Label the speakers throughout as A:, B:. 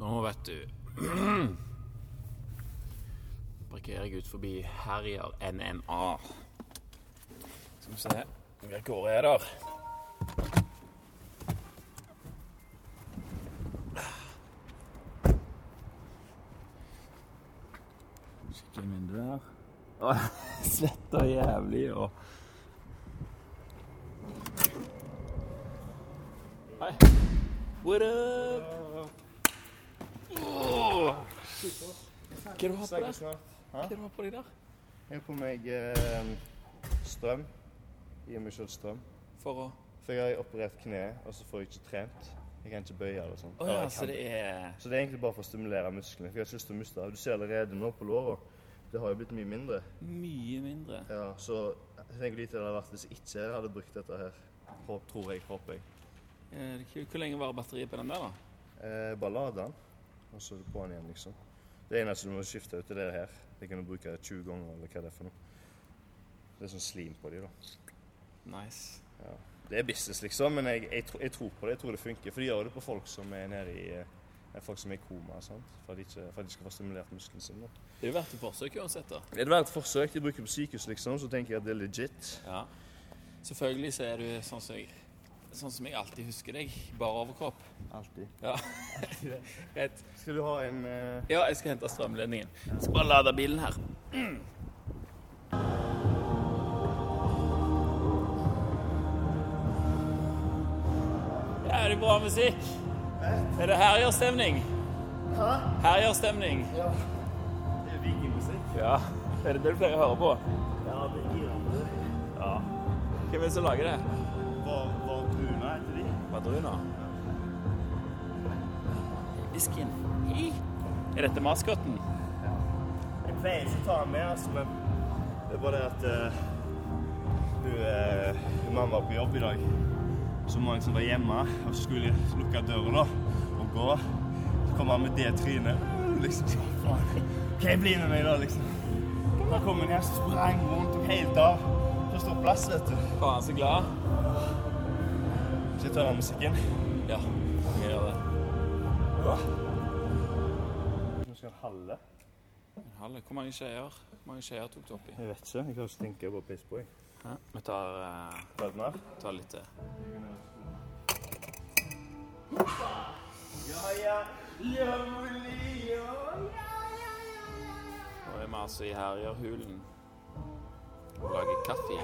A: Nå, vet du Parkerer jeg ut forbi Herjer NNA. Skal vi se Hvilke gårder er der? Kikke inn vinduet her. Svett og jævlig og Hei. What up? Åh. Hva er det du har på deg? Hva er det du har på deg der?
B: Jeg har på meg eh, strøm. Gir meg selv strøm.
A: For å
B: For jeg har operert kneet, og så får jeg ikke trent. Jeg kan ikke bøye eller sånn. Oh,
A: ja, så det er
B: så det er egentlig bare for å stimulere musklene. For jeg har ikke lyst til å miste det. Du ser allerede nå på låra. Det har jo blitt mye mindre.
A: mye mindre.
B: Ja, så jeg tenker lite det hadde vært hvis jeg ikke hadde brukt dette her. Håp, tror jeg, håper jeg.
A: Eh, Hvor lenge varer batteriet på den der, da?
B: Eh, bare lade den, og så på den igjen, liksom. Det eneste du må skifte ut, er det her. Det kan du bruke 20 ganger, eller hva det er for noe. Det er sånn slim på de, da.
A: Nice.
B: Ja. Det er business, liksom, men jeg, jeg, jeg tror på det. Jeg tror det funker. For de gjør det på folk som er nede i eh, Folk som er i koma, sant? For, at de ikke, for at de skal få stimulert musklene sine.
A: Det er jo verdt et forsøk uansett, da.
B: Det er verdt et forsøk. De bruker på sykehus, liksom, så tenker jeg at det er legit.
A: Ja. Selvfølgelig så er du sånn som jeg Sånn som jeg alltid husker deg. Bare overkropp.
B: Alltid.
A: Ja. Greit.
B: Skal du ha en uh...
A: Ja, jeg skal hente strømledningen. Jeg skal bare lade bilen her. Ja, er det bra musikk? Er det herjerstemning?
B: Hæ?
A: Herjerstemning.
B: Ja. Det er vikingmusikk.
A: Ja. Er det det du pleier å høre på?
B: Ja, det gir han.
A: Ja. Hvem er det som lager det?
B: Var, hva De?
A: Madruna. Er dette maskotten?
B: Jeg pleier ikke å ta den med, altså, men det er bare det at uh, hun, uh, hun mamma var på jobb i dag. Så mange som være hjemme, og så skulle lukke døra da, og gå. Så kommer han med det trynet. Liksom, faen, kan jeg bli med meg da, liksom? Da kom hun her, så sprang rundt, og helt av. Så står plass, vet du.
A: Faen, så glad.
B: Skal jeg ta den musikken?
A: Ja, jeg gjør det.
B: Nå skal han halve.
A: En halve. Hvor mange skjeer Hvor mange skjeer tok du oppi?
B: Jeg vet ikke. Jeg kan ikke tenke på piss på, jeg.
A: Ja. Vi tar, uh,
B: litt mer.
A: tar litt til.
B: Ja, ja. Ja, ja.
A: Nå er vi altså i Herjerhulen og lager kaffe.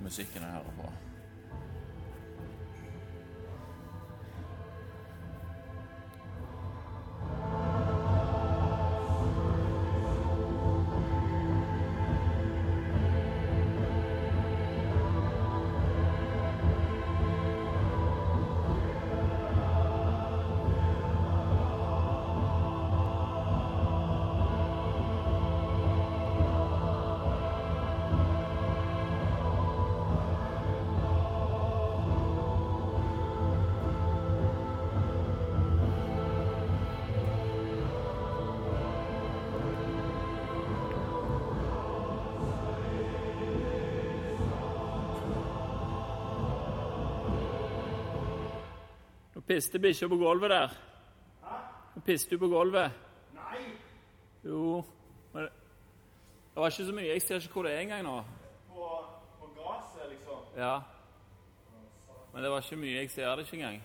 A: Musikken jeg hører på. Nå piste bikkja på gulvet der. Nå piste du på gulvet.
B: Nei!
A: Jo, men det var ikke så mye. Jeg ser ikke hvor det er engang nå.
B: På, på gresset, liksom.
A: Ja. Men det var ikke mye. Jeg ser det ikke engang.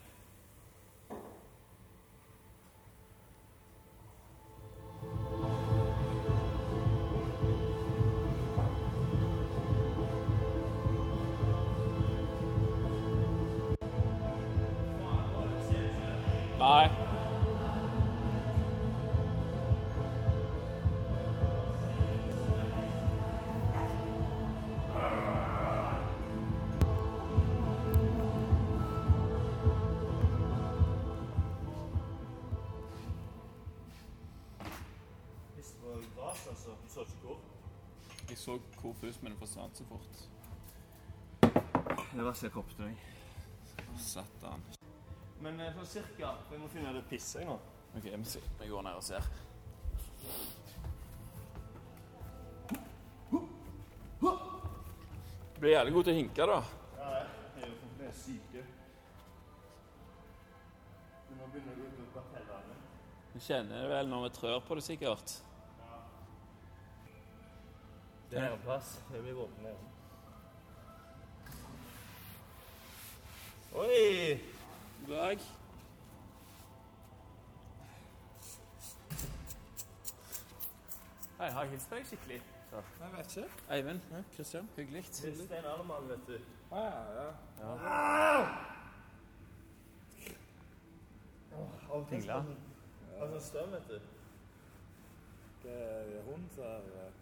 A: Forsvant så fort.
B: Det var så jeg.
A: Satan.
B: Men eh, sånn cirka. for Jeg må finne det pisset jeg nå.
A: Ok, vi går ned og ser. blir jævlig god til å hinke, da.
B: Ja, jeg er jo fremdeles syke. Men nå begynner det å gå ut på tellerne.
A: Vi kjenner det vel når vi trør på det, sikkert.
B: Det er en plass. Det blir våpen nede. Oi!
A: God dag. Hei, har jeg hilst deg skikkelig?
C: Jeg vet ikke.
A: Eivind? Kristian? Hyggelig.
B: Det er Stein Arnemann, vet du.
C: Ah, ja, ja.
A: Tingla.
B: Har sånn støm, vet du.
C: Det er hund som er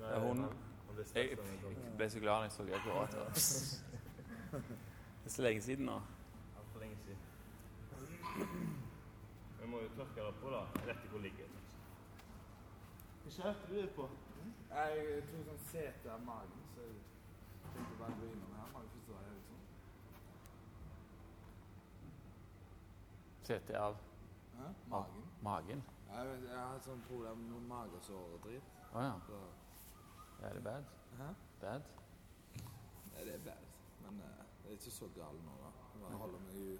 B: Nei,
A: Ja, hun-
B: han- han ble
A: Jeg
B: han kom.
A: ble så glad da jeg så rata. Det er så lenge siden nå.
B: Altfor lenge siden. Vi må jo tørke det på, da. Rett i hvor ligger det. Hva kjørte du det på?
C: Jeg tror sånn sete av magen, så jeg tenkte bare å gå innom her. Man forstår jeg liksom.
A: CT av
C: Hæ? Magen.
A: magen.
C: Jeg, jeg har hatt sånn problem med magesår og dritt.
A: Å ja.
C: Så
A: Er det bad?
C: Hæ?
A: Bad?
C: Nei, det er bad. Men eh, det er ikke så galt nå, da. Bare holder meg jo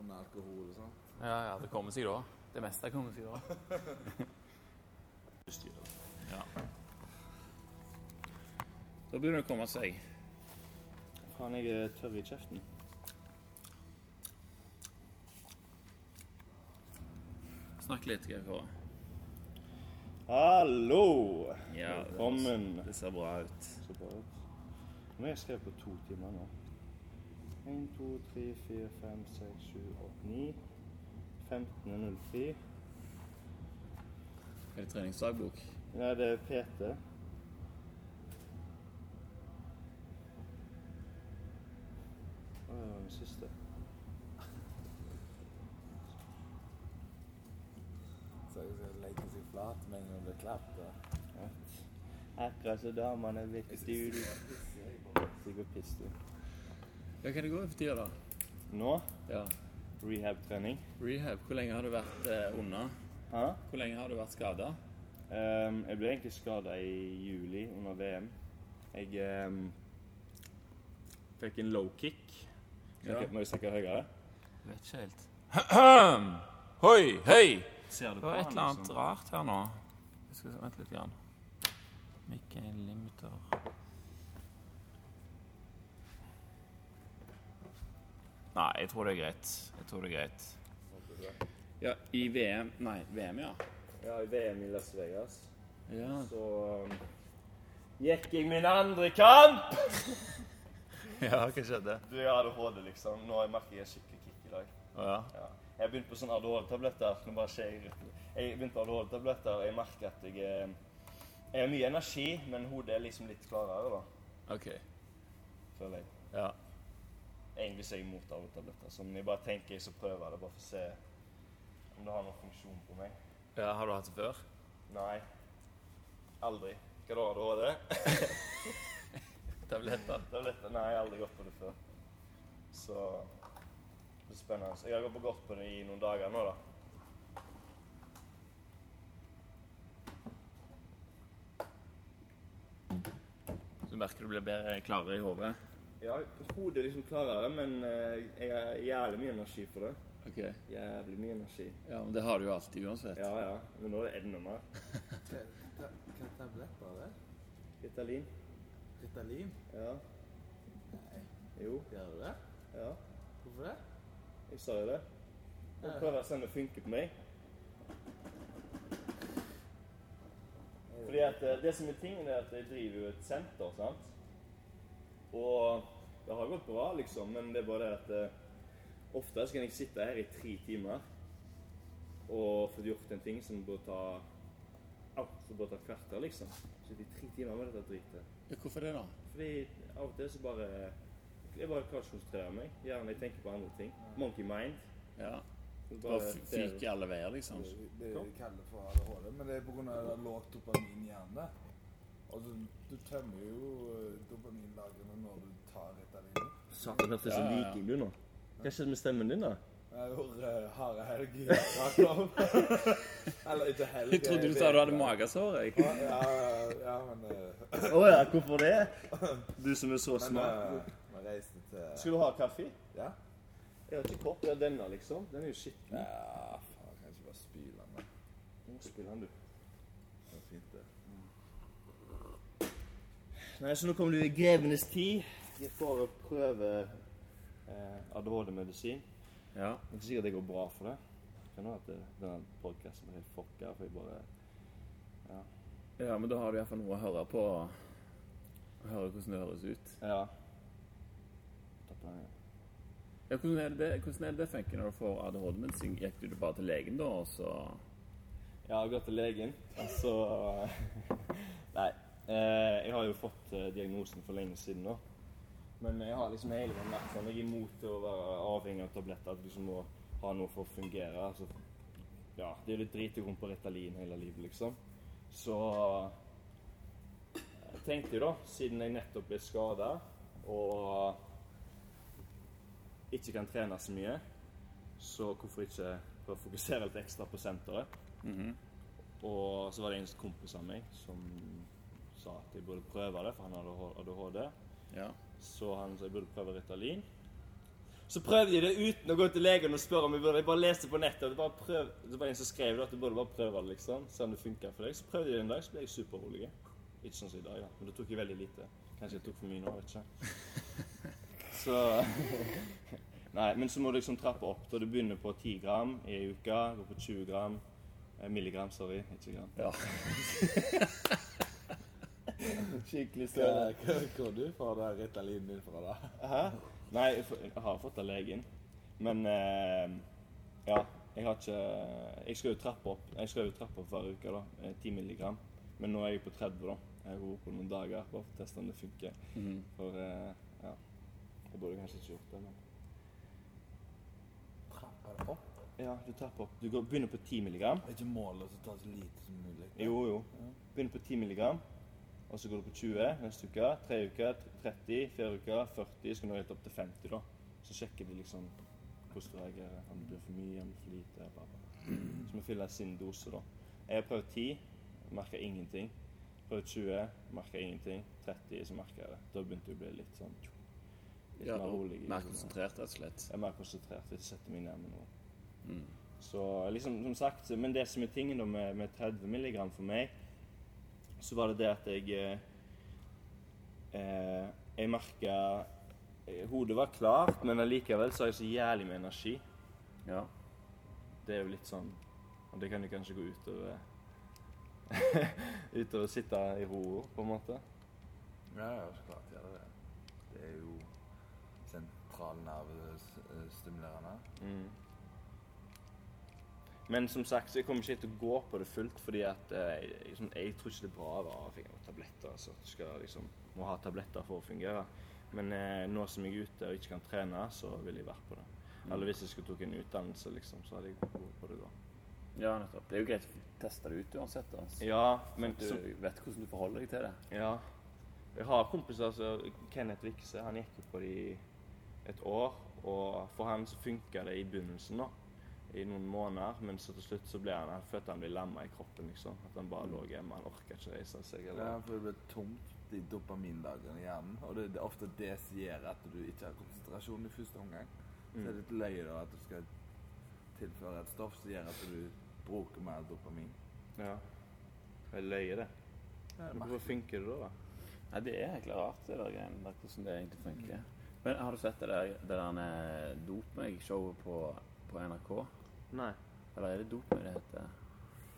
C: under alkohol og sånn.
A: Ja, ja, det kommer seg da. Det meste kommer seg da. Ja. Da begynner det å komme seg.
B: Faen, jeg er tørr i kjeften.
A: Snakk litt, skal jeg få.
B: Hallo!
A: Ja,
B: Velkommen.
A: Det ser bra ut.
B: Så bra ut. Nå har jeg skrevet på to timer nå. 1, 2, 3, 4, 5, 6, 7, 8, 9. 15.03.
A: Er det treningsdagbok?
B: Nei, det er PT. Å, det var den siste.
C: Så jeg skal legge seg flat med en gang det blir klappet.
B: Akkurat som damene vet du. Sikkert piss, du.
A: Ja, hva det går i for tida, da?
B: Nå,
A: Ja.
B: rehab-trening.
A: Rehab, hvor lenge har du vært eh, unna?
B: Hæ?
A: Hvor lenge har du vært skada?
B: Um, jeg ble egentlig skada i juli under VM. Jeg um, fikk en low kick.
A: Ja.
B: Må jeg snakke høyere?
A: Vet ikke helt. Hoi, hei!
B: Ser du
A: Det var et eller annet
B: liksom?
A: rart her nå. Jeg skal se, Vent litt. Grann. Mikkel limiter. Nei, jeg tror det er greit. Jeg tror det er greit. Ja, i VM Nei, VM, ja.
B: Ja, i VM i Las Vegas.
A: Ja,
B: Så um, gikk jeg min andre kamp!
A: ja hva skjedde?
B: Du er ADHD, liksom. Nå merker jeg skikkelig kick i dag.
A: Ja.
B: Ja. Jeg har begynt på sånne ADHD-tabletter. Nå bare skjer jeg Jeg begynte på ADHD-tabletter, og jeg merker at jeg er Jeg har mye energi, men hodet er liksom litt klarere, da.
A: OK.
B: Føler jeg.
A: Ja.
B: Egentlig så er jeg imot ADHD-tabletter. Så om jeg bare tenker jeg skal prøve det, bare for å se om det har noen funksjon på meg.
A: ja. Har du hatt det før?
B: Nei. Aldri. Hva da, ADHD?
A: Tabletter?
B: Tabletter? Nei, jeg har aldri gått på det før. Så det er spennende. Jeg har gått på godt på det i noen dager nå, da.
A: Så du merker du blir bedre klarere i hodet?
B: Ja, hodet er liksom klarere, men eh, jeg har jævlig mye energi for det.
A: OK.
B: Jævlig mye energi.
A: Ja, men det har du jo alltid uansett.
B: Ja, ja. Men nå er det enda mer.
C: Hva tablett tabletter er det?
B: Ritalin.
C: Ritalin?
B: Ja.
C: Nei.
B: Jo.
C: Gjør du det?
B: Ja.
C: Hvorfor det?
B: Jeg sa jo det. Og prøver å se om det funker på meg. Fordi at eh, det som er tingen er at jeg driver jo et senter, sant? Og det har gått bra, liksom, men det er bare det at eh, ofte så kan jeg sitte her i tre timer og få gjort en ting som bør ta altfor bør ta et kvarter, liksom. Sitte i tre timer med dette dritet.
A: Ja, Hvorfor det, da?
B: Fordi av og til så bare Jeg ikke meg. Gjerne jeg tenker på andre ting. Monkey mind.
A: Ja. Bare fyker i alle veier, liksom.
C: Det, det de kaller for ADHD, men det er pga. lågt dopamin i hjernen. Altså, du, tømmer jo eh, dopaminlagrene når du tar Ritalin.
B: Satan, hørtes
A: Ja,
B: så
A: ja,
B: viking du nå. Hva skjedde med stemmen din, da?
C: Jeg gjorde uh, harde helg i Eller ikke helg.
A: Jeg trodde du
C: eh,
A: sa du hadde magesår. jeg.
C: Ja, ja, ja, men
B: Å uh... oh, ja, hvorfor det? Du som er så smart.
C: Men, vi reiste til
B: Skal du ha kaffe?
C: Ja?
B: Jeg har ikke kopp. Det er denne, liksom. Den er jo skitten.
C: Ja, faen, kan ikke bare spyle den. da.
B: Nå spiller den, du.
C: Det er fint, det.
B: Nei, så nå kommer du i grevenes tid. Jeg får prøve eh, ADHD-medisin.
A: Ja.
B: Det er ikke sikkert det går bra for deg. Kan hende at det- denne podkasten blir helt fucka, for jeg bare
A: ja, men da har du iallfall noe å høre på. Høre hvordan det høres ut.
B: Ja. Ja.
A: Hvordan, er det, hvordan er det funker når du får ADHD-medisin? Gikk du bare til legen da, og så
B: Jeg har gått til legen, og så Nei. Eh, jeg har jo fått eh, diagnosen for lenge siden nå. Men jeg har liksom hele tiden vært sånn Jeg er imot å være avhengig av tabletter. At du liksom må ha noe for å fungere. Altså, ja, det er jo litt drit å komme på Ritalin hele livet, liksom. Så jeg tenkte jo da, siden jeg nettopp ble skada og ikke kan trene så mye, så hvorfor ikke prøve å fokusere litt ekstra på senteret? Og så var det en kompis av meg som sa at jeg burde prøve det, for han hadde ADHD.
A: Ja.
B: Så han sa jeg burde prøve Ritalin. Så prøvde jeg det uten å gå til legen og spørre om jeg burde. Jeg bare leste på nettet. bare prøv, det var en som skrev det, at du burde bare prøve det, liksom. Se om det funker for deg. Så prøvde jeg det en dag, så ble jeg superrolig. Ikke sånn som i dag, da. Men det tok jeg veldig lite. Kanskje jeg tok for mye nå, vet ikke. Så Nei, men så må du liksom trappe opp. Da du begynner på 10 gram i ei uke, går på 20 gram. Eh, milligram, sorry. Ikke gram.
A: Ja.
B: Skikkelig
C: hva- hva du får det Ritalinen din fra, da?
B: Hæ? Nei, jeg får- jeg har fått av legen. Men eh, ja, jeg har ikke Jeg skal jo trappe opp Jeg skal jo trappe opp hver uke, da. eh, 10 milligram. Men nå er jeg på 30, da. Jeg har vært på noen dager bare for å teste om det funker.
A: Mm.
B: For eh, Jeg burde kanskje ikke gjort det, men
C: Trapper det opp?
B: Ja, du trapper opp. Du går, begynner på 10 milligram.
C: Er ikke målet å ta så lite som mulig?
B: Jo, jo. Begynner på 10 milligram. Og så går du på 20 neste uke. Tre uker, 30, fire uker, 40. Så kan du helt opp til 50, da. Så sjekker de liksom hvordan du reagerer. Om det blir for mye, om det blir for lite. Bla, bla. Så må fylle sin dose, da. Jeg har prøvd 10, merker ingenting. Prøvd 20, merker ingenting. 30, så merker jeg det. Da begynte det å bli litt sånn Litt
A: Ja,
B: mer rolig.
A: Mer konsentrert, rett og slett.
B: Jeg er mer konsentrert. Jeg setter meg ned med noe.
A: Mm.
B: Så liksom, som sagt, men det som er tingen da med, med 30 milligram for meg, så var det det at jeg eh, eh, Jeg merka eh, Hodet var klart, men allikevel så har jeg så jævlig med energi.
A: Ja.
B: Det er jo litt sånn Og det kan jo kanskje gå utover Utover å sitte i ro, på en måte.
C: Ja, ja, så klart gjør det det. Det er jo sentralnervestimulerende.
B: Mm. Men som sagt, så jeg kommer ikke til å gå på det fullt, fordi at eh, jeg, liksom, jeg tror ikke det er bra å være avhengig av tabletter. Altså, at du skal liksom må ha tabletter for å fungere. Men eh, nå som jeg er ute og ikke kan trene, så vil jeg være på det. Eller hvis jeg skulle tatt en utdannelse, liksom, så hadde jeg gått på det da.
A: ja, nettopp. Det er jo greit å teste det ut uansett. Altså. Så
B: Ja, men
A: du vet hvordan du forholder deg til det.
B: ja. Jeg har kompiser som Kenneth Vikse, han gikk jo på det i et år. Og for han så funka det i begynnelsen, da. I noen måneder. Men så til slutt så ble han, han følte han ble lamma i kroppen, liksom. At han bare lå hjemme. Han orka ikke reise seg. Eller.
C: Ja, for det blir tomt i dopaminlagrene i hjernen. Og det, det er ofte det som gjør at du ikke har konsentrasjon i første omgang. Så er det litt løye da at du skal tilføre et stoff som gjør at du bruker mer dopamin.
B: Ja. Det er løye, det. Hvorfor funker det da?
A: Nei, Det er egentlig rart, det der greiene der, hvordan det egentlig funker. Men har du sett det der, det der eh, Dop meg-showet på, på NRK?
B: Nei.
A: Eller er det Dop meg det heter?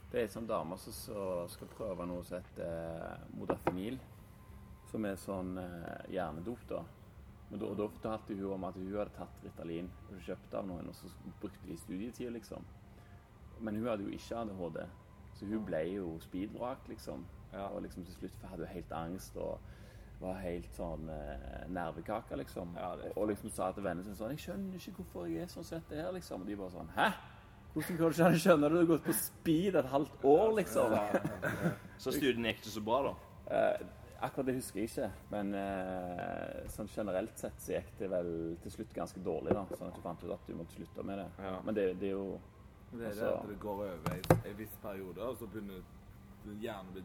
A: Det er ei sånn dame som så, skal prøve noe som heter eh, modafinil. Som er sånn eh, hjernedop, da. Men da, da fortalte hun om at hun hadde tatt Ritalin og kjøpt av noen, og så brukte de studietida, liksom. Men hun hadde jo ikke ADHD, så hun ble jo speedvrak, liksom.
B: Ja.
A: Og liksom til slutt hadde hun helt angst og var helt sånn eh, nervekake, liksom.
B: Ja,
A: og, og liksom sa til vennene sine sånn 'Jeg skjønner ikke hvorfor jeg er sånn sett det her', liksom. Og de bare sånn 'Hæ? Hvordan kan du ikke skjønne det? Du har gått på speed et halvt år, liksom'.
B: Så studien gikk ikke så bra, da?
A: Eh, akkurat det husker jeg ikke, men eh, sånn generelt sett så gikk det vel til slutt ganske dårlig, da. Sånn at du fant ut at du måtte slutte med det.
B: Ja.
A: Men det, det er jo
C: Det er det
A: Altså-
C: at det går over i en viss periode, og så begynner hjernen å bli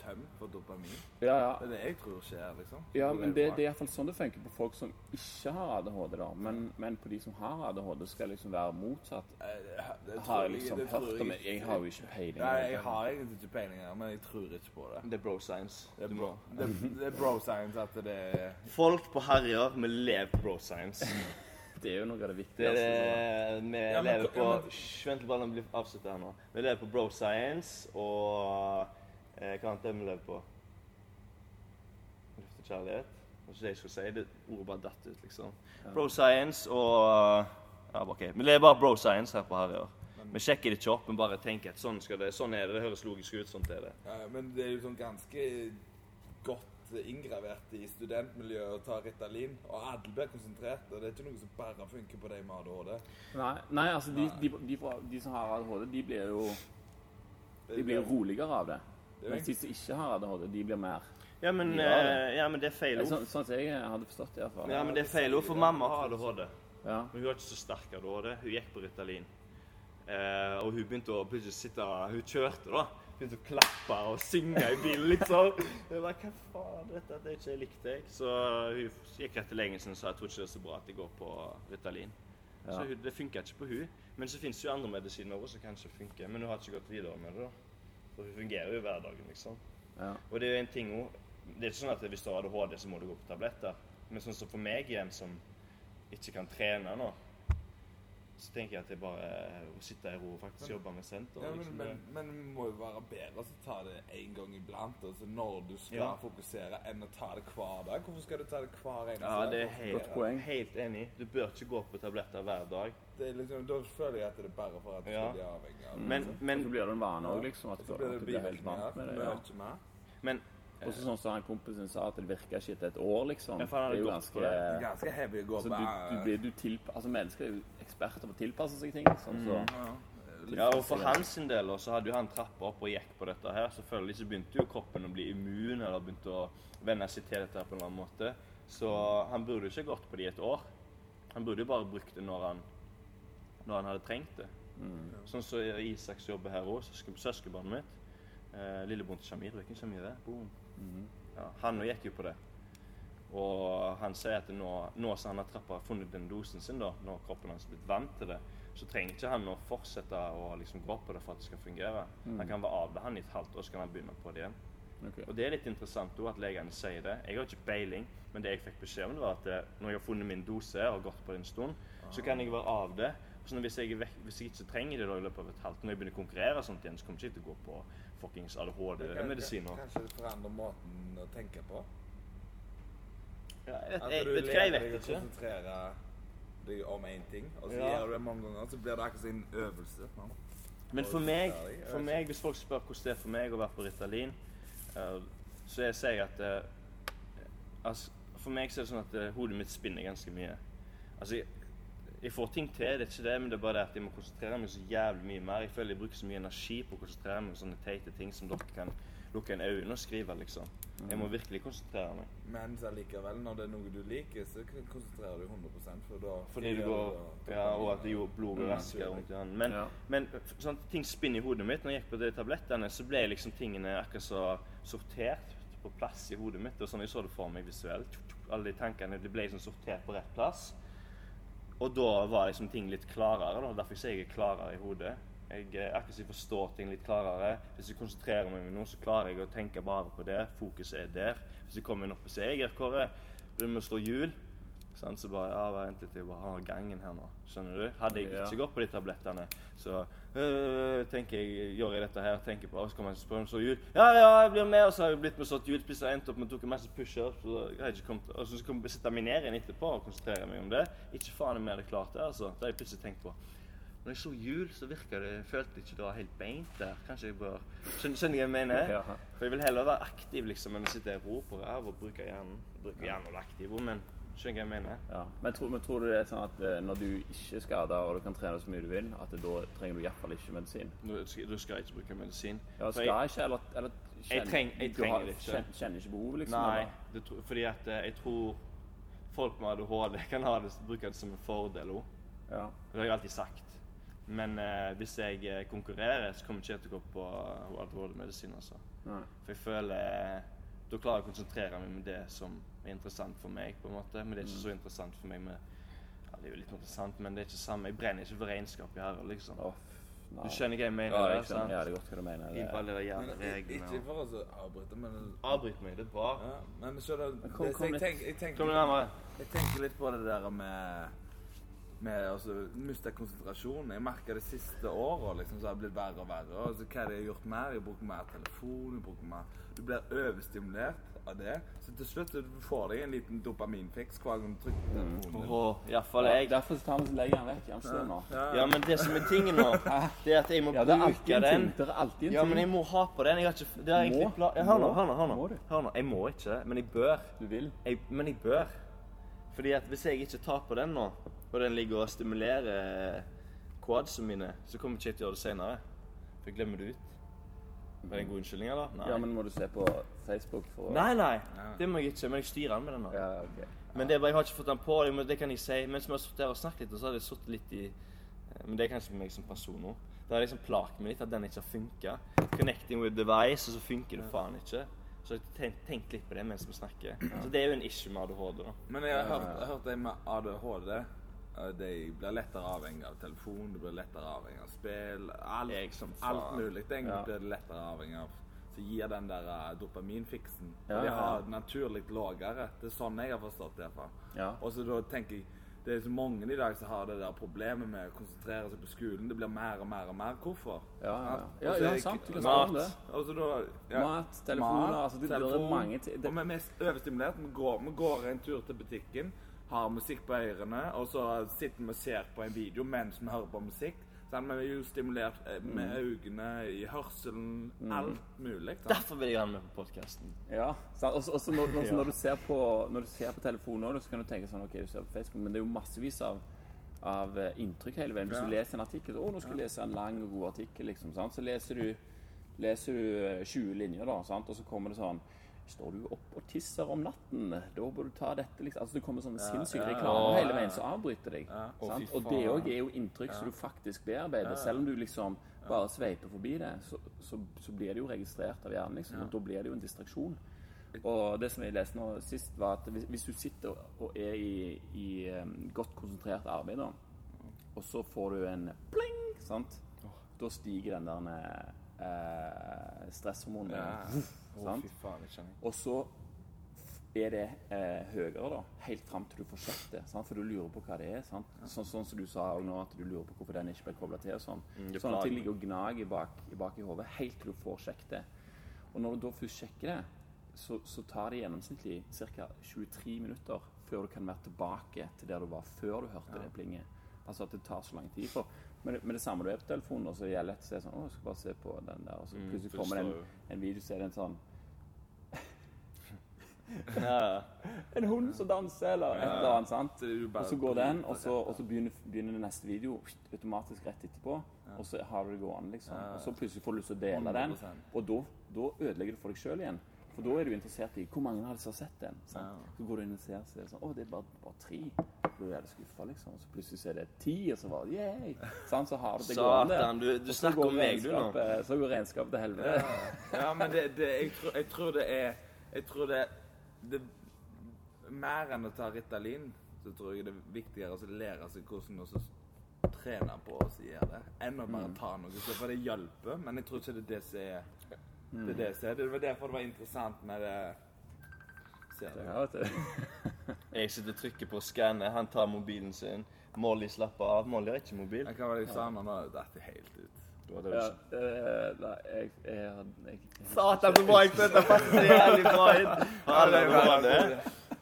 C: tømt for dopamin.
A: Ja, ja.
C: Det er det jeg tror skjer, liksom.
A: Ja, men det, det er iallfall sånn det funker på folk som ikke har ADHD. da. Men, men på de som har ADHD, skal liksom være motsatt.
C: Eh, det- det
A: Har jeg liksom
C: jeg,
A: hørt om det? Jeg har jo ikke peiling.
C: Nei, jeg har egentlig ikke peiling, men jeg tror ikke på det.
B: Det er bro science.
C: Det er bro, det, det er bro science at det er
B: Folk på Herjer, vi lever bro science.
A: Det er jo noe av det
B: Det
A: viktigste.
B: er det, vi lever på Vent bare, la meg her nå. Vi lever på bro science og eh, Hva annet er vi lever på? Luft og kjærlighet? Det var ikke det jeg skulle si. Det ordet bare datt ut, liksom. Bro science og Ja, OK. Vi lever bare bro science her på Herjer. Vi sjekker det ikke opp, men bare tenker at sånn, skal det, sånn er det. Det høres logisk ut. Sånn er det.
C: Ja, men det er jo sånn ganske godt inngravert i studentmiljøet å ta Ritalin. Og alle blir konsentrert. Og det er ikke noe som bare funker på deg med ADHD.
A: Nei, nei altså de, de, de, de som har ADHD, de blir jo de blir roligere av det. Mens de som ikke har ADHD, de blir mer
B: Ja, men,
A: de det.
B: eh, ja, men det er feil ord.
A: Sånn, sånn som jeg hadde forstått det, iallfall.
B: Ja, men det er feil ord, for mamma har ADHD.
A: Ja.
B: Men hun var ikke så sterk ADHD. Hun gikk på Ritalin. Eh, og hun begynte å plutselig sitte Hun kjørte, da. Begynte å klappe og synge i bilen, liksom. Jeg bare, Hva faen, dette det er ikke jeg likte jeg. Så hun gikk rett til legen sin og sa jeg tror ikke det er så bra at jeg går på Ritalin.
A: Ja.
B: Så hun, det funka ikke på hun. Men så fins jo andre medisiner også som kanskje funker. Men hun har ikke gått videre med det. da. For hun fungerer jo i hverdagen, liksom.
A: ja.
B: Og det er jo en ting også, Det er ikke sånn at hvis du har ADHD, så må du gå på tabletter. Men sånn som for meg igjen, som ikke kan trene nå, så tenker jeg at det er bare å sitte i ro og faktisk jobbe med senter.
C: Ja, men,
B: liksom
C: men, men det må jo være bedre å ta det en gang iblant, altså når du skal
B: Ja.
C: fokusere, enn å ta det hver dag. Hvorfor skal du ta det hver eneste
B: ja, det er helt,
A: Godt poeng.
B: helt enig. Du bør ikke gå på tabletter hver dag.
C: Det er liksom, da føler jeg at det er bare for at du
B: Ja.
C: skal bli avhengig av det.
B: Men,
C: liksom.
B: men,
A: så blir det en vane òg, liksom. At,
C: så blir
A: at
C: det
A: du blir helt vant med det. Ja.
B: men
A: Og sånn som han kompisen sa, at det virka ikke etter et år, liksom.
B: Ja,
A: det er jo ganske
C: ganske heavy å gå
A: altså,
C: på
A: du, du du tilpa, altså, Mennesker er jo eksperter på å tilpasse seg ting. Sånn, så,
C: ja.
B: Ja, og for hans del så hadde jo han trappa opp og gikk på dette her. Selvfølgelig så begynte jo kroppen å bli immun, eller begynte å venne seg til dette her på en eller annen måte. Så han burde jo ikke gått på det i et år. Han burde jo bare brukt det når han, når han hadde trengt det. Sånn som Isaks jobber her òg, søskenbarnet mitt. Eh, Lillebroren til Shamir. Vet hvem Shamir er? Boom. Ja, han òg gikk jo på det. Og han sier at nå, nå som han har trappa, funnet den dosen sin, da, når kroppen hans er blitt vant til det, så trenger ikke han å fortsette å liksom gå på det for at det skal fungere. Han kan være avbehandlet i et halvt år, så kan han begynne på det igjen.
A: Okay.
B: Og det er litt interessant også at legene sier det. Jeg har ikke peiling, men det jeg fikk beskjed om, var at eh, når jeg har funnet min dose og gått på det en stund, så kan jeg være av det. Så hvis, jeg, hvis jeg ikke trenger det da i løpet av et halvt, når jeg begynner å konkurrere sånt igjen, så kommer jeg ikke til å gå på fuckings ADHD-medisiner.
C: Kanskje det forandrer måten å tenke på?
B: Ja, jeg vet, jeg,
C: du
B: vet du hva jeg
C: deg
B: vet
C: å konsentrere deg om én ting, og så
B: Ja.
C: gjør du det mange ganger, så blir det akkurat som en øvelse. Man.
B: Men for meg, for meg, hvis folk spør hvordan det er for meg å være på Ritalin, så så jeg sier at eh, altså, For meg så er det sånn at eh, hodet mitt spinner ganske mye. Altså, jeg, jeg får ting til, det er ikke det, men det er bare det at jeg må konsentrere meg så jævlig mye mer. Jeg føler jeg bruker så mye energi på å konsentrere meg om sånne teite ting som dere kan lukke en øyne og skrive, liksom. Jeg må virkelig konsentrere meg.
C: Men likevel, allikevel, når det er noe du liker, så konsentrerer du 100 for da
B: Fordi du går Ja, og at det gjorde blodet og raskere rundt i hånden. Men,
A: Ja.
B: men sånn ting spinner i hodet mitt. Når jeg gikk på de tablettene, så ble liksom tingene akkurat så sortert på plass i hodet mitt. Og sånn jeg så det for meg visuelt. Alle de tankene de ble liksom sortert på rett plass. Og da var liksom ting litt klarere. da. Derfor sier jeg er klarere i hodet. Jeg eh, akkurat jeg forstår ting litt klarere. Hvis jeg konsentrerer meg om noe, så klarer jeg å tenke bare på det. Fokuset er der. Hvis jeg kommer inn opp og sier jeg er Kåre, med å slå hjul, så bare ja, vent litt, jeg bare har gangen her nå. Skjønner du? Hadde jeg ikke gått på de tablettene, så øh, tenker jeg, gjør jeg dette her, tenker på, og så kommer jeg spørre om slå hjul. Ja, ja, jeg blir med, og så har jeg blitt med sånn hjul, og endt opp med å en masse pushups, og så kommer jeg sette meg ned igjen etterpå og konsentrere meg om det. Ikke faen om jeg det klart det, altså. Det har jeg plutselig tenkt på. Når jeg så hjul, så virka det Jeg følte ikke det var helt beint der. Kanskje jeg bør Skjønner, skjønner du hva jeg mener?
A: Ja.
B: For jeg vil heller være aktiv liksom, enn å sitte og ro på ræv og bruke hjernen. Bruke hjernen og aktiv, men skjønner du hva jeg mener?
A: Ja. Men, tror, men tror du det er sånn at eh, når du ikke er skada og du kan trene så mye du vil, at da trenger du iallfall ikke medisin?
B: Du skal, ikke bruke medisin.
A: Ja, skal
B: jeg-
A: jeg ikke, eller, eller
B: Jeg treng- jeg trenger det ikke.
A: Kjenner, kjenner ikke behovet, liksom?
B: Nei, det, fordi at eh, jeg tror folk med ADHD kan ha det, bruke det som en fordel òg.
A: Ja.
B: Det har jeg alltid sagt. Men eh, hvis jeg eh, konkurrerer, så kommer jeg ikke til å gå på uh, ADHD-medisin. Altså.
A: Nei.
B: For jeg føler eh, Da klarer jeg å konsentrere meg med det som er interessant for meg. på en måte. Men det er ikke så interessant for meg med ja, Det er jo litt interessant, men det er ikke samme. Jeg brenner ikke for regnskap i herre, liksom.
A: Oh.
B: Du skjønner hva jeg mener?
A: Ja, jeg skjønner
B: sant?
A: jævlig godt hva du mener. Det.
B: alle de jævla reglene.
C: Ikke for å avbryte, men
B: Avbryt meg, det er bra.
C: ja, Men skjønner du
A: kom- kom
C: jeg, tenk, jeg, tenker,
B: Kom
C: jeg tenker litt på det der med med altså, miste konsentrasjonen. Jeg merker det siste året liksom, så har det blitt verre og verre. Altså, hva er det jeg har gjort mer? Jeg bruker mer telefon. jeg bruker mer... Du blir overstimulert av det. Så til slutt du får deg en liten dopaminfiks hver gang du trykker på telefonen. Mm.
B: Åh, i hvert fall
A: Ja,
B: jeg.
A: derfor tar vi så legger den vekk. Han står nå.
B: Ja, men det som er tingen nå, det er at jeg må
A: Ja,
B: bruke den.
A: ting. Det er alltid en ting.
B: Ja, men jeg må ha på den. Jeg har ikke, det
A: er
B: egentlig pla... Ja, hør nå, hør nå. Hør nå. Hør nå. Jeg må ikke, men jeg bør.
A: Du vil.
B: Jeg, men jeg bør. Fordi at hvis jeg ikke tar på den nå, og den ligger og stimulerer quadsene mine, så kommer jeg ikke til å gjøre det senere. For jeg glemmer det ut. Var det en god unnskyldning, eller? Nei.
A: Ja, men må du se på Facebook for å
B: nei, nei. Det må jeg ikke. Men jeg styrer den med den nå.
A: Ja, ok.
B: Men det er bare, jeg har ikke fått den på. jeg Det kan jeg si. Mens vi har sittet her og snakket litt, og så har det sittet litt i eh, Men det er kanskje meg som person nå. Det har liksom plaget meg litt at den ikke har funka. Connecting with device, og så funker det faen ikke. Så jeg tenkt litt på det mens vi snakker. Så det er jo en issue med ADHD, da.
C: Men jeg har hørt, jeg har hørt det med ADHD. Eh, De blir lettere avhengig av telefon, de blir lettere avhengig av spill. Alt, alt mulig. Egentlig
A: Ja.
C: blir det lettere avhengig av. som gir den der eh, dopaminfiksen.
A: Ja,
C: de har naturlig lavere. Det er sånn jeg har forstått det.
A: Ja.
C: Og så da tenker jeg det er så mange i dag som har det der problemet med å konsentrere seg på skolen. Det blir mer og mer og mer. Hvorfor?
A: Ja, ja, ja. Ja,
C: så
A: ja, sant. Du kan snakke om det.
C: Også da, ja.
A: Mat, telefoner, altså, det- det er
C: telefon.
A: mange ting. Det-
C: Og vi er mest overstimulert. Vi går, vi går en tur til butikken, har musikk på ørene, og så sitter vi og ser på en video mens vi hører på musikk. Sånn, Vi er jo stimulert eh, med
A: Mm.
C: øynene, i hørselen, alt mulig. Sant?
B: Derfor vil jeg ha den med på podkasten.
A: Ja. Også, også når, når,
B: Ja.
A: når, du ser på, når du ser på telefonen også, så kan du tenke sånn OK, du ser på Facebook, men det er jo massevis av av eh, inntrykk hele veien. Hvis
C: Ja.
A: du leser en artikkel så, 'Å, nå skal jeg lese en lang og god artikkel', liksom. Sant? Så leser du, leser du eh, 20 linjer, da, sant? og så kommer det sånn Står du opp og tisser om natten? Da bør du ta dette, liksom. Altså, det kommer sånne sinnssyke
C: ja,
A: reklamer hele veien som avbryter deg.
C: Ja.
B: Å,
A: sant? Og det òg er jo inntrykk som du faktisk bearbeider. Selv om du liksom bare sveiper forbi det, så, så, så blir det jo registrert av hjernen, liksom. Og da blir det jo en distraksjon. Og det som jeg leste nå sist, var at hvis, hvis du sitter og er i, i um, godt konsentrert arbeid, da, og så får du en pling, sant? Da stiger den der eh, stresshormonen.
C: Ja.
B: Fy faen,
A: Og så er det eh, høyere, da, helt fram til du får sett det. Sant? For du lurer på hva det er. Sant? Sånn, sånn som du sa nå, at du lurer på hvorfor den ikke ble kobla til. og Sånn
B: Mm, det
A: at
B: det
A: ligger og gnager bak, bak i hodet helt til du får sjekket det. Og når du da først sjekker det, så, så tar det gjennomsnittlig ca. 23 minutter før du kan være tilbake til der du var før du hørte det plinget. Altså at det tar så lang tid. For det- med det samme du er på telefonen, og så er det å se sånn Å, jeg skal bare se på den der. Og så
B: Mm,
A: plutselig kommer det en, en video, så er det en sånn
B: Ja,
A: En hund som danser, eller et eller annet. sant? Og så går den, og så, og så begynner, begynner neste video automatisk rett etterpå. Og så har du det gående, liksom. Og så plutselig får du lyst til å dele den. Og da, da ødelegger du for deg sjøl igjen. For da er du interessert i hvor mange har det som har sett den. Sant?
C: Ja.
A: Så går du inn og ser, så er det sånn Å, det er bare, bare tre. Da er du skuffa, liksom. Så plutselig så er det ti, og så bare yeah! Sant? Så har du det gående.
B: Satan, du, du snakker om meg, du, nå.
A: Så går regnskapet til helvete.
C: Ja, men det, det, jeg, tror, jeg tror det er Jeg tror det, det Mer enn å ta Ritalin, så tror jeg det er viktigere å lære seg hvordan å så trene på å gjøre det, enn å bare ta noe. For det hjelper, men jeg tror ikke det er det som er det. Er det, jeg, det var derfor det var interessant med det?
A: Ja.
B: Jeg sitter og trykker på å skanne, han tar mobilen sin. Molly slapper av. Molly har ikke mobil.
C: Jeg kan være sånn, nå Dette helt ut.
B: Det det
A: eh, nei, jeg, jeg, jeg, jeg
B: Satan, så bra jeg dette fast! så jævlig bra det.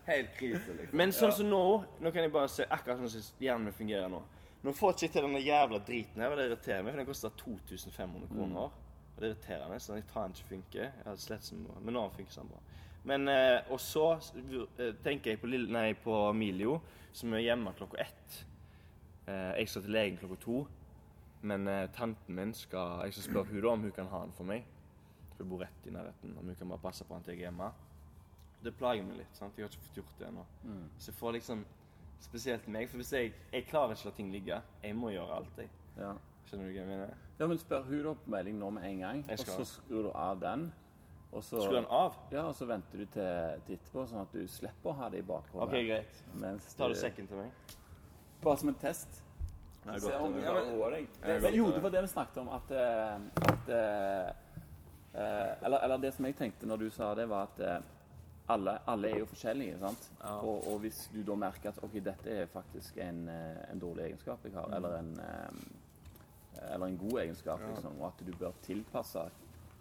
C: Helt krise, liksom.
B: Men sånn som nå, nå kan jeg bare se akkurat sånn som hjernen min fungerer nå. Nå får jeg ikke til denne jævla driten her, og det irriterer meg, for den koster 2500 kroner. Og det er irriterende, så den ikke funker. Jeg hadde slett som Men nå funker den bra. Men, eh, og så eh, tenker jeg på, Lille, nei, på Milio, som er hjemme klokka ett. Eh, jeg skal til legen klokka to. Men eh, tanten min skal Jeg skal spørre hun da om hun kan ha den for meg. For hun bor rett i nærheten. Om hun kan bare passe på han til jeg er hjemme. Det plager meg litt. sant? Jeg har ikke fått gjort det ennå. Så jeg får liksom Spesielt meg. For hvis jeg Jeg klarer ikke å la ting ligge. Jeg må gjøre alt, jeg.
A: ja.
B: Skjønner du hva jeg mener?
A: Ja, men spør hun da på melding nå med en gang, og så skrur du av den. Og så,
B: Skru den av?
A: Ja, og så venter du til, til etterpå, sånn at du slipper å ha det i bakhodet.
B: OK, greit.
A: Mens
B: Tar du sekken til meg?
A: Bare som en test.
B: Nei, godt,
A: om
B: det. Ja,
A: Men
B: godt,
A: jo,
B: det.
A: det var det vi snakket om, at, at eh, eh, eller, eller det som jeg tenkte når du sa det, var at eh, alle, alle er jo forskjellige. sant? Og, og hvis du da merker at ok, dette er faktisk en, en dårlig egenskap jeg har, eller, en, eh, eller en god egenskap, liksom, og at du bør tilpasse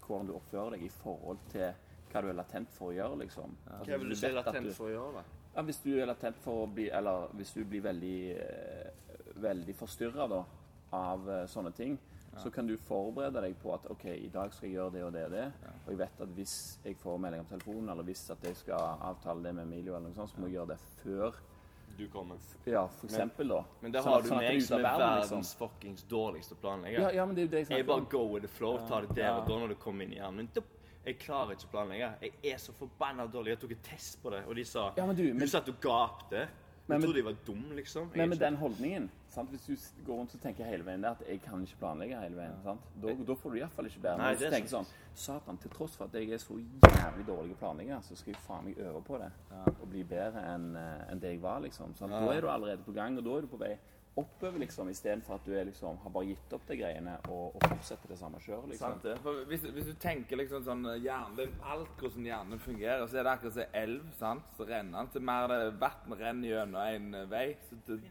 A: hvordan du oppfører deg i forhold til hva du er latent for å gjøre. liksom. Altså,
B: Hva vil du si latent
A: du-
B: for å gjøre? da?
A: ja, hvis du er latent for å bli Eller hvis du blir veldig, eh, veldig forstyrra av eh, sånne ting, så kan du forberede deg på at OK, i dag skal jeg gjøre det og det og det. Og jeg vet at hvis jeg får melding på telefonen, eller hvis at jeg skal avtale det med Emilio, eller noe sånt, så må jeg gjøre det før.
B: Du kommer.
A: Ja, for eksempel, da.
B: Men det
A: Sånn
B: har
A: sånn,
B: du
A: sånn
B: meg som er
A: verden, liksom.
B: verdens fuckings dårligste planlegger.
A: Ja, ja, men det er jo det jeg
B: Jeg
A: snakker
B: bare go with the flow, tar det der
A: Ja.
B: og da når du kommer inn i hjernen. Jeg klarer ikke å planlegge. Jeg er så forbanna dårlig. Jeg tok en test på det, og de sa
A: Ja, men du, men-
B: Du satt og gapte.
A: Men-
B: Du trodde jeg var dum, liksom. Jeg
A: Men med den holdningen sant? Hvis du går rundt og tenker hele veien der, at jeg kan ikke planlegge hele veien, sant? Da, da får du iallfall ikke bedre. Hvis du
B: er
A: tenker sånn. Satan, til tross for at jeg er så jævlig dårlig å planlegge, så skal jeg faen meg øve på det og bli bedre enn en det jeg var, liksom. Sant? Da er du allerede på gang, og da er du på vei oppover, liksom, istedenfor at du er, liksom, har bare gitt opp de greiene og, og fortsetter det samme kjøret, liksom.
C: Sant det. For hvis, hvis du tenker liksom sånn eh, det er Alt hvordan hjernen fungerer, så er det akkurat som en elv. sant? Så renner den. Til mer det vann renner gjennom en eh, vei, så til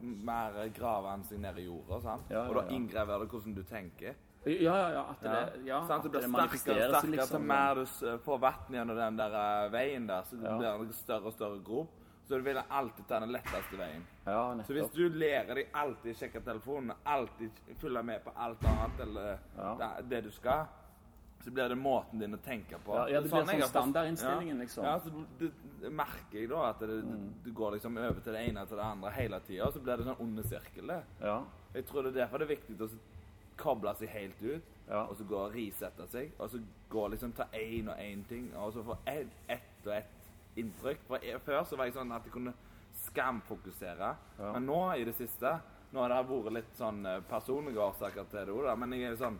C: mer graver han seg ned i jorda. sant?
A: Ja, ja,
C: Og da inngraver det hvordan du tenker.
A: Ja, ja, ja. At det, ja,
C: sant?
A: at
C: Det blir
A: det
C: sterkere og sterkere
A: liksom.
C: til mer du får vann gjennom den der eh, veien der, så
A: Ja.
C: blir det større og større grop. Så du vil alltid ta den letteste veien.
A: Ja,
C: Så hvis du lærer deg alltid sjekke telefonen, alltid følge med på alt annet eller
A: Ja.
C: det, det du skal, så blir det måten din å tenke på.
A: Ja, ja, det blir sånn,
C: sånn
A: standardinnstillingen,
C: ja.
A: liksom.
C: Ja, så det, det, merker jeg da at det, du går liksom over til det ene til det andre hele tida, og så blir det sånn onde sirkel.
A: Ja.
C: Jeg tror det er derfor det er viktig å koble seg helt ut,
A: Ja.
C: og så gå og risette seg, og så gå liksom ta én og én ting, og så få ett et og ett inntrykk. For jeg, før så var jeg sånn at jeg kunne skamfokusere,
A: Ja.
C: men nå i det siste Nå har det vært litt sånn eh, personlige årsaker til det òg, men jeg er sånn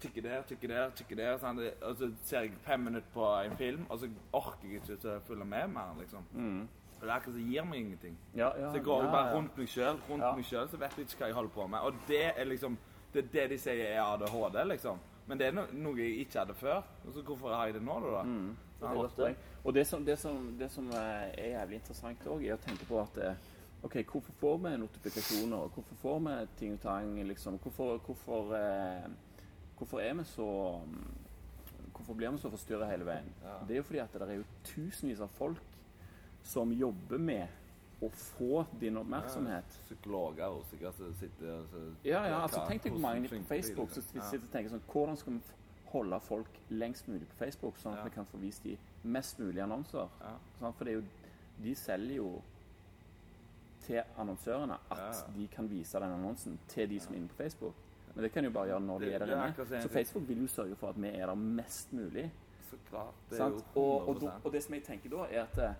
C: Tikke der, tikke der, tikke der. Sånn, og så ser jeg fem minutter på en film, og så orker jeg ikke å følge med mer, liksom. Og det er akkurat som gir meg ingenting.
A: Ja, ja,
C: Så jeg går
A: ja,
C: bare rundt meg sjøl, rundt meg selv, så vet jeg ikke hva jeg holder på med. Og det er liksom Det er det de sier er ADHD, liksom. Men det er no noe jeg ikke hadde før. Så hvorfor har jeg det nå, da?
A: Det er godt poeng. Og det som, det som, det som eh, er jævlig interessant òg, er å tenke på at eh, OK, hvorfor får vi notifikasjoner? Hvorfor får vi ting og tang? Liksom? Hvorfor, hvorfor, eh, hvorfor er vi så mm, Hvorfor blir vi så forstyrra hele veien? Det er jo fordi at det er jo tusenvis av folk som jobber med å få din oppmerksomhet.
C: Psykologer og sikkert sitter og
A: Ja, ja, altså tenk deg hvor mange på Facebook som
C: liksom.
A: sitter og tenker sånn Hvordan skal vi holde folk lengst mulig på Facebook, sånn at
C: Ja.
A: vi kan få vist de mest mulig annonser?
C: Ja.
A: Sånn, For det jo De selger jo til annonsørene at de kan vise den annonsen til de som er inne på Facebook. Men det kan de jo bare gjøre når de
C: Det-
A: er der
C: er
A: inne. Så Facebook vil jo sørge for at vi er der mest mulig.
C: Så klart. Det er jo
A: 100%. Og, og, og det som jeg tenker da, er at eh,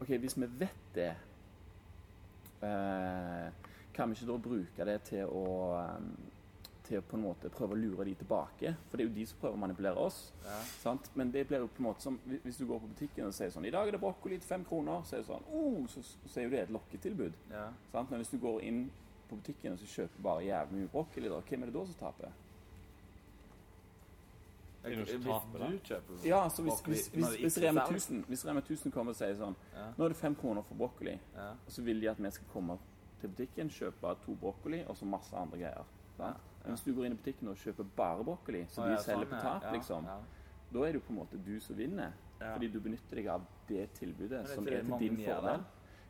A: OK, hvis vi vet det, eh, kan vi ikke da bruke det til å eh, til å på en måte prøve å lure de tilbake? For det er jo de som prøver å manipulere oss.
C: Ja.
A: Sant? Men det blir jo på en måte som hvis- du går på butikken og sier sånn I dag er det brokkoli til fem kroner. Så er det sånn oh, så, så er jo det et lokketilbud.
C: Ja.
A: Sant? Men hvis du går inn på butikken og så kjøper bare jævlig mye brokkoli, da, hvem er det da som taper?
B: Er
C: Hvis du kjøper
A: Ja, altså hvis, hvis, hvis, hvis Rema 1000 Hvis Rema 1000 kommer og sier sånn
C: Ja.
A: Nå er det fem kroner for brokkoli.
C: Ja.
A: Og så vil de at vi skal komme til butikken, kjøpe to brokkoli og så masse andre greier. Sant? Hvis du går inn i butikken og kjøper bare brokkoli, så de selger
C: sånn,
A: på tap, liksom, da er det jo på en måte du som vinner. Fordi du benytter deg av det tilbudet
C: er
A: som er til din fordel.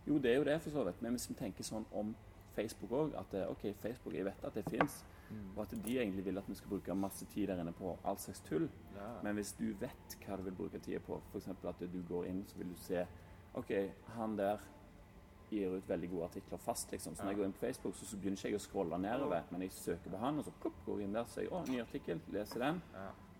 A: Jo, det er jo det, for så vidt. Men hvis vi tenker sånn om Facebook òg, at eh, OK, Facebook, jeg vet at det fins,
C: Mm.
A: og at de egentlig vil at vi skal bruke masse tid der inne på all slags tull.
C: Ja.
A: Men hvis du vet hva du vil bruke tida på, f.eks. at du går inn, så vil du se OK, han der gir ut veldig gode artikler fast, liksom. Så når jeg går inn på Facebook, så, så begynner ikke jeg å scrolle nedover, men jeg søker på han, og så plopp, går jeg inn der og sier å, ny artikkel, leser den.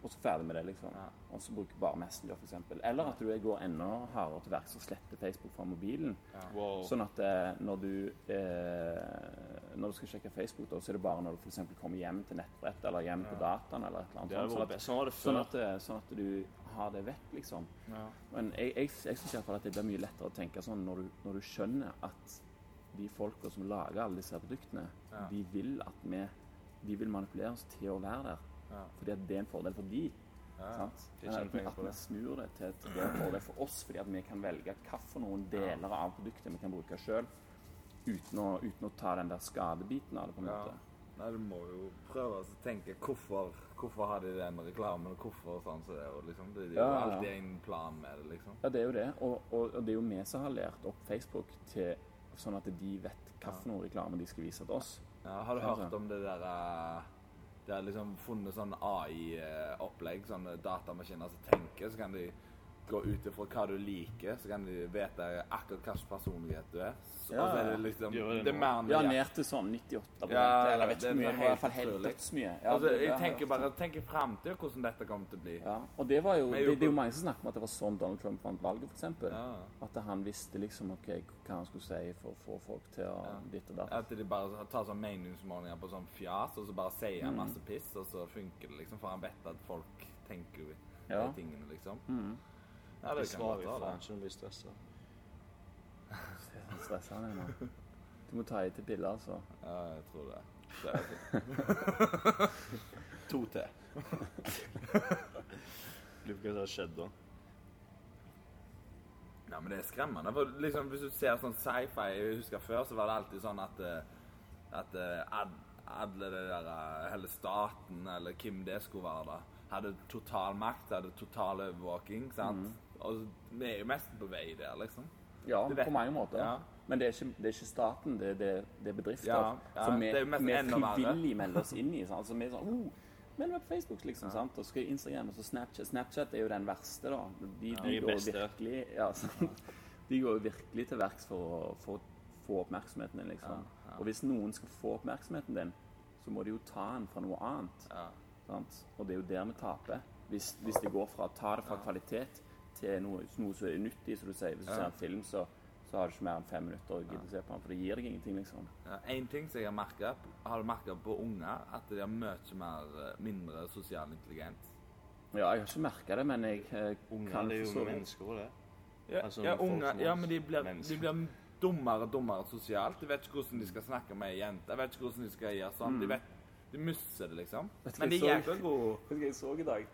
A: Og så ferdig med det, liksom. Og så bruker bare Messenger, f.eks. Eller at du går enda hardere til verks og sletter Facebook fra mobilen.
B: Wow.
A: Sånn at eh, når du eh, Når du skal sjekke Facebook, da, så er det bare når du f.eks. kommer hjem til nettbrett eller hjem på dataen eller et eller annet. sånt.
B: Sånn at,
A: Sånn at, eh, sånn at du har det vekk, liksom.
B: Ja.
A: Men jeg, jeg, jeg syns iallfall at det blir mye lettere å tenke sånn når du, når du skjønner at de folka som lager alle disse produktene,
C: Ja.
A: de vil at vi de vil manipulere oss til å være der.
C: Ja.
A: Fordi at det er en fordel for de.
C: Ja.
A: Sant?
B: De
A: At, at vi snur det til til det er en fordel for oss, fordi at vi kan velge noen deler av produktet vi kan bruke sjøl, uten, uten å ta den der skadebiten av det. på en måte.
C: Nei, du må jo prøve å tenke hvorfor, hvorfor har de den reklamen, og hvorfor sånn som det er. Liksom, det er jo
A: Ja, ja,
C: alltid en plan med det, liksom.
A: Ja, det er jo det. Og, og, og det er jo vi som har lært opp Facebook til sånn at de vet hvilken ja. reklame de skal vise til oss.
C: Ja, har du hørt om det der eh, De har liksom funnet sånn AI-opplegg, sånne datamaskiner som tenker, så kan de gå ut ifra hva du liker, så kan de vite akkurat hvilken personlighet du er. Så,
A: Ja,
C: er det liksom
B: det
C: Det er mer
A: Ja, ned til sånn 98
C: Ja,
A: Eller vet ikke hvor mye, i
C: helt
A: hvert fall helt dødsmye. Ja,
C: altså, jeg tenker bare tenker frem til hvordan dette kommer til å bli.
A: Ja, og det var jo, det, det er jo mange som snakker om at det var sånn Donald Trump vant valget, f.eks.
C: Ja.
A: At han visste liksom ok, hva han skulle si for å få folk til å
C: Ja.
A: ditt og datt.
C: At de bare tar sånn meningsmålinger på sånn fjas, og så bare sier
A: Mm.
C: han masse piss, og så funker det liksom, for han vet at folk tenker jo
A: Ja.
C: de tingene, liksom.
A: Mm.
C: Ja,
B: Det
C: kan godt være.
B: ikke stresser.
A: Han stresser han ennå. Du må ta i til piller, altså.
C: Ja, jeg tror det. det er det. to til.
B: Lurer på hva som har skjedd da.
C: Ja, men det er skremmende. For liksom, hvis du ser sånn sci-fi Jeg husker før så var det alltid sånn at eh, At eh, alle det der eh, Hele staten, eller hvem det skulle være, da hadde total makt, hadde total overvåking. sant? Og vi er jo mest på vei der, liksom.
A: Ja, på mange måter.
C: Ja.
A: Men det er, ikke, det er ikke staten, det, det, det er bedrifter.
C: Ja, ja,
A: som vi,
C: det er jo mest
A: vi frivillig melder oss inn i. Sånn. Altså, vi er sånn oh, Meld meg på Facebook, liksom. sant? Og så Instagram og så Snapchat. Snapchat er jo den verste, da. De, de,
B: de
A: går virkelig ja. De går jo virkelig til verks for å få, få oppmerksomheten din, liksom.
C: Ja, ja.
A: Og hvis noen skal få oppmerksomheten din, så må de jo ta den fra noe annet.
C: Ja.
A: Sant? Og det er jo der vi taper. Hvis, hvis det går fra å ta det fra kvalitet til noe, noe som er nyttig, som du sier. Hvis du
C: Ja.
A: ser en film, så, så har du ikke mer enn fem minutter å gidde å se på den, for det gir deg ingenting, liksom.
C: Ja, en ting som jeg har merket, har du merket på unger, at de har mye mer, eh, mindre sosial intelligens.
A: Ja, jeg har ikke merka det, men jeg eh,
B: Unger
A: kan
B: det er jo
A: forstå
B: mennesker det.
C: Ja,
B: Altså,
C: ja, unger, ja men de blir, de blir dummere og dummere sosialt. De vet ikke hvordan de skal snakke med ei jente. De vet ikke hvordan de skal gjøre sånn. De vet, de mister det, liksom.
A: Mm.
C: Men de er
A: så?
C: jækla gode.
A: Vet du hva jeg så i dag?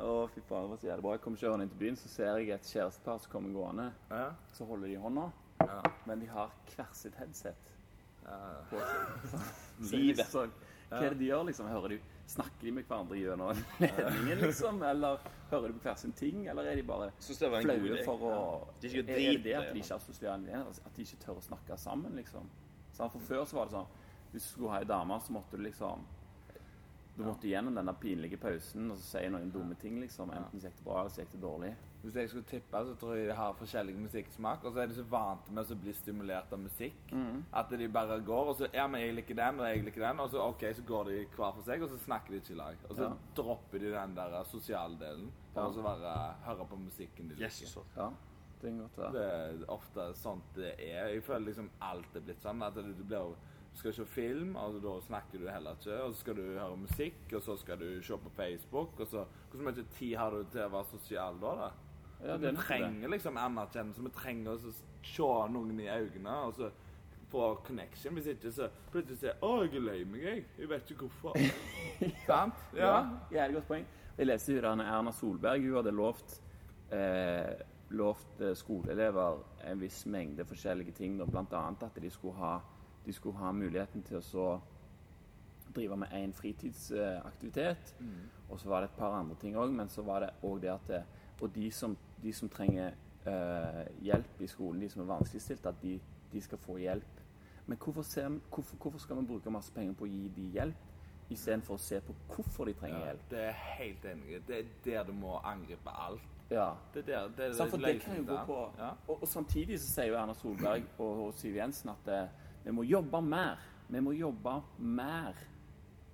A: Å, fy faen, det var så jævlig bra. Jeg kommer kjørende inn til byen, så ser jeg et kjærestepar som kommer gående.
C: Ja,
A: Så holder de i hånda,
C: ja,
A: men de har hver sitt headset
C: ja.
A: på seg.
B: Livet.
A: så- Hva er det de gjør, liksom? Hører de, snakker de med hverandre gjennom ledningen, liksom? Eller hører de på hver sin ting? Eller er de bare flaue for å
B: De
A: Er det det at de ikke har sosiale? At de ikke tør å snakke sammen, liksom? For før så var det sånn Hvis du skulle ha ei dame, så måtte du liksom Du måtte gjennom den der pinlige pausen og så si noen dumme ting, liksom. Enten så gikk det bra, eller så gikk det dårlig.
C: Hvis jeg skulle tippe, så tror jeg de har forskjellig musikksmak. Og så er de så vant med å bli stimulert av musikk
A: Mm.
C: at de bare går og så Ja, men jeg liker den, og jeg liker den. Og så OK, så går de hver for seg, og så snakker de ikke i lag. Og så
A: Ja.
C: dropper de den der sosiale delen for
A: Ja.
C: å så bare høre på musikken de liker.
B: Yes,
A: Ja, det.
C: Det er ofte sånt det er. Jeg føler liksom alt er blitt sånn. At du, du blir du skal se film, altså da snakker du heller ikke. Og så skal du høre musikk, og så skal du se på Facebook. Og så Hvor mye tid har du til å være sosial da? da?
A: Ja,
C: vi
A: trenger det.
C: liksom anerkjennelse. Vi trenger å se noen i øynene og så få connection. Hvis ikke så plutselig sier 'Å, jeg er lei meg, jeg. Jeg vet ikke hvorfor'. Sant?
A: Ja, jævlig godt poeng. Jeg leste jo da, Erna Solberg. Hun hadde lovt, eh, lovt eh, skoleelever en viss mengde forskjellige ting. bl.a. at de skulle ha, de skulle ha muligheten til å så drive med én fritidsaktivitet. Og så var det et par andre ting òg, men så var det òg det at det, Og de som, de som trenger øh, hjelp i skolen, de som er vanskeligstilte, at de, de skal få hjelp. Men hvorfor, ser, hvorfor, hvorfor skal vi bruke masse penger på å gi de hjelp, istedenfor å se på hvorfor de trenger
C: Ja,
A: hjelp?
C: det er helt enig. Det er der du må angripe alt.
A: Ja.
C: Det er der, det er
A: Samt, for det kan jo gå på
C: ja.
A: og, og samtidig så sier jo Erna Solberg og, og Siv Jensen at eh, vi må jobbe mer. Vi må jobbe mer.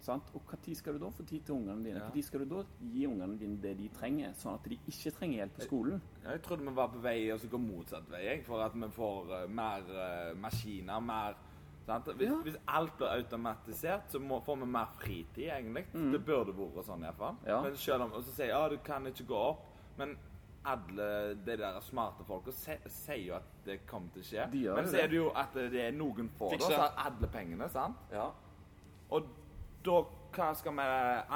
A: Sant? Og når skal du da få tid til ungene dine?
C: Ja.
A: Når skal du da gi ungene dine det de trenger, sånn at de ikke trenger hjelp på skolen?
C: Jeg trodde vi var på vei og så gå motsatt vei, jeg, for at vi får uh, mer uh, maskiner, mer sant? Hvis,
A: Ja.
C: hvis alt blir automatisert, så må, får vi mer fritid, egentlig. Det burde vært sånn, iallfall.
A: Ja.
C: Men selv om Og så sier jeg ja, du kan ikke gå opp, men alle de der smarte folka sier jo at det kommer til å skje.
A: De
C: men så er det jo at det er noen få, da, så har alle pengene, sant?
A: Ja.
C: Og da hva skal vi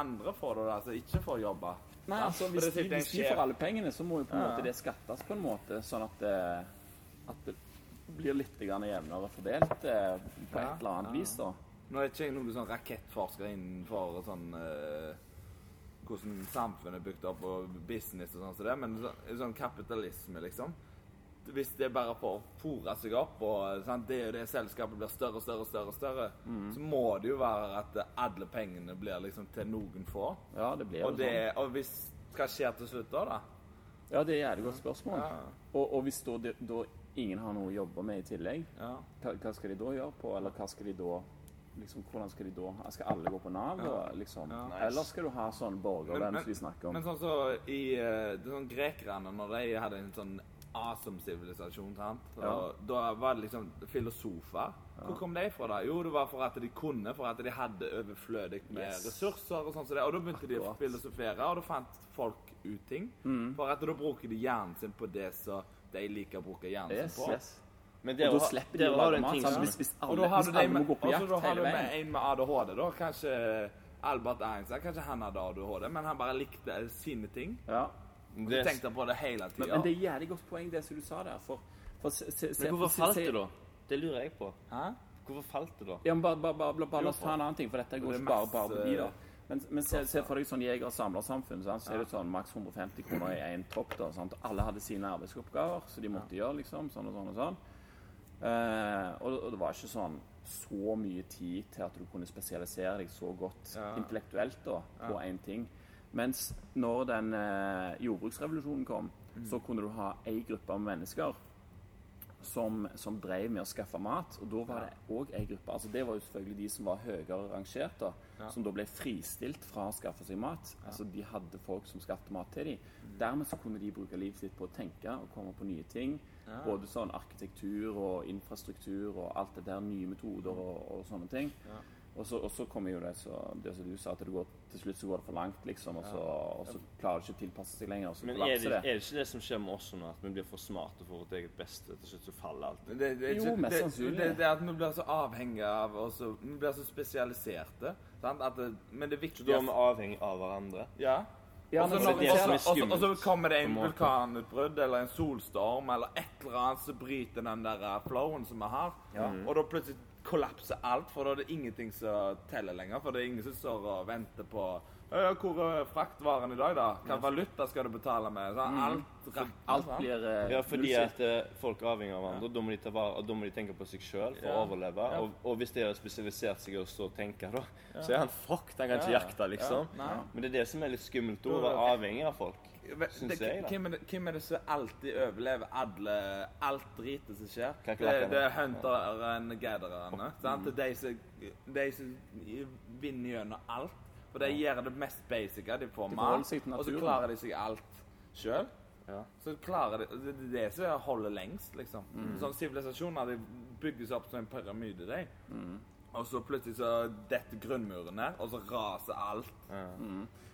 C: andre få, da, som ikke får jobbe?
A: Nei, altså Hvis
C: det
A: de, hvis de får alle pengene, så må jo på en
C: Ja.
A: måte det skattes på en måte, sånn at det, at det blir litt grann jevnere fordelt eh, på
C: Ja,
A: et eller annet
C: ja.
A: vis. da.
C: Nå er ikke jeg noen sånn rakettforsker innenfor sånn eh, hvordan samfunnet er bygd opp og business og sånn som det, men så, sånn kapitalisme, liksom. Hvis det bare får fòre seg opp, og sant, det og det selskapet blir større og større, større, større, så må det jo være at alle pengene blir liksom til noen få.
A: Ja, det blir
C: Og, det,
A: sånn.
C: og hvis Hva skjer til slutt da, da?
A: Ja, det er et godt spørsmål.
C: Ja.
A: Og, og hvis da, da ingen har noe å jobbe med i tillegg,
C: Ja.
A: hva, hva skal de da gjøre på? Eller hva skal de da liksom, Hvordan skal de da Skal alle gå på Nav, da? Liksom?
C: Ja.
B: Nice.
A: Eller skal du ha sånn borgerlønn som vi snakker om?
C: Men sånn så i eh, sånn Grekerne, når de hadde en sånn awesome sivilisasjon,
A: Ja.
C: Da var det liksom filosofer. Hvor kom de fra, da? Jo, det var for at de kunne, for at de hadde overflødig med
A: Yes.
C: ressurser og sånn som det. Og da begynte de å filosofere, og da fant folk ut ting.
A: Mm.
C: For at da bruker de hjernen sin på det som de liker å bruke hjernen
A: Yes,
C: sin på.
A: yes.
B: Men
A: Og da slipper de å lage mat.
B: ting
A: sant?
B: som-
A: Hvis, alle.
C: Og da har du
A: med, må
C: med,
A: gå på
C: og så da har
A: hele
C: du med en med ADHD, da. Kanskje Albert Einstein, kanskje han hadde ADHD, men han bare likte sine ting.
A: ja.
C: Du tenkte på det hele
A: men,
C: tida.
A: men det er jævlig godt poeng, det som du sa der. For, for se, se, se,
B: Men hvorfor falt det, da? Det lurer jeg på.
C: Hæ?
B: Hvorfor falt det, da?
A: Ja, men bare, bare, bare, bare la oss ta en annen ting, for dette går
C: Det
A: ikke bare, bare på de, da. Men, men se, se for deg sånn jeger- og samlersamfunn. Så er det sånn maks 150 kroner i én da, sant? Alle hadde sine arbeidsoppgaver så de måtte gjøre, liksom. Sånn og sånn og sånn. Eh, og, og det var ikke sånn så mye tid til at du kunne spesialisere deg så godt
C: Ja.
A: intellektuelt da, på én ting. Mens når den eh, jordbruksrevolusjonen kom, så kunne du ha ei gruppe av mennesker som, som drev med å skaffe mat. Og da var det òg ei gruppe. altså Det var jo selvfølgelig de som var høyere rangert, da, som da ble fristilt fra å skaffe seg mat. Altså De hadde folk som skaffet mat til dem. Dermed så kunne de bruke livet sitt på å tenke og komme på nye ting. Både sånn arkitektur og infrastruktur og alt det der, nye metoder og, og sånne ting. Og så, og så kommer jo det, så, det som du sa, at det går, til slutt så går det for langt, liksom. Og så, og så klarer du ikke å tilpasse seg lenger. Og så
B: Men er det,
A: det.
B: er
A: det.
B: det ikke det som skjer med oss nå, at vi blir for smarte for vårt eget beste? Til slutt så faller alt.
C: Det, det, det,
A: Jo,
C: ikke-
A: mest
C: det,
A: sannsynlig.
C: Det, det er at vi blir så avhengige av og så, Vi blir så spesialiserte. Sant? At det, men det
B: Så da er vi avhengig av hverandre.
C: Ja.
A: Ja,
C: og så
A: men
C: når-
A: det
B: er
C: og så-
B: er
C: og så- Og så kommer det en vulkanutbrudd eller en solstorm eller et eller annet som bryter den der uh, flowen som vi har. Og da plutselig kollapser alt, for da er det ingenting som teller lenger. For det er ingen som står og venter på «Øh, Hvor er fraktvaren i dag, da? Hvilken valuta skal du betale med? Sånn, alt
A: Alt blir eh,
B: Ja, fordi at eh, folk er avhengig av hverandre. Da må de ta vare, og da må de tenke på seg sjøl for
C: Ja.
B: å overleve.
C: Ja.
B: Og, og hvis de har spesialisert seg i å stå og tenke, da, så er han fucked. Han kan ikke
C: Ja.
B: jakte, liksom.
C: Ja.
B: Men det er det som er litt skummelt, å være avhengig av folk. Syns
C: det-
B: jeg, da.
C: Hvem er, det, hvem er det som alltid overlever alle, alt dritet som skjer? Det, det er hunteren gathererne. sant? Det er de som vinner gjennom alt. For de gjør det mest basice. De får mat, og så klarer de seg alt sjøl.
B: Ja.
C: Så klarer de, Det er det som holder lengst, liksom.
A: Mm.
C: Sånn Sivilisasjoner de bygges opp som en pyramide, de.
A: Mm.
C: Og så plutselig så detter grunnmuren ned, og så raser alt.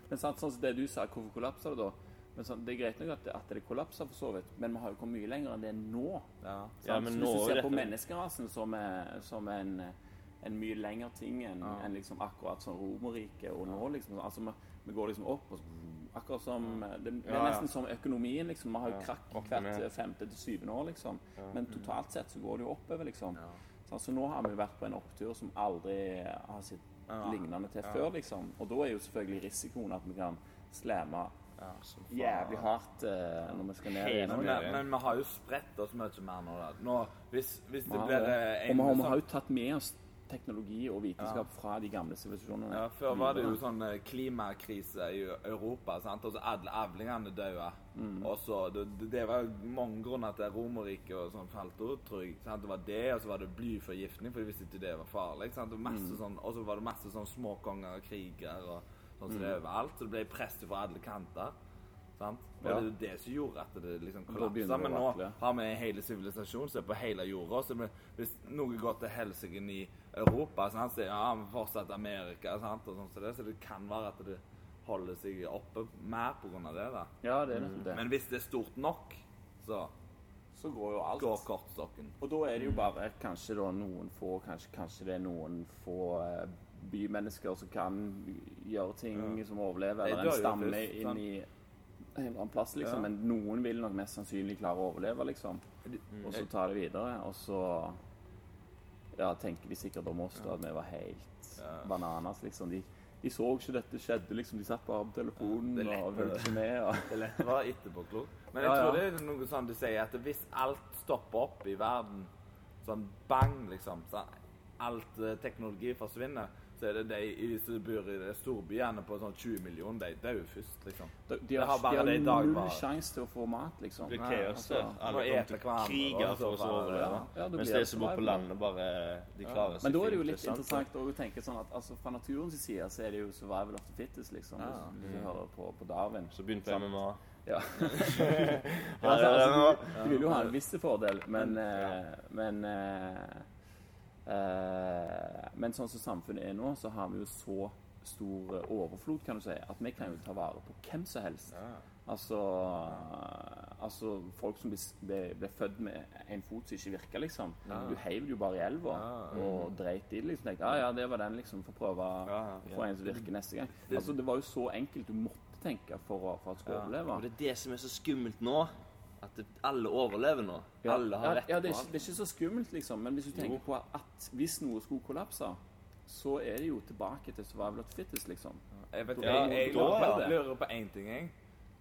A: Men sant, sånn som det du sa, hvorfor kollapser det da? Men sånn, det er greit nok at det, at det kollapser for så vidt, men vi har jo kommet mye lenger enn det nå.
C: Ja.
A: Sant?
B: Ja, men
A: Hvis
B: nå
A: du ser
B: er
A: på menneskerasen som, er, som en, en mye lengre ting enn enn liksom akkurat sånn Romerriket og nå, liksom. Altså, vi, vi går liksom opp og Akkurat som Det, det er
C: Ja, ja.
A: nesten som økonomien, liksom. Vi har jo krakk hvert femte til syvende år, liksom. Men totalt sett så går det jo oppover, liksom. Så nå har vi vært på en opptur som aldri har sett lignende til før, liksom. Og da er jo selvfølgelig risikoen at vi kan slamme jævlig hardt uh, når vi skal ned igjen.
C: Men, men vi har jo spredt oss mye mer nå. Nå hvis, hvis
A: Vi
C: det blir
A: det.
C: eh,
A: Og vi har jo tatt med oss teknologi og vitenskap fra de gamle sivilisasjonene.
C: Ja, Før var det jo sånn eh, klimakrise i Europa, sant? og så alle avlingene døde. Og så, det, det- var mange grunner til at Romerriket og sånn falt ut, tror jeg. Sant? Det var det, og så var det blyforgiftning, for de visste ikke det var farlig. Sant? Og masse sånn, så var det masse sånn småkonger og kriger og sånn som det er overalt. Så det ble press fra alle kanter. Sant? Og
A: Ja.
C: det er jo det som gjorde at det liksom kollapsa. Men nå har vi en hel sivilisasjon som er på hele jorda. Så hvis noe går til helsike i Europa, sant? så ja, men fortsatt Amerika, sant? Og sånn, så, det, så det kan være at det holder seg oppe mer pga. det. da.
A: Ja, det er nettopp det.
C: Men hvis det er stort nok, så
A: så går jo alt.
C: går kortstokken.
A: Og da er det jo bare kanskje da noen få Kanskje, kanskje det er noen få eh, bymennesker som kan gjøre ting som overlever, eller en stamme
C: først,
A: inn i en eller annen plass, liksom.
C: Ja.
A: Men noen vil nok mest sannsynlig klare å overleve, liksom. Og så ta det videre. Og så ja, tenker de sikkert om oss da at vi var helt bananas, liksom. De, de så ikke dette skjedde, liksom. De satt bare på telefonen
C: er
A: og fulgte ikke med. Og,
C: Det er lett å være etterpåklok. Men jeg
A: Ja,
C: tror
A: ja.
C: det er noe sånn du sier, at hvis alt stopper opp i verden, sånn bang, liksom så Alt eh, teknologi forsvinner, så er det de i- du bor i de storbyene på sånn 20 millioner, de dør først, liksom.
A: de, de har,
C: har bare
A: de har
C: det i dag,
A: null sjanse til å få mat, liksom.
B: Det kaos.
A: altså,
B: Alle kommer til å
C: hverandre,
B: krige for å sove.
A: Ja, ja,
B: Mens de som bor på landet, bare de klarer seg
A: Men da er det jo litt
B: sant?
A: interessant å tenke sånn at altså, fra naturens side så er det jo survival of the fittest, liksom.
C: Ja.
A: Hvis du hører på, på Darwin.
B: Så begynte jeg med MMA.
A: Ja.
B: Ja,
A: altså,
B: det
A: altså, du, du vil jo ha en viss fordel, men eh, Men eh, eh, Men sånn som samfunnet er nå, så har vi jo så stor eh, overflod, kan du si, at vi kan jo ta vare på hvem som helst. Altså, altså folk som ble, ble, ble født med en fot som ikke virka, liksom. Du heiv jo bare i elva og dreit i det. liksom. Tenkte, ja, ja, det var den, liksom. Få prøve
B: Ja,
A: få en som virker neste gang. Altså, Det var jo så enkelt du måtte tenke for, å- for at skulle
B: Og
A: overleve.
B: det er det som er så skummelt nå. Det, alle overlever nå.
A: Ja,
B: Alle har rett
A: ja, det, er
B: på
A: ikke, det er ikke så skummelt, liksom. Men hvis du tenker på at hvis noe skulle kollapse, så er det jo tilbake til survival of fittest, liksom.
C: Jeg, vet,
A: Ja,
C: jeg, jeg,
A: er
C: lurer,
A: det.
C: lurer på én ting, jeg.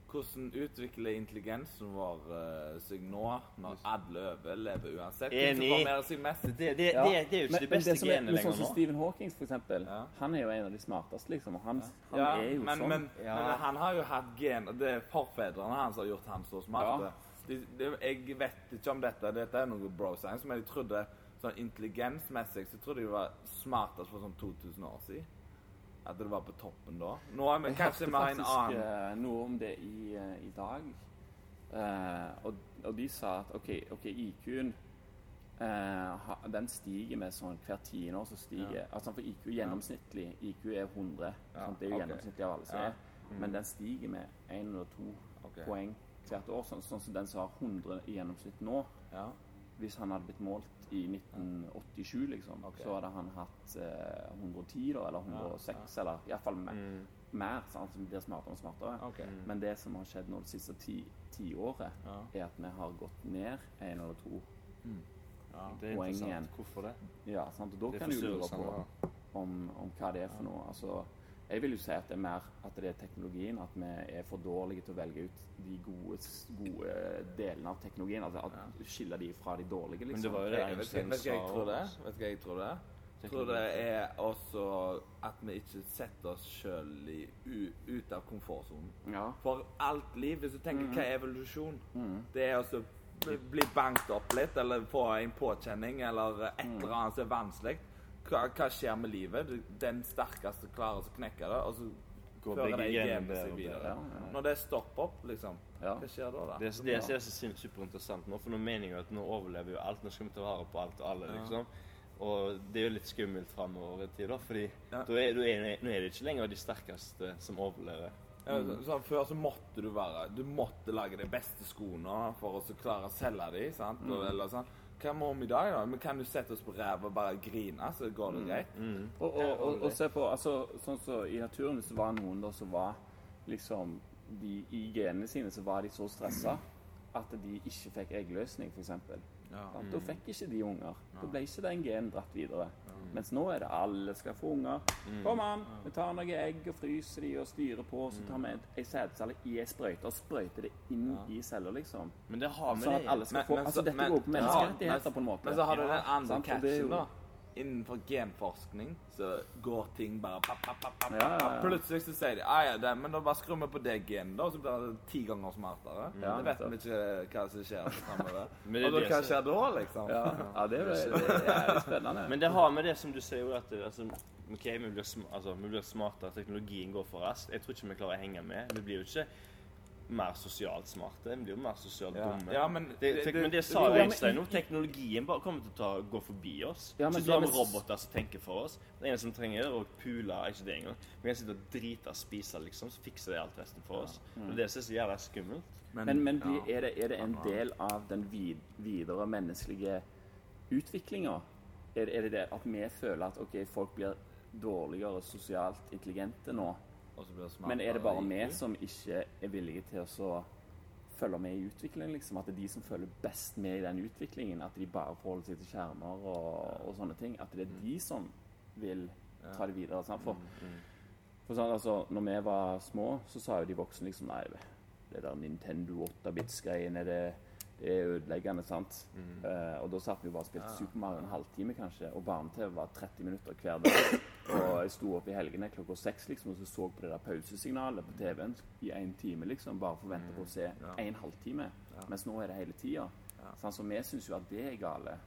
C: Hvordan utvikler intelligensen vår uh, seg nå, når alle overlever uansett?
B: Enig. Det, det, det,
A: Ja.
B: det, det er jo ikke
A: Men-
B: de beste
A: som er-
B: genene
A: men Sånn som
B: nå.
A: Stephen Hawking, for eksempel.
C: Ja.
A: Han er jo en av de smarteste, liksom. Og han, han er jo
C: men,
A: sånn.
C: men,
B: Ja.
C: men han har jo hatt gen Det er forfedrene hans som har gjort han så smart.
A: Ja.
C: De, de, jeg vet ikke om dette, dette er noe bro science, men jeg trodde sånn intelligensmessig så trodde jeg var smartest for sånn 2000 år siden. At det var på toppen da. Nå er vi
A: Jeg
C: kanskje
A: hørte
C: har en
A: faktisk
C: annen
A: eh, noe om det i, eh, i dag. Uh, og, og de sa at OK, ok, IQ-en uh, den stiger med sånn hvert tiende år så stiger altså For IQ gjennomsnittlig IQ er 100.
C: Ja,
A: sant? Det er jo
C: okay.
A: gjennomsnittlig av alle som
C: Ja.
A: er. Men den stiger med én eller to
C: Ok.
A: poeng hvert år. Sånn, sånn som den som har 100 i gjennomsnitt nå.
C: ja.
A: Hvis han hadde blitt målt i 1987, liksom,
C: okay.
A: så hadde han hatt eh, 110 da, eller 106, eller iallfall mer.
B: Mm.
A: mer sant, som blir smartere og smartere.
C: Ok.
A: Men det som har skjedd nå det siste ti, tiåret,
C: Ja.
A: er at vi har gått ned en eller to
C: Ja.
B: Det er
A: Poeng igjen.
B: Hvorfor det?
A: Ja, sant? Og da
B: Det
A: kan du lure på om, om hva det er for noe. Altså, jeg vil jo si at det er mer at det er teknologien, at vi er for dårlige til å velge ut de gode, gode delene av teknologien. At, at skille de fra de dårlige, liksom.
B: Men det var jo det
C: Jeg, vet, vet, du hva jeg tror det? Vet du hva jeg tror det er? Jeg tror det er også at vi ikke setter oss sjøl ut av komfortsonen.
A: Ja.
C: For alt liv, hvis du tenker
A: Mm.
C: hva er evolusjon? Det er altså bli- banket opp litt, eller få en påkjenning, eller et
A: Mm.
C: eller annet som er vanskelig. Hva, hva skjer med livet? Den sterkeste klarer å knekke det, og så
B: Går
C: fører det
B: genene
C: genene seg videre. Når det stopper opp, liksom,
A: Ja.
C: hva skjer da? da?
B: Det, det, det er så sin- superinteressant nå, for nå mener jeg at nå overlever jo alt. Nå skal vi ta vare på alt og alle, liksom. Og det er jo litt skummelt framover i tid, da, fordi
C: Ja.
B: da er, er, nå er det ikke lenger de sterkeste som overlever.
C: Ja, så, Før så måtte du være Du måtte lage de beste skoene for å så klare å selge dem. sant? Og, eller sånn. Hva må vi i dag, da? Men kan du sette oss på ræva og bare grine, så går det greit.
A: Og, og, og, og se på altså, sånn så I naturen hvis det var noen da som var liksom de, I genene sine så var de så stressa at de ikke fikk eggløsning, f.eks.
C: Ja.
A: Da fikk ikke de unger. Da ble ikke den genen dratt videre. Mens nå er det alle skal få unger. Kom an, vi tar noen egg og fryser de og styrer på. Så tar vi ei sædcelle i ei sprøyte og sprøyter det inn i celler, liksom.
B: Men det har vi
A: Sånn at alle skal
C: Men-
A: få
C: men
A: Altså, dette
C: men-
A: går på
C: ja,
A: menneskerettigheter
C: men-
A: på en måte.
C: Men så har du den andre catchen, da. Innenfor genforskning så går ting bare pap, pap, pap, pap,
A: Ja, ja, ja.
C: Plutselig så sier de ah, ja, det, men da bare skrur vi på det genet, da, så blir det ti ganger smartere.
A: Ja,
C: det vet vi ikke hva som skjer fremover.
B: Men det er
C: Og da,
B: det
C: hva skjer da, liksom?
A: Ja, ja det, er, det er jævlig spennende.
B: Men det har med det som du sier, jo, at altså, ok, vi blir, sm altså, vi blir smartere, teknologien går for raskt. Jeg tror ikke vi klarer å henge med. Vi blir jo ikke mer sosialt smarte, En blir jo mer sosialt
C: Ja.
B: dumme.
C: Ja, men
B: det,
C: det- det-
B: men det sa jo
A: men-
B: Øystein nå. Teknologien bare kommer til å ta, gå forbi oss.
A: Ja, men
B: så har vi roboter som tenker for oss. Det eneste som trenger, er å pule ikke det engang. Vi kan sitte og drite og spise, liksom, så fikser det alt resten for oss. Og det synes jeg er jævla skummelt.
A: Men, men blir,
C: ja.
A: er, det, er det en del av den vid, videre menneskelige utviklinga? Er, det- er det det at vi føler at ok, folk blir dårligere sosialt intelligente nå? Men er det bare vi som ikke er villige til å så følge med i utviklingen? liksom? At det er de som følger best med i den utviklingen? At de bare forholder seg til skjermer og, og sånne ting? At det er de som vil ta det videre? Sant? For, for sånn, altså, når vi var små, så sa jo de voksne liksom Nei, det der Nintendo 8-bits-greiene, det, det er ødeleggende, sant? Eh, og da satt vi bare og spilte Super Mario en halvtime, kanskje, og barne-TV var 30 minutter hver dag. Og jeg sto opp i helgene klokka seks liksom, og så så på det der pausesignalet på TV-en i én time, liksom, bare for å vente på å se en halvtime. Mens nå er det hele tida. Ja. så vi syns jo at det er gale.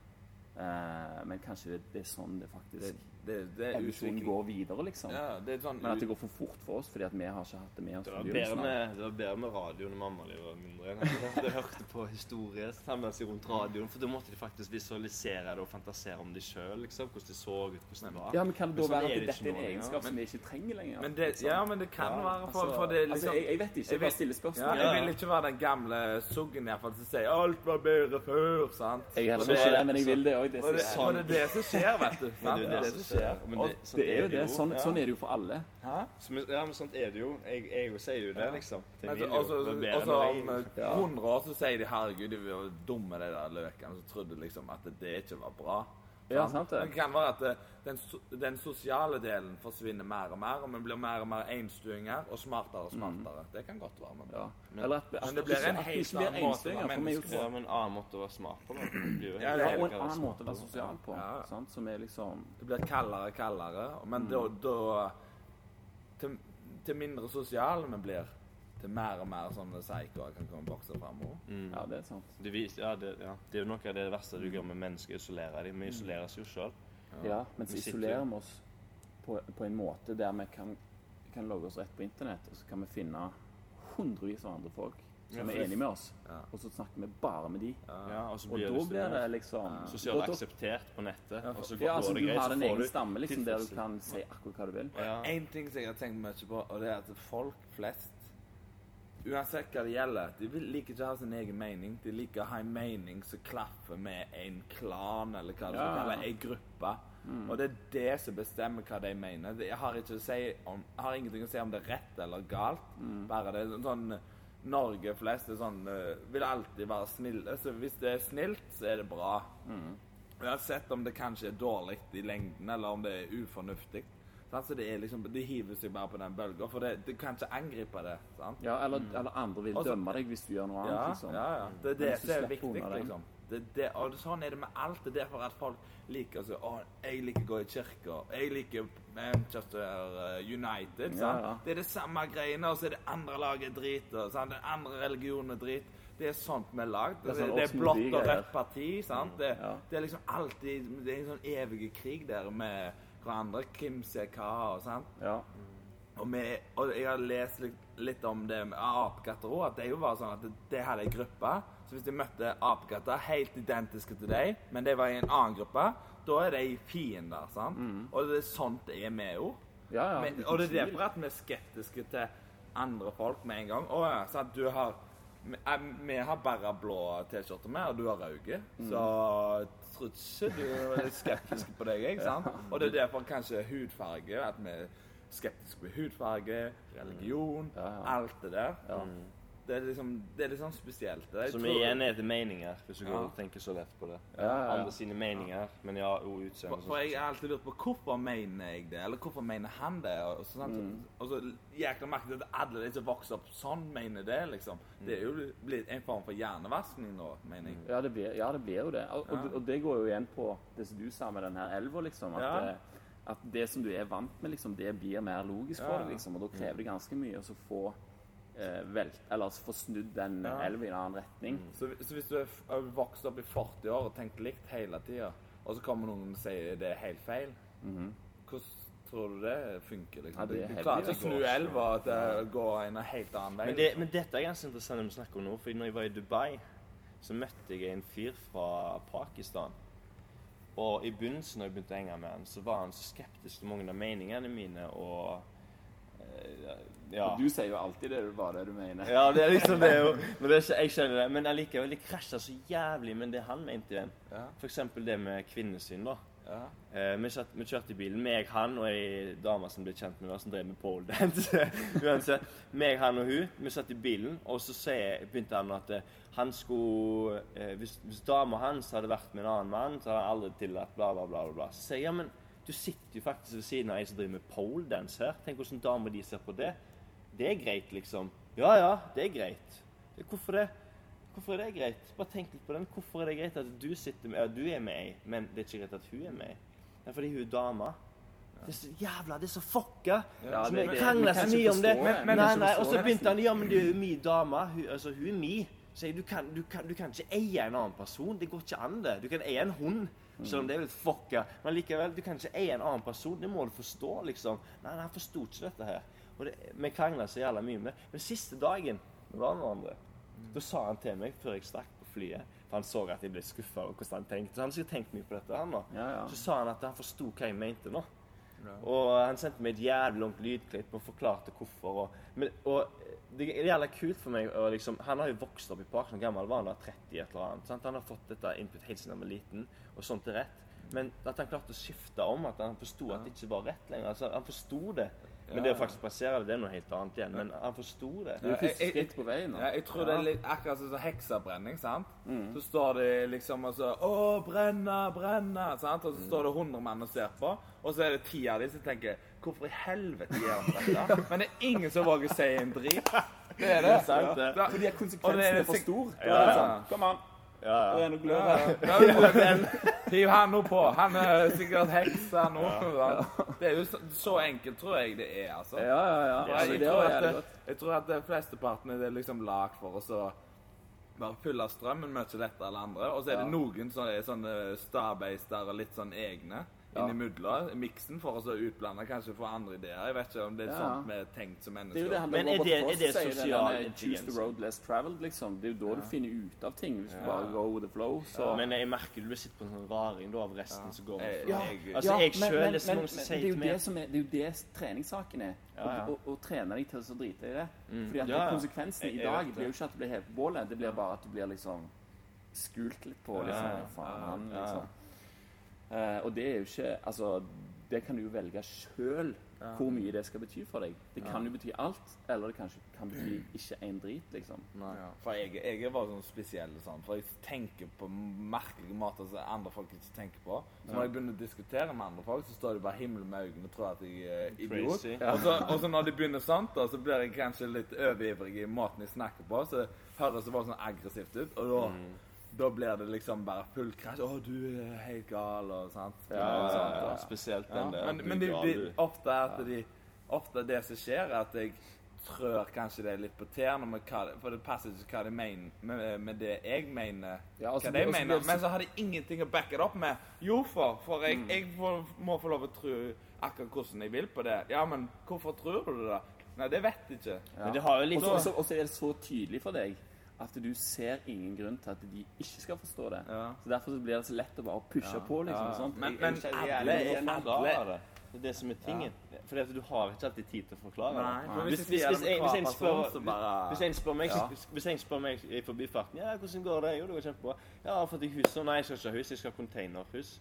A: Uh, men kanskje det, det er sånn det
C: Det,
A: faktisk
C: det, det er
A: evolusjonen
C: utvikling.
A: går videre, liksom.
C: Ja, det er sånn
A: Men at det går for fort for oss fordi at vi har ikke hatt det med oss
B: Det var bedre med, det var bedre med radioen når mamma de var mindre. Jeg hørte på historier samla rundt radioen, for da måtte de faktisk visualisere det og fantasere om det sjøl. Liksom, hvordan det så ut, hvordan det var.
A: Ja, men kan det da
B: sånn
A: være at
B: det
A: dette er en egenskap som vi ikke trenger lenger?
C: men det,
A: liksom?
C: ja, men det kan
A: Ja,
C: være for,
A: altså,
C: for det liksom,
A: altså,
C: liksom
A: jeg, jeg vet ikke, jeg bare stiller spørsmål. ja.
C: Jeg vil ikke være den gamle suggen iallfall som sier 'alt var bedre før', sant?
A: Jeg er heller ikke det, men jeg vil det òg. Det,
C: det,
A: som-
C: og det er det som skjer, vet du. Sant?
B: Det er skjer. Men det, sånn
A: det er jo det. Sånn,
B: ja.
A: sånn er det jo for alle.
C: Hæ?
B: Så, ja, men sånt er det jo. Jeg, jeg sier jo det, liksom. Til
C: Men
B: altså,
C: så-
B: jo
C: Og så
B: være bedre
C: og så
B: når jeg-
C: om
A: Ja.
C: 100 år så sier de 'herregud, de var dumme, de der løkene', så trodde liksom at det ikke var bra.
A: Ja, sant det.
C: Det kan være at det, den, den sosiale delen forsvinner mer og mer, og vi blir mer og mer enstuinger og smartere og smartere. Det kan godt være. Men,
A: Ja. Eller at, at,
C: Men det blir en helt annen måte å være menneske
B: Ja, men en annen måte å være smart på.
C: Ja,
A: og en annen måte å være sosial på.
C: Ja.
A: Sant? Som er liksom
C: Det blir kaldere og kaldere, men da, da til, til mindre sosiale vi blir, til mer og mer sånne psykoer kan komme vokse fremover.
B: Mm.
A: Ja, det er sant.
B: Det, vis, ja, det, ja. det er jo noe av det verste du gjør med mennesker, isolere dem. Vi isolerer oss jo sjøl.
A: Ja, men så isolerer vi oss på, på en måte der vi kan, kan logge oss rett på internett, og så kan vi finne hundrevis av andre folk som er enige med oss,
C: Ja.
A: og så snakker vi bare med de.
B: Ja, og så
A: Og
B: blir
A: da
B: det
A: blir det liksom
B: sosialt akseptert på nettet. og så går
A: Ja, altså
B: det
A: du
B: greit,
A: har
B: så
A: din egen stamme liksom der du kan si akkurat hva du vil.
B: ja.
C: En ting som jeg har tenkt mye på, og det er at folk flest Uansett hva det gjelder, de liker ikke å ha sin egen mening. De liker å ha en mening som klaffer med en klan, eller hva det
A: Ja, kalles,
C: en gruppe. Mm. Og det er det som bestemmer hva de mener. Jeg har, si om, jeg har ingenting å si om det er rett eller galt. Bare det er sånn Norge flest er sånn eh, vil alltid være snille. Så hvis det er snilt, så er det bra. Uansett om det kanskje er dårlig i lengden, eller om det er ufornuftig. Sant? Så det er liksom, De hiver seg bare på den bølga, for det, du kan ikke angripe det. sant?
A: Ja, eller, eller andre vil
C: Også,
A: dømme deg hvis du gjør noe annet.
C: Ja,
A: liksom.
C: ja, ja. Det er det
A: hvis du
C: som er viktig. liksom. Det, det, og sånn er det med alt. Det er derfor at folk liker så, å, Jeg liker å gå i kirka. Jeg liker Manchester eh, United.
A: Ja,
C: sant?
A: ja.
C: Det er det samme greiene, og så er det andre laget drit. Og, sant? Den andre religionen er drit. Det er sånt vi er lagd.
A: Det er
C: Det,
A: sånn
C: det er blått og rødt parti. sant? Det,
A: Ja.
C: det er liksom alltid Det er en sånn evig krig der med hverandre. andre hva og sånn.
A: Ja.
C: Og, og jeg har lest litt, litt om det med apekatter òg, at det er jo bare sånn at det, det hadde ei gruppe. Så hvis de møtte apekatter helt identiske til deg, men de var i en annen gruppe, da er de fiender. sant? Og det er sånt det er med jo.
A: Ja, ja,
C: Men- og det er derfor at vi er skeptiske til andre folk med en gang. Å ja, at du har vi, eh, vi har bare blå T-skjorte med, og du har røde. Så ikke du er skeptisk på deg, ikke sant? Og det er derfor kanskje hudfarge, at vi er skeptiske på hudfarge, religion, alt det der. Det Det er liksom, det er litt sånn spesielt. er,
B: Som
C: tror-
B: igjen er til meninger, hvis du går
C: Ja.
B: og tenker så lett på det.
A: Ja, ja, ja.
B: Andre sine meninger, men ja, og utseende.
C: For, for jeg har alltid lurt på hvorfor mener jeg det, eller hvorfor mener han det? Og så, sant?
A: Mm.
C: og så jækla merke at alle de som vokser opp sånn, mener det, liksom. Det er jo blitt en form for hjernevaskning nå, mener jeg.
A: Ja, det blir, ja, det blir jo det. Og,
C: Ja.
A: og, og det går jo igjen på det som du sa med den her elva, liksom. At,
C: Ja.
A: eh, at det som du er vant med, liksom, det blir mer logisk for deg, liksom. Og da krever det ganske mye å få velt, eller altså få snudd den
C: Ja.
A: elva i en annen retning.
C: Så, så hvis du er har vokst opp i 40 år og tenkt likt hele tida, og så kommer noen og sier det er helt feil, hvordan tror du det funker? Liksom?
A: Ja, det er
C: du klarer ikke å snu elva at det går en helt annen vei.
B: Men, det, men dette er ganske interessant når vi snakker om nå, for når jeg var i Dubai, så møtte jeg en fyr fra Pakistan. Og i begynnelsen, når jeg begynte å henge med han, så var han så skeptisk til mange av meningene mine, og eh, ja.
A: Du sier jo alltid det du bare du mener.
B: Ja, det er liksom det jo. Men det er ikke, jeg skjønner det. Men allikevel, det krasja så jævlig med det han mente igjen.
C: Ja,
B: eksempel det med kvinnesyn, da.
C: ja.
B: Eh, vi, kjørte, vi kjørte i bilen, meg, han og ei dame som ble kjent med meg, som drev med poledance. Uansett. Meg, han og hun. Vi satt i bilen, og så sier, begynte han at eh, han skulle eh, Hvis, hvis dama hans hadde vært med en annen mann, så hadde han aldri tillatt bla, bla, bla. bla. Så sier jeg ja, men du sitter jo faktisk ved siden av ei som driver med poledance her. Tenk hvordan damer de ser på det. Det er greit, liksom. Ja ja, det er greit. Hvorfor det? Hvorfor er det greit? Bare tenk litt på den. Hvorfor er det greit at du sitter med Ja, du er med ei, men det er ikke greit at hun er med ei. Det er fordi hun er dame. Det er så jævla Det er så fucka.
A: Ja,
B: så vi
A: kan
B: så mye om det.
A: forstå.
B: Men, nei, nei, og så begynte han Ja, men det er jo mi dame. Hun, altså, hun er mi. Så jeg, du, kan, du, kan, du kan ikke eie en annen person. Det går ikke an, det. Du kan eie en hund, selv om det er litt fucka. Men likevel, du kan ikke eie en annen person. Det må du forstå, liksom. Nei, nei han forsto ikke dette her. Og det, vi krangla så jævla mye om det. Men siste dagen vi var med hverandre, da sa han til meg før jeg stakk på flyet For han så at jeg ble skuffa over hvordan han tenkte. Så han har tenkt mye på dette. han.
A: Ja, ja.
B: Så sa han at han forsto hva jeg mente nå. Og han sendte meg et jævlig langt lydklipp og forklarte hvorfor. Og, men, og det er jævla kult for meg liksom Han har jo vokst opp i parken gammel var han da? 30 et eller annet. Sant? Han har fått dette input helt siden han var liten, og sånt er rett. Men at han klarte å skifte om, at han forsto at det ikke var rett lenger. Altså, han forsto det. Men det å faktisk passere det, det er noe helt annet igjen. Men han forsto det.
A: Det er
C: jeg-
A: første
C: jeg-
A: skritt på veien.
C: Ja, jeg tror det er litt akkurat sånn som heksabrenning, sant?
A: Mm.
C: Så står de liksom og så Å, brenne, brenne! Sant? Og så står det 100 menn og ser på, og så er det ti av de som tenker Hvorfor i helvete gjør han dette? Men det er ingen som våger si en drit. Det er det.
B: sant, det.
A: Fordi at
C: Og det
A: konsekvensen
C: er
A: er for stor.
C: Ja,
A: er
C: ja.
A: sånn, Kom an,
B: Ja, ja.
A: det er noe glør her.
C: ja. Hiv han nå på. Han er sikkert heks her nå. Det er jo så, så enkelt, tror jeg det er, altså.
A: Ja, ja, ja. Altså,
C: jeg, tror at, det- jeg tror at det flesteparten er liksom lagd for å så bare fylle strømmen mye lettere enn andre. Og så er det noen som er sånne star-based og litt sånn egne
A: Ja.
C: innimellom. Miksen for å så utblande kanskje få andre ideer. Jeg vet ikke om det er
A: Ja.
C: sånt vi er tenkt som
A: Det er
C: mennesker.
A: det
B: Men er det- er det sosial
A: Choose the road less traveled, liksom. Det er jo da du finner ut av ting, hvis du bare go with the flow. Så.
B: Men jeg merker du blir sitt på en sånn raring da, av resten som går
C: Jeg-
A: Ja,
C: jeg-
B: Altså, jeg sjøl er så mange som sier
A: er
B: til meg-
A: det er, jo det treningssaken er.
B: Ja, ja.
A: Å, trene deg til å drite i det.
B: Mm.
A: Fordi at
B: Ja, ja.
A: konsekvensen i dag blir jo ikke at du blir hevet på bålet, det blir bare at du blir liksom skult litt på. Liksom.
B: ja,
A: Ja, faen, han,
B: ja, ja.
A: liksom. Eh, og det er jo ikke Altså, det kan du jo velge sjøl hvor mye det skal bety for deg. Det kan jo bety alt, eller det kanskje kan bety ikke en drit, liksom.
C: Ja, for jeg, jeg er bare sånn spesiell sånn, for jeg tenker på merkelige måter som andre folk ikke tenker på. Så når jeg begynner å diskutere med andre folk, så står de bare himmel med øynene og tror at jeg er idiot.
B: Crazy.
C: Og, så, og så når de begynner sånn, da, så blir jeg kanskje litt overivrig i måten jeg snakker på. Så høres det bare sånn aggressivt ut. Og da, da blir det liksom bare full krasj. 'Å, du er helt gal', og sant.
B: Ja, ja, ja,
C: ja,
B: spesielt
C: ja,
B: den der.
C: men, men de,
B: de,
C: ofte at de Ofte det som skjer, er at jeg trør kanskje det er litt på tærne For det passer ikke hva de mener med, med det jeg mener.
A: Ja, altså,
C: hva de
A: og
C: mener. Men
A: så-
C: har de ingenting å backe det opp med. Jo, for, for jeg,
A: Mm.
C: jeg får, må få lov å tro akkurat hvordan jeg vil på det. Ja, men hvorfor tror du det? Nei, det vet jeg ikke.
B: Men det har jo litt
A: Og så er det så tydelig for deg at du ser ingen grunn til at de ikke skal forstå det.
C: Ja.
A: Så Derfor så blir det så lett å bare pushe på, liksom.
C: Ja.
A: Sånt.
C: Men- men alle er-
B: forklare det. Det er det som er tingen. Fordi at du har ikke alltid tid til å forklare det. Hvis,
C: hvis,
B: hvis,
C: jeg
B: hvis,
C: sier
B: en, hvis, en spør,
C: person, så bare
B: hvis, en spør meg,
C: Ja.
B: hvis en spør meg i forbifarten Ja, hvordan går det? Jo, det går kjempebra. Ja, for har fått deg hus. Nei, jeg skal ikke ha hus, jeg skal ha containerhus.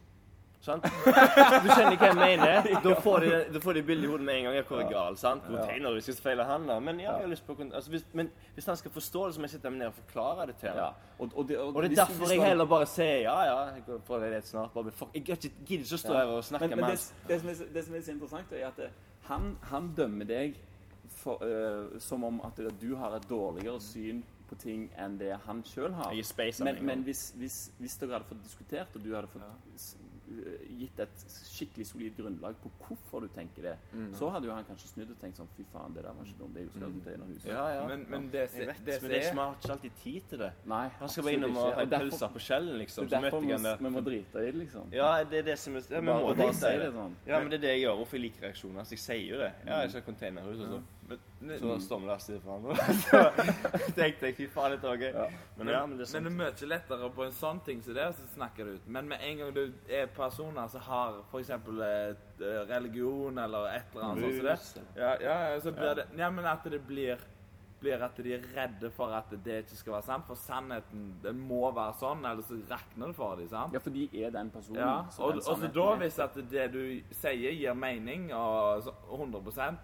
B: Sant? Du skjønner hva jeg mener? Da får de, da får de bildet i hodet med en gang. Jeg hvor er gal, sant? Container, vi skal feile han da. Men ja, jeg har lyst på altså, hvis, Men hvis han skal forstå det, så må jeg sitte meg ned og forklare det til ham.
A: Ja. Og, og, det, og,
B: Og det er
A: hvis-
B: derfor
A: hvis
B: jeg heller bare sier ja, ja, jeg går på det litt snart. Bare, fuck, jeg gidder ikke- å stå her og snakke
A: Men, men
B: med
A: det, det, som er, det som er så interessant, er at det, han, han dømmer deg for, uh, som om at du har et dårligere syn på ting enn det han sjøl har.
B: Jeg
A: Men, men hvis, hvis, hvis dere hadde fått diskutert, og du hadde fått øh, gitt et skikkelig solid grunnlag på hvorfor du tenker det, så hadde jo han kanskje snudd og tenkt sånn Fy faen, det der var ikke dumt. Det er jo mm. til huset.
B: Ja, ja.
C: Men, men det,
B: er vet,
C: det,
B: men det er ikke, har ikke alltid tid til det.
A: Nei,
B: Han skal bare innom og ha pølser på skjellen, liksom.
A: Det
B: Så
A: er derfor vi vi må drite i det, liksom.
B: Ja, det er det som er ja, Vi må
A: bare
B: bare
A: si det
B: det.
A: sånn.
B: Ja, men det er det jeg gjør. Hvorfor jeg liker reaksjoner. Så jeg sier jo det. Ja, jeg skal ha containerhus, og sånn.
C: men,
B: Så stille for hverandre. Så tenkte jeg fy faen, dette er gøy.
A: Ja.
B: Men ja, men det er
C: Men det
B: sånn.
C: er mye lettere på en sånn ting som det, så snakker du ut. Men med en gang du er personer som har f.eks. religion eller et eller annet sånt som det, ja, ja, så blir det Ja, men at det blir blir at de er redde for at det ikke skal være sant. For sannheten det må være sånn, eller så rakner det for dem. sant?
A: Ja, for de er den personen.
C: Ja, og,
A: den
C: og så da, hvis at det du sier gir mening, og så 100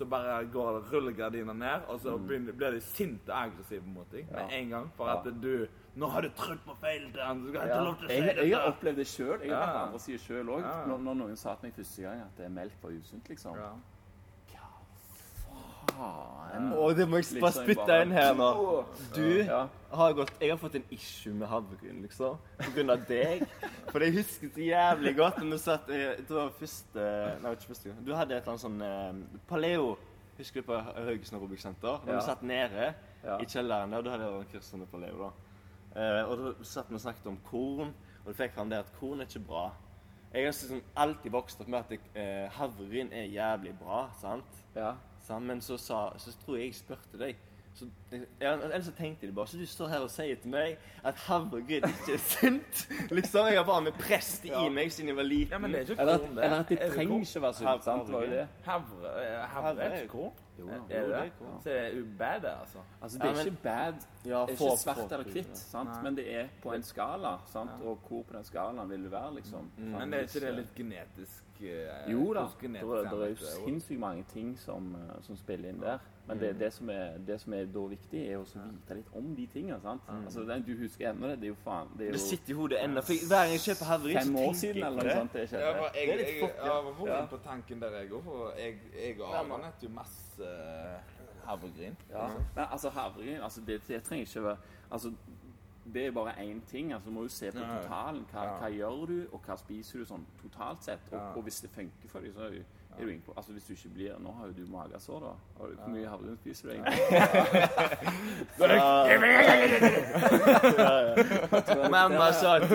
C: så bare går det rullegardiner ned, og så begynner, blir de sinte og aggressive mot deg med
A: Mm. Ja.
C: en gang. For
A: Ja.
C: at du Nå har du trodd på feil han, du skal ikke
A: Ja.
C: lov til å si
A: Jeg,
C: det.
A: jeg har opplevd det sjøl. Jeg har vært
C: Ja.
A: på andre siden sjøl òg.
C: Ja.
A: Når, når noen sa til meg første gang at melk var usunt, liksom.
C: Ja.
A: Faen.
B: Å, det må jeg
A: Liksom
B: bare spytte inn her nå. Du
A: Ja.
B: har gått Jeg har fått en issue med havregryn, liksom. På grunn av deg. For jeg husker så jævlig godt når du satt eh, Det var første Nei, ikke første gang. Du hadde et eller annet sånn eh, Paleo. Husker du på Haugesund aerobic-senter? Når
A: Ja.
B: vi satt nede
A: Ja.
B: i kjelleren der, du hadde jeg kursen på Paleo, da. Eh, og da satt vi og snakket om korn, og du fikk fram det at korn er ikke bra. Jeg har liksom alltid vokst opp med at eh, havregryn er jævlig bra, sant?
A: Ja.
B: Sant? Men så, sa, så tror jeg jeg spurte deg så, ja, Eller så tenkte de bare Så du står her og sier til meg at havregryn ikke er sunt? Liksom, Jeg har bare med prest i meg siden jeg var liten.
C: ja, men det er ikke
A: Eller,
C: korn, det.
A: eller at det
C: Er
A: trenger ikke være sunt. sant? Det var det.
C: Havre, eh, havre er ikke korn?
A: Jo,
C: Er
B: jo,
C: det
B: det er
C: det?
B: korn.
C: Så det er ubad, det, altså.
A: Altså, det er
B: Ja, men-
A: ikke bad.
B: Ja,
A: Det er ikke svart eller hvitt, sant? Men det er på en skala. sant? Og hvor på den skalaen vil du være, liksom?
C: Men det er ikke det litt genetisk eh,
A: Jo da. Det er, jo sinnssykt mange ting som, eh, som spiller inn der. Men det, det, som er, det som er da viktig, er å vite litt om de tingene. sant? Altså, det, Du husker ennå det. Det er jo faen Det er
B: Det sitter i hodet ennå. For hver gang jeg kjøper havregryn, så tenker
A: siden eller noe sånt. Det
C: Ja,
A: skjedde.
C: for jeg,
B: Det er litt ja.
C: jeg var
A: Ja.
C: på tanken der, jeg òg. For jeg, jeg og Arman heter jo masse eh, havregryn.
A: Ja. Men altså, havregryn altså, det, det trenger ikke være altså, Det er bare én ting. altså Du må jo se på totalen. Hva, hva gjør du, og hva spiser du sånn totalt sett? Og, og hvis det funker for deg, så er, du på Altså Hvis du ikke blir Nå har jo du magesår, da. Har du- Hvor mye havregryn spiser du egentlig?
B: Mamma sa at at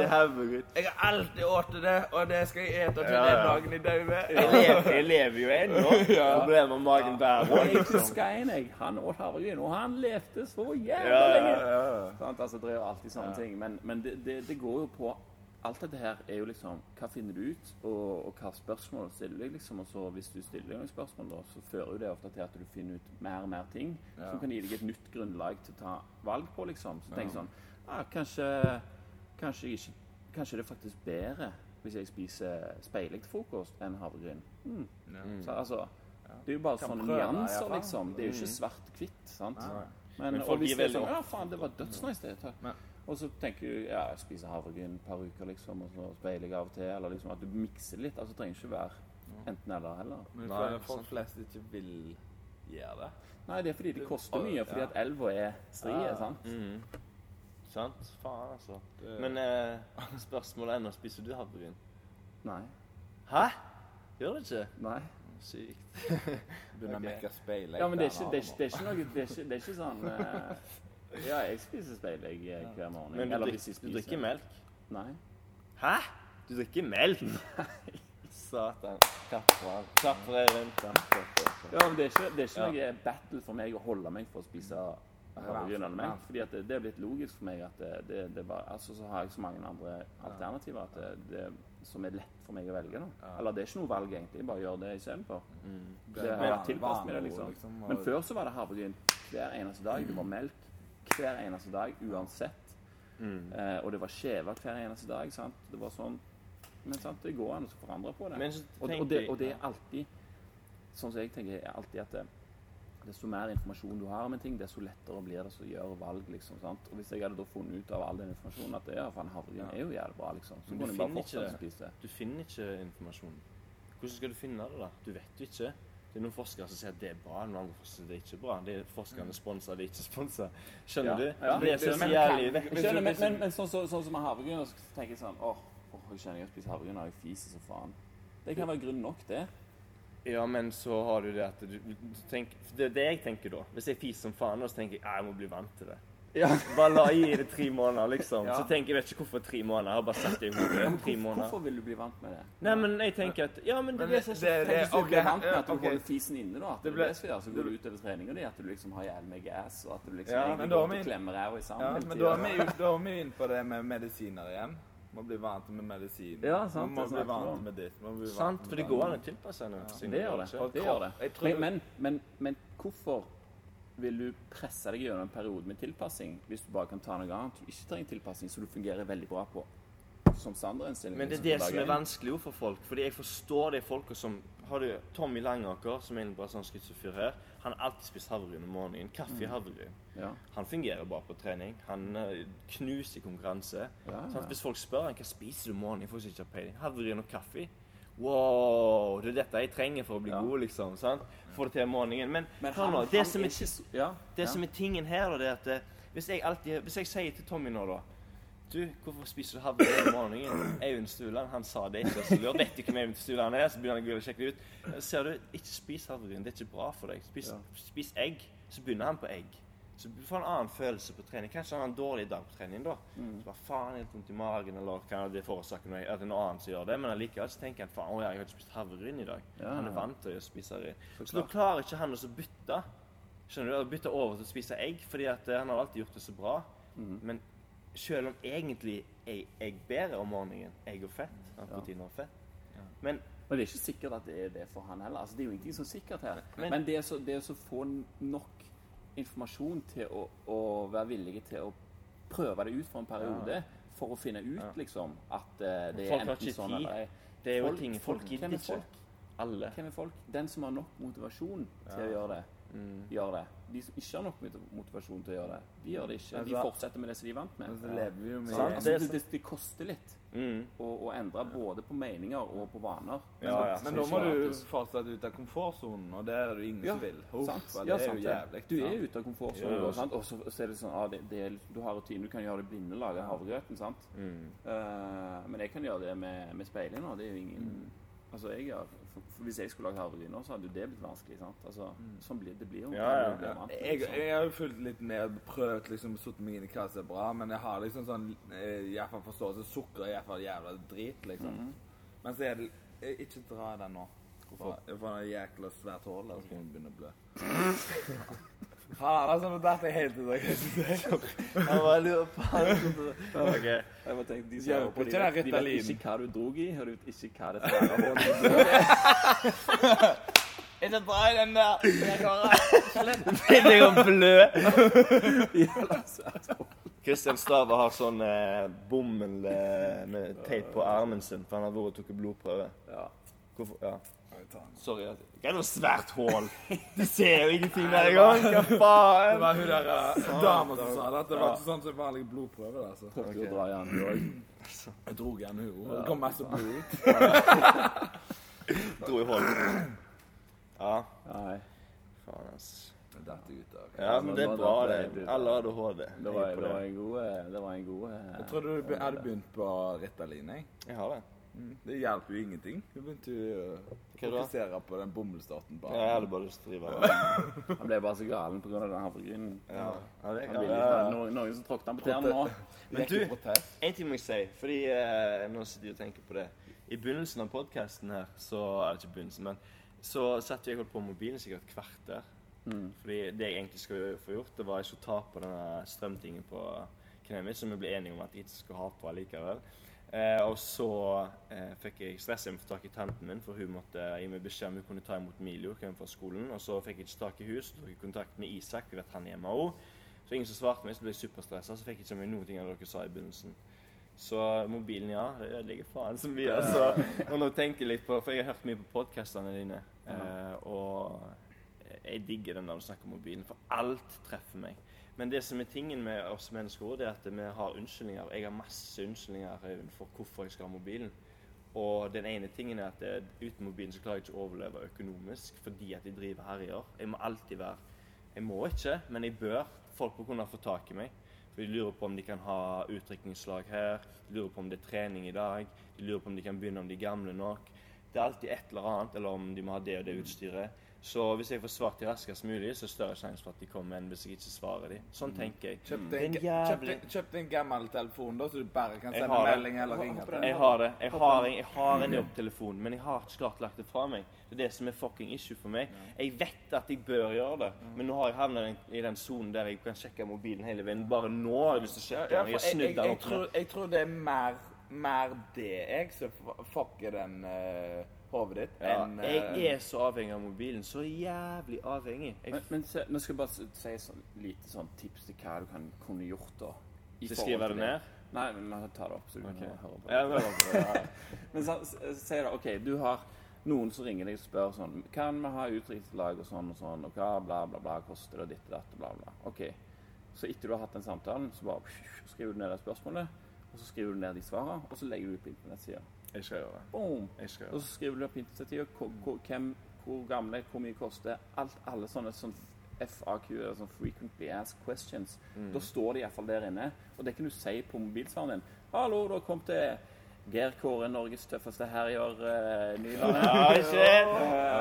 B: det havregryn
C: Jeg har alltid spist det, og det skal jeg ete til den dagen jeg dauer.
B: Jeg lever, jo ennå. Problemet med magen bærer.
A: Og jeg husker en, jeg. Han åt havregryn, og han levde så jævlig
B: Ja, ja,
A: lenge. Altså, det er jo alltid sånne ting. Men, men det, det, det går jo på Alt dette her er jo liksom Hva finner du ut, og, og hva spørsmål stiller du liksom. Og så hvis du stiller noen spørsmål, da, så fører jo det ofte til at du finner ut mer og mer ting
C: Ja.
A: som kan gi deg et nytt grunnlag til å ta valg på, liksom. Så tenk
C: Ja.
A: sånn ah, kanskje, kanskje, ikke, kanskje det er faktisk bedre hvis jeg spiser speilegg til frokost enn havregryn. Mm.
C: Ja.
A: Så, altså, det er jo bare
C: Kan
A: sånne
C: prøve,
A: nyanser, liksom. Det er jo ikke svart-hvitt. sant? Men,
B: Men
A: og
B: folk
A: hvis
B: gir
A: det er
B: veldig
A: sånn Ja, faen, det var dødsnice, det. ta-
C: Men-
A: Og så tenker du ja, jeg spiser havregryn et par uker, liksom, og så speiler jeg av og til. Eller liksom at du mikser litt. Altså, det trenger ikke være enten-eller heller.
C: Men
B: Nei,
C: folk flest ikke vil gjøre det.
A: Nei, det er fordi det koster mye, fordi
C: Ja.
A: at elva er strie,
C: Ja.
A: sant?
B: Mm. Sant? Faen, altså.
C: Det-
B: Men eh, spørsmålet er nå spiser du havregryn.
A: Nei.
B: Hæ? Gjør du ikke?
A: Nei.
B: Sykt.
C: Begynner å mekke speil.
A: Ja, men det er ikke, det er ikke, det er ikke noe Det er ikke, det er ikke sånn eh, Ja, jeg spiser speilegg eh, hver morgen.
B: Men du,
A: Eller hvis jeg
B: du drikker melk?
A: Nei.
B: Hæ? Du drikker melk? Satan. Klapp for. Klapp for Eivind.
A: Ja, men det er ikke, det er ikke noe battle for meg å holde meg for å spise havregryn eller melk. Fordi det, det er blitt logisk for meg at det, det, det bare, altså så har jeg så mange andre alternativer at det, det som er lett for meg å velge nå. Eller det er ikke noe valg egentlig, jeg bare gjør det istedenfor.
C: Det
A: Det har vært tilpasset meg det, liksom.
C: og-
A: Men før så var det havregryn hver eneste dag. Det var melk hver eneste dag uansett.
B: Mm.
A: Eh, og det var skjevt hver eneste dag. sant? Det var sånn Men sant, det går an å forandre på det.
B: Men
A: og, og, det og det er alltid Sånn som jeg tenker, er alltid at det, desto mer informasjon du har om en ting, desto lettere blir det å gjøre valg. liksom, sant? Og Hvis jeg hadde da funnet ut av all den informasjonen at ja, faen, havregryn er jo jævlig bra, liksom, så kunne jeg bare
B: fortsatt
A: spise det.
B: Du finner ikke informasjon. Hvordan skal du finne det, da? Du vet jo ikke. Det er noen forskere som sier at det er bra, noen andre forskere sier det er ikke bra. Det er forskerne sponser, det er ikke sponsa. Skjønner
A: Ja,
B: du?
A: ja.
B: Det er så
C: Men
B: jævlig vekk.
A: Skjønner, men, men, men sånn, så, sånn som med havregryn, så tenker jeg sånn åh, åh, jeg kjenner jeg har spist havregryn, og jeg fiser så faen. Det kan være grunn nok, det.
B: Ja, men så har du det at du, du tenker, Det er det jeg tenker da. Hvis jeg fiser som faen, så tenker jeg "Ja, jeg må bli vant til det. Bare la gi det tre måneder, liksom.
A: Ja.
B: Så tenker jeg, vet ikke hvorfor tre måneder. Jeg har bare sett det i hodet. Tre
A: Hvorfor,
B: måneder.
A: hvorfor vil du bli vant med det?
B: Nei, men jeg tenker at Ja, men det
C: Men det- det-
A: Tenk hvis du
C: ok,
A: blir vant med at du
C: okay.
A: holder fisen inne, da. At det,
C: Det
A: blir
C: ble-
A: det så går du utover treninga di. At du liksom har jævlig med gas, og at du liksom
B: Ja,
A: egentlig går til
C: vi-
A: ræva i sammen
C: Ja,
A: hele
C: men da er vi inne på det med medisiner igjen. Man blir vant med medisin.
A: Ja, sant,
C: Man
A: det
C: må bli
A: om.
C: vant med ditt. Man blir vant
B: Sant, for det
C: det.
B: går an å tilpasse seg noe.
A: Det gjør det.
C: Og
A: det, det.
C: det-
A: men hvorfor vil du presse deg gjennom en periode med tilpassing hvis du bare kan ta noe annet du ikke trenger tilpassing, som du fungerer veldig bra på som standardinnstilling?
B: Men det er det som er vanskelig for folk. Fordi jeg forstår de folka som Har du Tommy Langaker, som er en brasiliansk skytterfyr her? Han har alltid spist havregryn om morgenen. Kaffe i
A: Mm.
B: havregryn.
A: Ja.
B: Han fungerer bra på trening. Han eh, knuser konkurranse.
A: Ja, ja.
B: Hvis folk spør han, hva spiser du om morgenen, får ikke peiling, havregryn og kaffe. Wow! Det er dette jeg trenger for å bli
A: Ja.
B: god, liksom. sant? Få det til om morgenen. Men,
A: Men han,
B: nå,
A: han
B: det som
A: er ikke så Ja.
B: det
A: ja.
B: som er tingen her, da, det er at eh, hvis jeg alltid Hvis jeg sier til Tommy nå, da Du, hvorfor spiser du havre om morgenen? Eivind Stuland, han sa det ikke. Så lurt. Vet du hvem Eivind Stuland er? Så begynner han å gå sjekke det ut. Ser du, ikke spis havregryn. Det er ikke bra for deg. Spis,
A: Ja.
B: spis egg. Så begynner han på egg. Så du får en annen følelse på trening. Kanskje han har en dårlig dag på trening, da.
A: Mm.
B: Så bare faen, jeg har vondt i magen, eller kan det forårsake noe? At det noe annet som gjør det. Men allikevel så tenker han faen, å jeg har ikke spist havregryn i dag.
A: Ja.
B: Han er vant til å spise havregryn.
A: Så
B: Så da klarer ikke han å bytte. Skjønner du? Å bytte over til å spise egg, fordi at eh, han har alltid gjort det så bra.
A: Mm.
B: Men selv om egentlig er egg bedre om morgenen, egg og fett,
A: Ja.
B: proteiner og fett
C: Ja.
B: Men
A: Men det er ikke sikkert at det er det for han heller. Altså, det er jo ingenting som er sikkert her.
B: Men-
A: Men, det er så, det er så få nok informasjon til å, å være villige til å prøve det ut for en periode. For å finne ut
B: Ja.
A: liksom at uh, det er enten sånn
B: tid.
A: eller
B: det er jo
A: Folk-
B: ting
A: folk-
B: gidder
A: er
B: ikke. Alle.
A: Hvem er folk? Den som har nok motivasjon til å gjøre det,
B: Mm.
A: gjør det. De som ikke har nok motivasjon til å gjøre det, de gjør det ikke. De fortsetter med det som de er vant med.
C: Ja. lever jo med
A: Sant?
B: Sant.
A: Altså, det, det, det koster litt
B: Mm.
A: å, å endre både på meninger og på vaner.
B: Ja, ja.
C: Men da må du fortsette ut av komfortsonen, og det er det ingen
A: Ja,
C: som vil. Uff,
A: Sant?
C: for
A: Ja,
C: det er jo jævlig.
A: Du er ute av komfortsonen, og så, så er det sånn ah, det, det er, Du har rutine, du kan gjøre det blinde, lage havregrøten, sant?
B: Mm.
A: Uh, men jeg kan gjøre det med, med speilet nå. Det er jo ingen Altså, jeg har, for, for Hvis jeg skulle lagd havregryn nå, så hadde jo det blitt vanskelig. sant? Altså, Sånn blir det blir jo.
B: Ja, ja.
A: det vant til,
C: Jeg, jeg har jo fulgt litt med og prøvd liksom satt meg inn i hva som er bra, men jeg har liksom sånn Iallfall i hvert fall forståelse Sukker er iallfall jævla drit, liksom.
A: Mhm.
C: Men så er det eh, Ikke dra den nå. Hvorfor? Jeg får er jækla svært hull og så begynner å blø. Faen, altså, nå datt jeg helt ut av det.
B: Jeg bare lurer på OK.
A: Jeg bare tenkte, de som hører på, de vet, de vet ikke hva du drog i, og de vet ikke hva det er. hånden.
C: bra i den der!
B: Begynner jeg å blø. Kristian Stava har sånn eh, bomull eh, med teip på armen sin, for han har vært og tatt blodprøve.
A: Ja.
B: Hvorfor? Ja. Sorry. Det er noe svært hull? Du ser jo ingenting der engang. Hva faen?
C: Det var hun der uh, dama som sa det. at Det var ikke sånn som vanlig blodprøve. Altså.
A: Prøvde å dra i du òg.
C: Jeg dro igjen hun. Det kom masse blod ut.
B: Dro i hull. Ja.
A: Nei.
B: Faen, ass.
C: Det datt ut av.
B: Ja, men det er bra, det. Alle har ADHD.
A: Det var, det var en god eh, Det var en god eh,
C: Jeg trodde du hadde begynt på Ritalin. jeg.
B: Jeg har det.
C: Mm. Det hjelper jo ingenting. Du begynte jo å fokusere på den bomullsstaten.
B: Ja, jeg hadde bare lyst til å drive det.
A: Han ble bare så galen pga. den havregrynen.
B: Ja. Ja, det
A: Han
B: kan
A: ikke noen, noen som tråkket han på tærne nå.
B: Men du-. En ting må jeg si, fordi eh, nå sitter jeg og tenker på det. I begynnelsen av podkasten her, så Eller ikke begynnelsen, men så satt jeg holdt på mobilen sikkert et kvarter.
A: Mm.
B: Fordi det jeg egentlig skulle få gjort, det var ikke å ta på denne strømtingen på kneet mitt, som vi ble enige om at jeg ikke skulle ha på likevel. Eh, og så eh, fikk jeg stress å få tak i tanten min, for hun måtte gi meg beskjed om hun kunne ta imot hjem fra skolen. Og så fikk jeg ikke tak i hus, så tok jeg kontakt med Isak, vi vet han er hjemme òg. Så ingen som svarte meg, så ble jeg superstressa, så fikk jeg ikke med noen ting av dere sa i begynnelsen. Så mobilen, ja, det ødelegger faen så mye. Altså. Og nå tenker jeg litt på, For jeg har hørt mye på podkastene dine, eh, og jeg digger den der du snakker om mobilen, for alt treffer meg. Men det som er tingen med oss mennesker, det er at vi har unnskyldninger. Jeg har masse unnskyldninger eh, for hvorfor jeg skal ha mobilen. Og den ene tingen er at eh, uten mobilen så klarer jeg ikke å overleve økonomisk fordi at jeg driver herjer. Jeg må alltid være Jeg må ikke, men jeg bør. Folk må kunne få tak i meg. For De lurer på om de kan ha utdrikningslag her, de lurer på om det er trening i dag, de lurer på om de kan begynne om de er gamle nok. Det er alltid et eller annet, eller om de må ha det og det utstyret. Så hvis jeg får svart de raskest mulig, så er det større sjanse for at de kommer enn hvis jeg ikke svarer de. Sånn tenker jeg.
C: Kjøpte
B: er
C: en,
B: jævlig
C: kjøpte en gammel telefon da, så du bare kan sende melding eller ringe?
B: Jeg har det. Jeg har en, jeg har en jobbtelefon, men jeg har ikke klart lagt det fra meg. Det er det som er fucking issue for meg. Jeg vet at jeg bør gjøre det, men nå har jeg havnet i den- sonen der jeg kan sjekke mobilen hele veien. Bare nå har jeg lyst til å sjekke den. Jeg har snudd den opp
C: tror, jeg tror det er mer, mer det jeg som fucker den uh, hodet ditt,
B: Ja,
C: enn eh,
B: jeg er så avhengig av mobilen. Så jævlig avhengig. Jeg,
A: Men, men se, nå skal jeg bare si så, lite sånn tips til hva du kan kunne gjort da. i
B: så
A: forhold
B: skriver
A: til
B: jeg det ned.
A: Nei, men vi tar det opp, så du
B: okay.
A: kan høre på det.
B: Ja, men-
A: Ja. Men så, si da, OK, du har noen som ringer deg og spør sånn Kan vi ha utdrikningslag og sånn og sånn, og hva bla, bla, bla koster det, og ditt og datt og bla, bla. OK. Så etter du har hatt den samtalen, så bare skriver du ned det spørsmålet, og så skriver du ned de svarene, og så legger du ut på internettsida.
B: Jeg skal gjøre det.
A: Boom!
B: Jeg skal gjøre
A: Og så skriver du opp hvor, hvem, hvor gamle, hvor mye koster alt, alle sånne sånn FAQ, eller sånn frequently asked questions.
B: Mm.
A: Da står det iallfall der inne. Og det kan du si på mobilsvaren din. 'Hallo, da kom til Geir Kåre, Norges tøffeste herjer, uh, Nyland.'
B: Ja,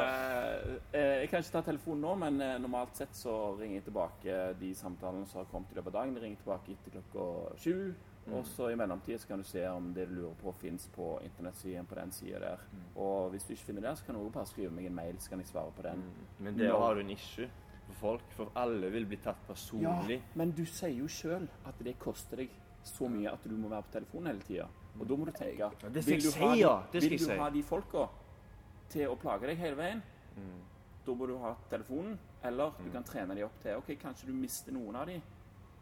B: uh,
A: eh, jeg kan ikke ta telefonen nå, men uh, normalt sett så ringer jeg tilbake de samtalene som har kommet i løpet av dagen. De ringer tilbake etter klokka sju.
B: Mm.
A: Og så i mellomtida kan du se om det du lurer på, fins på internettsiden på den sida der.
B: Mm.
A: Og hvis du ikke finner det, så kan du også bare skrive meg en mail, så kan jeg svare på den.
B: Mm. Men der har du en issue for folk. For alle vil bli tatt personlig.
A: Ja, men du sier jo sjøl at det koster deg så mye at du må være på telefonen hele tida. Og da må du tenke
B: Ja, det
A: vil du ha de-.
B: Det
A: Vil du ha de folka til å plage deg hele veien?
B: Mm.
A: Da må du ha telefonen. Eller du kan trene de opp til Ok, kanskje du mister noen av de,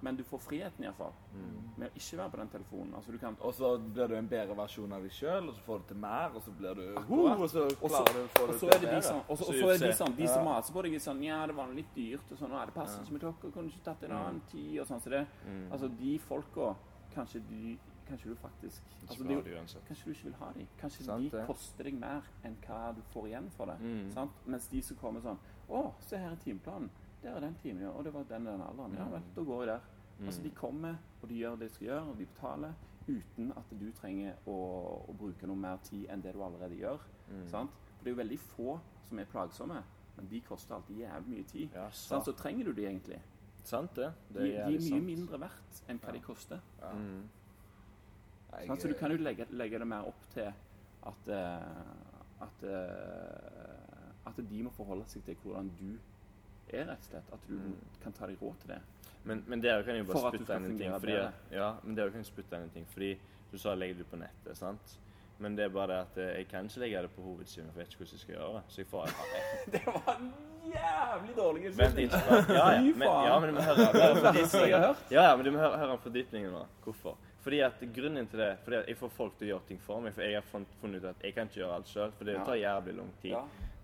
A: men du får friheten iallfall.
B: Mm.
A: Med å ikke være på den telefonen. Altså du kan
C: Og så blir du en bedre versjon av deg sjøl, og så får du til mer, og så blir du
A: Akkurat.
C: og så klarer du å få det til
A: er det de
C: bedre.
A: som, og så,
B: Så
A: så er det de som, de
C: Ja.
A: maser på deg sånn Ja, det var litt dyrt, og sånn, og det passer ikke med klokka, kunne du ikke tatt en annen tid, og sånn som det.
B: Mm.
A: Altså, de folka Kanskje de Kanskje du faktisk altså,
B: uansett.
A: Kanskje du ikke vil ha dem. Kanskje
B: Sant
A: de koster deg mer enn hva du får igjen for det.
B: Mm.
A: Sant? Mens de som kommer sånn Å, se her er timeplanen. Der er den timen, ja. Og det var den den alderen. Ja vel, da går jeg der. Altså, de kommer, og de gjør det de skal gjøre, og de betaler uten at du trenger å, å bruke noe mer tid enn det du allerede gjør.
B: Mm.
A: Sant? For det er jo veldig få som er plagsomme, men de koster alltid jævlig mye tid.
B: Ja.
A: Så trenger du de egentlig.
B: sant det.
A: De,
B: Det
A: de
B: er
A: er mye
B: sant.
A: mindre verdt enn hva de koster.
C: Ja.
B: Mm.
C: Jeg,
A: Så du kan jo legge, legge det mer opp til at, eh, at, eh, at de må forholde seg til hvordan du er, rett og slett. At du
B: Mm.
A: kan ta deg råd til det.
B: Men, men dere kan jo bare spytte inn en ting. Fordi, ja, men dere kan spytte inn en ting. Fordi du sa legg det på nettet, sant? Men det er bare det at eh, jeg kan ikke legge det på hovedsiden, for jeg vet ikke hvordan jeg skal gjøre det. Så jeg får
A: Det var en jævlig dårlig
B: Vent. Ja, ja, men, ja, men du må høre. Ja, men du må om fordypningen nå. Hvorfor? Fordi at grunnen til det Fordi at jeg får folk til å gjøre ting for meg. For jeg har funnet ut at jeg kan ikke gjøre alt sjøl, for det tar jævlig lang tid.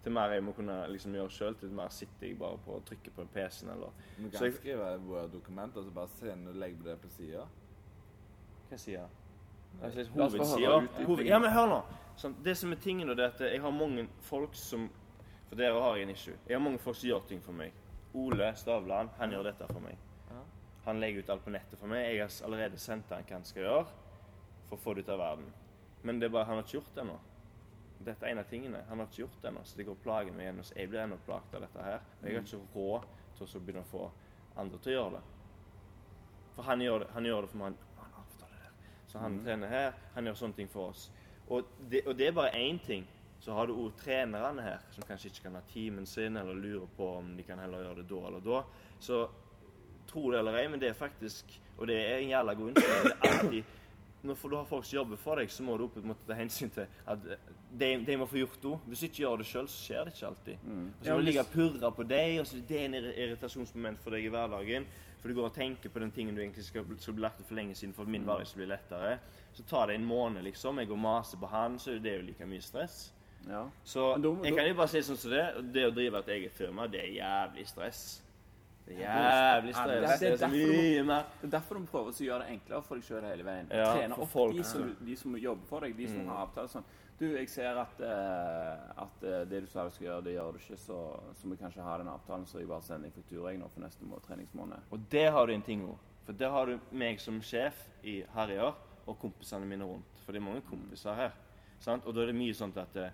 B: Til mer jeg må kunne liksom gjøre sjøl, til mer sitter jeg bare på og trykker på PC-en eller
C: Du
B: Så
C: kan
B: jeg-
C: skrive Word-dokument og så bare sende og legge det på sida.
B: Hva sida? Altså, hovedsida hoved, Ja, men hør nå. Sånn, det som er tingen, da, det er at jeg har mange folk som For dere har jeg en issue. Jeg har mange folk som gjør ting for meg. Ole Stavland, han gjør dette for meg. Han legger ut alt på nettet for meg. Jeg har allerede sendt han hva han skal gjøre for å få det ut av verden. Men det er bare han har ikke gjort det ennå. Dette er en av tingene. Han har ikke gjort det ennå, så det går plager meg ennå. Så jeg blir ennå plaget av dette her. Og jeg har ikke råd til å så begynne å få andre til å gjøre det. For han gjør det, han gjør det for meg. Han, han avtaler det. Så han trener her, han gjør sånne ting for oss. Og det, og det er bare én ting. Så har du òg trenerne her, som kanskje ikke kan ha timen sin, eller lurer på om de kan heller gjøre det da eller da. Så tro det eller ei, men det er faktisk Og det er en jævla god. Det er alltid når du har folk som jobber for deg, så må du en måte ta hensyn til at de, de må få gjort det. Hvis du ikke gjør det sjøl, så skjer det ikke alltid.
A: Mm.
B: Og så må du ligge og purre på deg, og så det er en irri- irritasjonsmoment for deg i hverdagen. For du går og tenker på den tingen du egentlig skal, skal bli lagt for lenge siden for at
A: Mm.
B: min hverdag skal bli lettere. Så tar det en måned, liksom. Jeg går og maser på han, så er det jo like mye stress.
A: Ja.
B: Så jeg kan jo bare si sånn som det. Det å drive et eget firma, det er jævlig stress. Det er jævlig stress.
A: det er
B: Det er mer.
A: Det er derfor du prøver å gjøre det enklere for deg sjøl hele veien.
B: Ja,
A: Trene opp
B: folk,
A: de, som,
B: ja.
A: de som jobber for deg, de som
B: Mm.
A: har avtale sånn. Du, jeg ser at, uh, at eh, det du sa du skal gjøre, det gjør du ikke, så, så vi kanskje har den avtalen, så jeg bare sender deg faktura jeg nå for neste må treningsmåned.
B: Og det har du en ting òg. For der har du meg som sjef i år, og kompisene mine rundt. For det er mange kompiser her. Sant? Og da er det mye sånt at uh,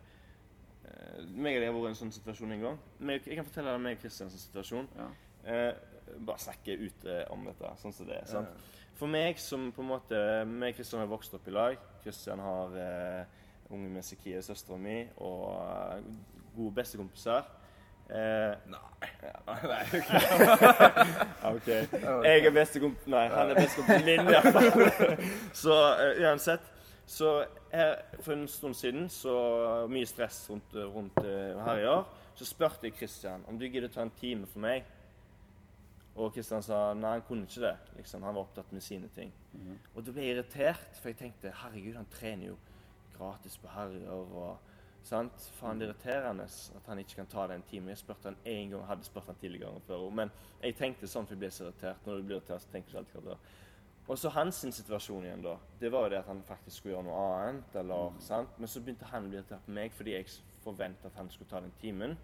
B: meg og deg har vært i en sånn situasjon en gang. Jeg kan fortelle deg meg og Kristians situasjon.
A: Ja.
B: Uh, bare snakke ut eh, om dette, sånn som det er. sant? For meg som på en måte meg og Kristian har vokst opp i lag. Kristian har eh, unge med Sekie, søstera mi, og eh, gode bestekompiser. Eh,
C: Nei.
B: Nei, ok. ok. Jeg er bestekomp... Nei, han er bestekompisen min, i hvert fall. Så uh, uansett. Så her, for en stund siden, så mye stress rundt, rundt uh, år, så spurte jeg Kristian om du gidder ta en time for meg. Og Kristian sa nei, han kunne ikke det. Liksom, han var opptatt med sine ting. Og da ble jeg irritert, for jeg tenkte herregud, han trener jo gratis på Harrier. og sant? Faen, det er irriterende at han ikke kan ta den timen. Jeg spurte han en gang, hadde spurt han tidligere før også, men jeg tenkte sånn, for jeg ble så irritert. Når du blir irritert, så tenker du alltid hva det. Og så hans situasjon igjen, da. Det var jo det at han faktisk skulle gjøre noe annet. eller, sant? Men så begynte han å bli irritert på meg fordi jeg forventet at han skulle ta den timen.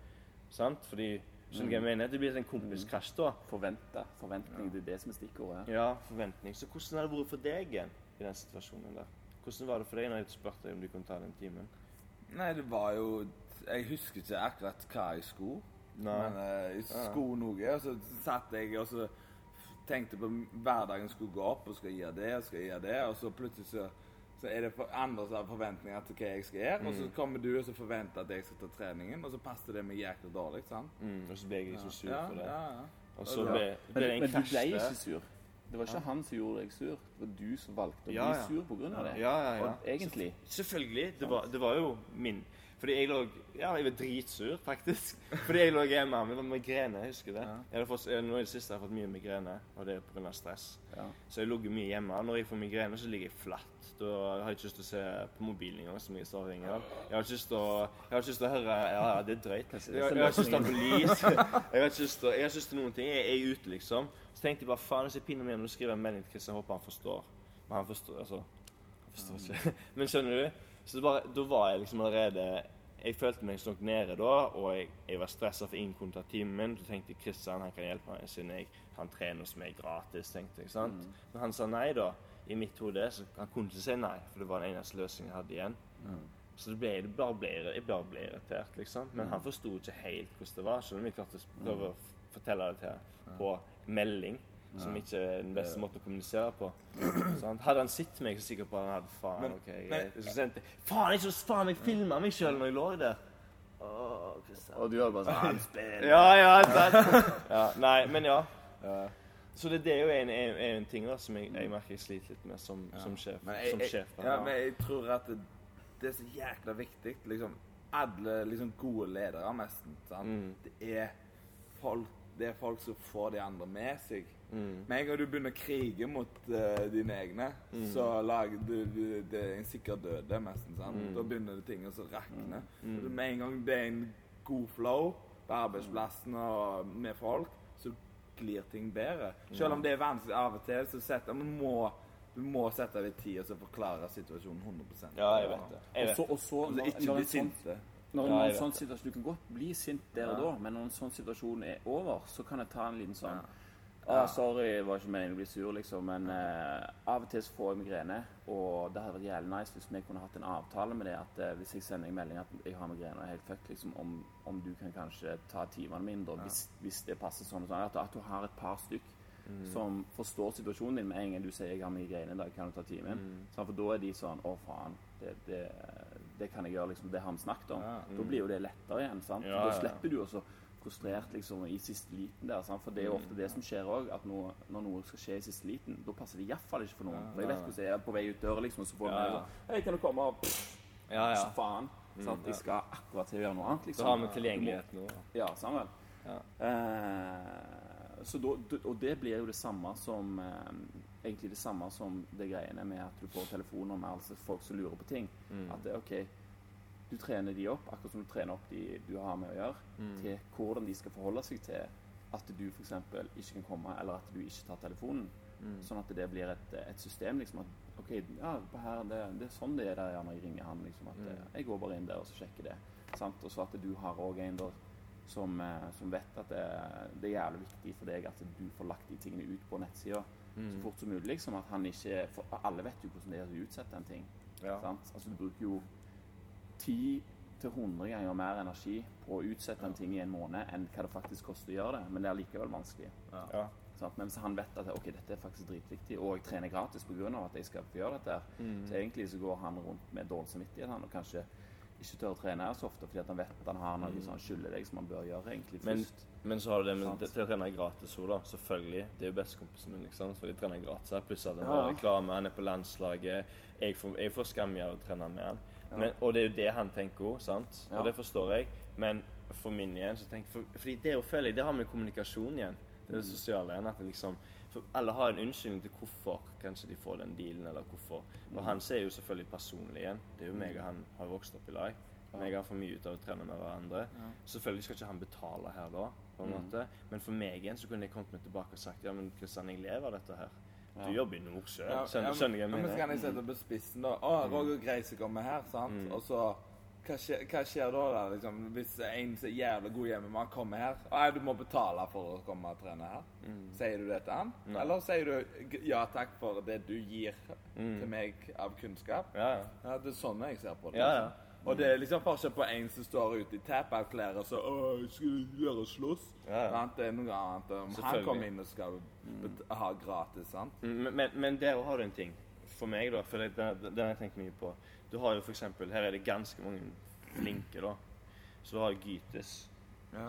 B: sant? Fordi, skjønner du jeg mener? Det blir en kompiskrasj da.
A: Forventa. Forventning, det er det som er stikkordet.
B: Ja, forventning. Så hvordan har det vært for deg igjen i den situasjonen der? Hvordan var det for deg når jeg spurte deg om du kunne ta den timen?
C: Nei, det var jo Jeg husker ikke akkurat hva jeg skulle.
B: Nei.
C: Men eh, jeg skulle noe, og så satt jeg og så tenkte på hverdagen skulle gå opp, og skal jeg gjøre det, og skal jeg gjøre det, og så plutselig så, så er det for andre som har forventninger til hva jeg skal gjøre, og så kommer du og så forventer at jeg skal ta treningen, og så passer det meg jækla dårlig, sant?
B: Mm, og så ble jeg så sur
C: Ja,
B: for det.
C: ja, ja.
B: Og så
C: Ja.
B: ble, ble det en
A: men du ble ikke sur. Det var ikke han som gjorde deg sur. Det var du som valgte å bli
B: ja.
A: sur på grunn av det.
B: Ja, ja, ja.
A: Og egentlig.
B: Selvfølgelig. Det var, det var jo min. Fordi jeg lå Ja, jeg var dritsur, faktisk. Fordi jeg lå hjemme med migrene. Jeg husker det.
C: Ja.
B: Jeg fått, nå i det siste har jeg fått mye migrene, og det er pga. stress.
A: Ja.
B: Så jeg ligger mye hjemme. Når jeg får migrene, så ligger jeg flatt. Da har jeg ikke lyst til å se på mobilen engang, som jeg er så avhengig av. Jeg har ikke lyst til å, jeg har ikke lyst til å høre Ja, ja, det er drøyt. Jeg, jeg, har ikke lyst til å ha lys. Jeg jeg har ikke lyst til noen ting. Jeg er ute, liksom. Så tenkte jeg bare faen, hvis jeg pinner meg hjem og skriver en melding til Kristian. håper han forstår. Men han forstår altså Han forstår ikke. Men skjønner du? Så det bare, da var jeg liksom allerede Jeg følte meg sånn nede da, og jeg, jeg var stressa for ingen kunne ta timen min. Så tenkte jeg Kristian han kan hjelpe meg siden jeg, han trener hos meg gratis. tenkte jeg, sant? Men han sa nei, da. I mitt hode. Så han kunne ikke si nei, for det var den eneste løsningen jeg hadde igjen. Så det ble, det bare ble, jeg bare ble irritert, liksom. Men han forsto ikke helt hvordan det var. Så vi klarte å prøve å fortelle det til ham på melding. Som ikke er den beste måten å kommunisere på. Sånn. Hadde han sett meg, så er jeg sikker på at han hadde faen.
C: Men-
B: ok,
C: men-
B: greit. Så sendte jeg Faen, ikke så faen meg filma meg sjøl når jeg lå der! Åh, Kristian.
A: Og du hadde bare sånn Spill!
B: Ja, ja, sant. ja. Nei, men ja. Så det, det er jo en, en, en ting da, som jeg, jeg merker jeg sliter litt med som, som sjef.
C: Men jeg,
B: som
C: jeg,
B: sjef
C: ja, men jeg tror at det, det er så jækla viktig. Liksom, alle liksom, gode ledere, nesten. Sant?
B: Mm.
C: Det, er folk, det er folk som får de andre med seg.
B: Mm.
C: Med en gang du begynner å krige mot uh, dine egne,
B: Mm.
C: så lager du, du det er en sikker døde, nesten. Sant?
B: Mm.
C: Da begynner det ting å så rakne. Mm. Med en gang det er en god flow på arbeidsplassen og med folk, så glir ting bedre. Selv om det er vanskelig av og til, så setter man må, du må sette deg tid og så forklare situasjonen 100%
B: Ja, jeg vet det. Jeg vet.
A: så, også,
C: Altså, ikke bli
A: sånn,
C: sinte.
A: Når,
B: Ja,
A: en sånn
B: det.
A: situasjon, Du kan godt bli sint der og
C: Ja.
A: da, men når en sånn situasjon er over, så kan jeg ta en liten sånn
C: Ja.
A: ah, 'Sorry, det var ikke meningen å bli sur', liksom, men eh, av og til så får jeg migrene. Og det hadde vært jævlig nice hvis vi kunne hatt en avtale med det at eh, hvis jeg sender en melding at jeg har migrene og er helt fucked, liksom, om, om du kan kanskje ta timene mine, da, hvis, hvis det passer sånn og sånn. At, at du har et par stykk som forstår situasjonen din med en gang du sier 'jeg har migrene i dag, kan du ta timen?' Sånn, for da er de sånn 'Å, faen, det, det, det kan jeg gjøre', liksom. Det har vi snakket om.
C: Ja.
A: Da blir jo det lettere igjen. sant?
B: Ja,
A: da
B: ja, ja.
A: slipper du også frustrert liksom i siste liten der. Sant? For det er jo ofte det som skjer òg, at noe, når noe skal skje i siste liten, da passer det iallfall ikke for noen. For jeg vet hvordan jeg er på vei ut døra, liksom, og så får
B: Ja,
A: jeg
B: ja.
A: sånn Hei, kan du komme? Pff,
B: Ja, ja.
A: så faen. Sant? Jeg skal akkurat til å gjøre noe annet,
B: Så
A: liksom.
B: har vi tilgjengelighet nå.
A: Ja, sammen.
B: Ja.
A: Eh, så da, og det blir jo det samme som eh, Egentlig det samme som det greiene med at du får telefoner med altså folk som lurer på ting.
B: Mm.
A: At det er OK, du trener de opp, akkurat som du trener opp de du har med å gjøre,
B: Mm.
A: til hvordan de skal forholde seg til at du f.eks. ikke kan komme, eller at du ikke tar telefonen.
B: Mm.
A: Sånn at det blir et, et system. liksom at OK, ja, på her, det, det er sånn det er der når jeg ringer han. liksom at
B: Mm.
A: eh, Jeg går bare inn der og så sjekker det. sant? Og så at du har òg en da som, eh, som vet at det, det er jævlig viktig for deg at du får lagt de tingene ut på nettsida så
B: Mm.
A: fort som mulig. liksom At han ikke For alle vet jo hvordan det er å utsette en ting.
B: Ja.
A: Sant? Altså Du bruker jo 10 til 100 ganger mer energi på å utsette en ting i en måned enn hva det faktisk koster å gjøre det. Men det er likevel vanskelig.
B: Ja.
A: Sant? Men hvis han vet at ok, dette er faktisk dritviktig, og jeg trener gratis pga. at jeg skal få gjøre dette,
B: Mm.
A: så egentlig så går han rundt med dårlig samvittighet han, og kanskje ikke tør å trene her så ofte fordi han vet han har noe som han skylder deg som han bør gjøre egentlig
B: Men,
A: først.
B: men så har du det med det- til å trene gratis òg, da. Selvfølgelig. Det er jo bestekompisen min, ikke sant. Så de trener gratis her. Pluss at han har reklame, han er på landslaget. Jeg får, jeg får skam i å trene med han. Men, og det er jo det han tenker òg, sant. Og det forstår jeg. Men for min igjen så tenker for, Fordi det å føle det har med kommunikasjon igjen. Det er det
A: Mm.
B: sosiale igjen. At det liksom for ha har en unnskyldning til hvorfor kanskje de får den dealen, eller hvorfor.
A: Mm.
B: Og han ser jo selvfølgelig personlig igjen. Det er jo meg og han har vokst opp i lag. Meg har for mye ut av å trene med hverandre. Selvfølgelig skal ikke han betale her da, på en
A: Mm.
B: måte. Men for meg igjen så kunne jeg kommet meg tilbake og sagt ja, men Kristian, jeg lever av dette her. Du
A: Ja.
B: jobber i Nordsjøen.
C: Ja,
B: Skjønner,
C: du
B: hva jeg
C: ja, men så kan jeg sette på spissen, da. Å, Roger Greise kommer her, sant.
B: Mm.
C: Og så hva skjer, hva skjer da, da liksom, hvis en som er jævlig god hjemme han kommer her? Nei, du må betale for å komme og trene her. Sier du det til han?
B: Mm. Nei.
C: Eller sier du ja takk for det du gir
B: Mm.
C: til meg av kunnskap?
B: Ja, ja.
C: Ja, det er sånn jeg ser på det.
B: Ja, ja.
C: Og det er liksom forskjell på en som står ute i tap-out-klær og så Å, jeg skal gjøre slåss.
B: Ja, ja.
C: Det er noe annet om han kommer inn og skal bet- ha gratis, sant?
B: Mm, Men, men, men der har du en ting. For meg, da, for det, den har jeg tenkt mye på. Du har jo for eksempel, Her er det ganske mange flinke, da. Så du har Gytis.
C: Ja.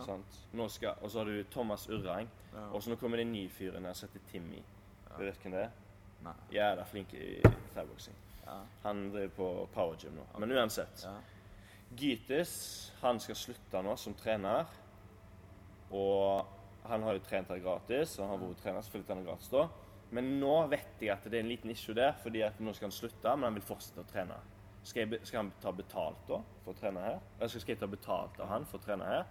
B: Skal, og så har du Thomas Urrang.
C: Ja.
B: Og så nå kommer det en ny fyr inn her som heter Timmy. Du vet hvem det er?
C: Nei.
B: Jævla flink i thaiboksing.
C: Ja.
B: Han driver på power gym nå. Men uansett.
C: Ja.
B: Gytis han skal slutte nå som trener. Og han har jo trent her gratis. og Han har vært trener selvfølgelig trener gratis da. Men nå vet jeg at det er en liten issue der, fordi at nå skal han slutte, men han vil fortsette å trene. Skal, jeg, skal han ta betalt da for å trene her? Eller skal, jeg ta betalt av han for å trene her?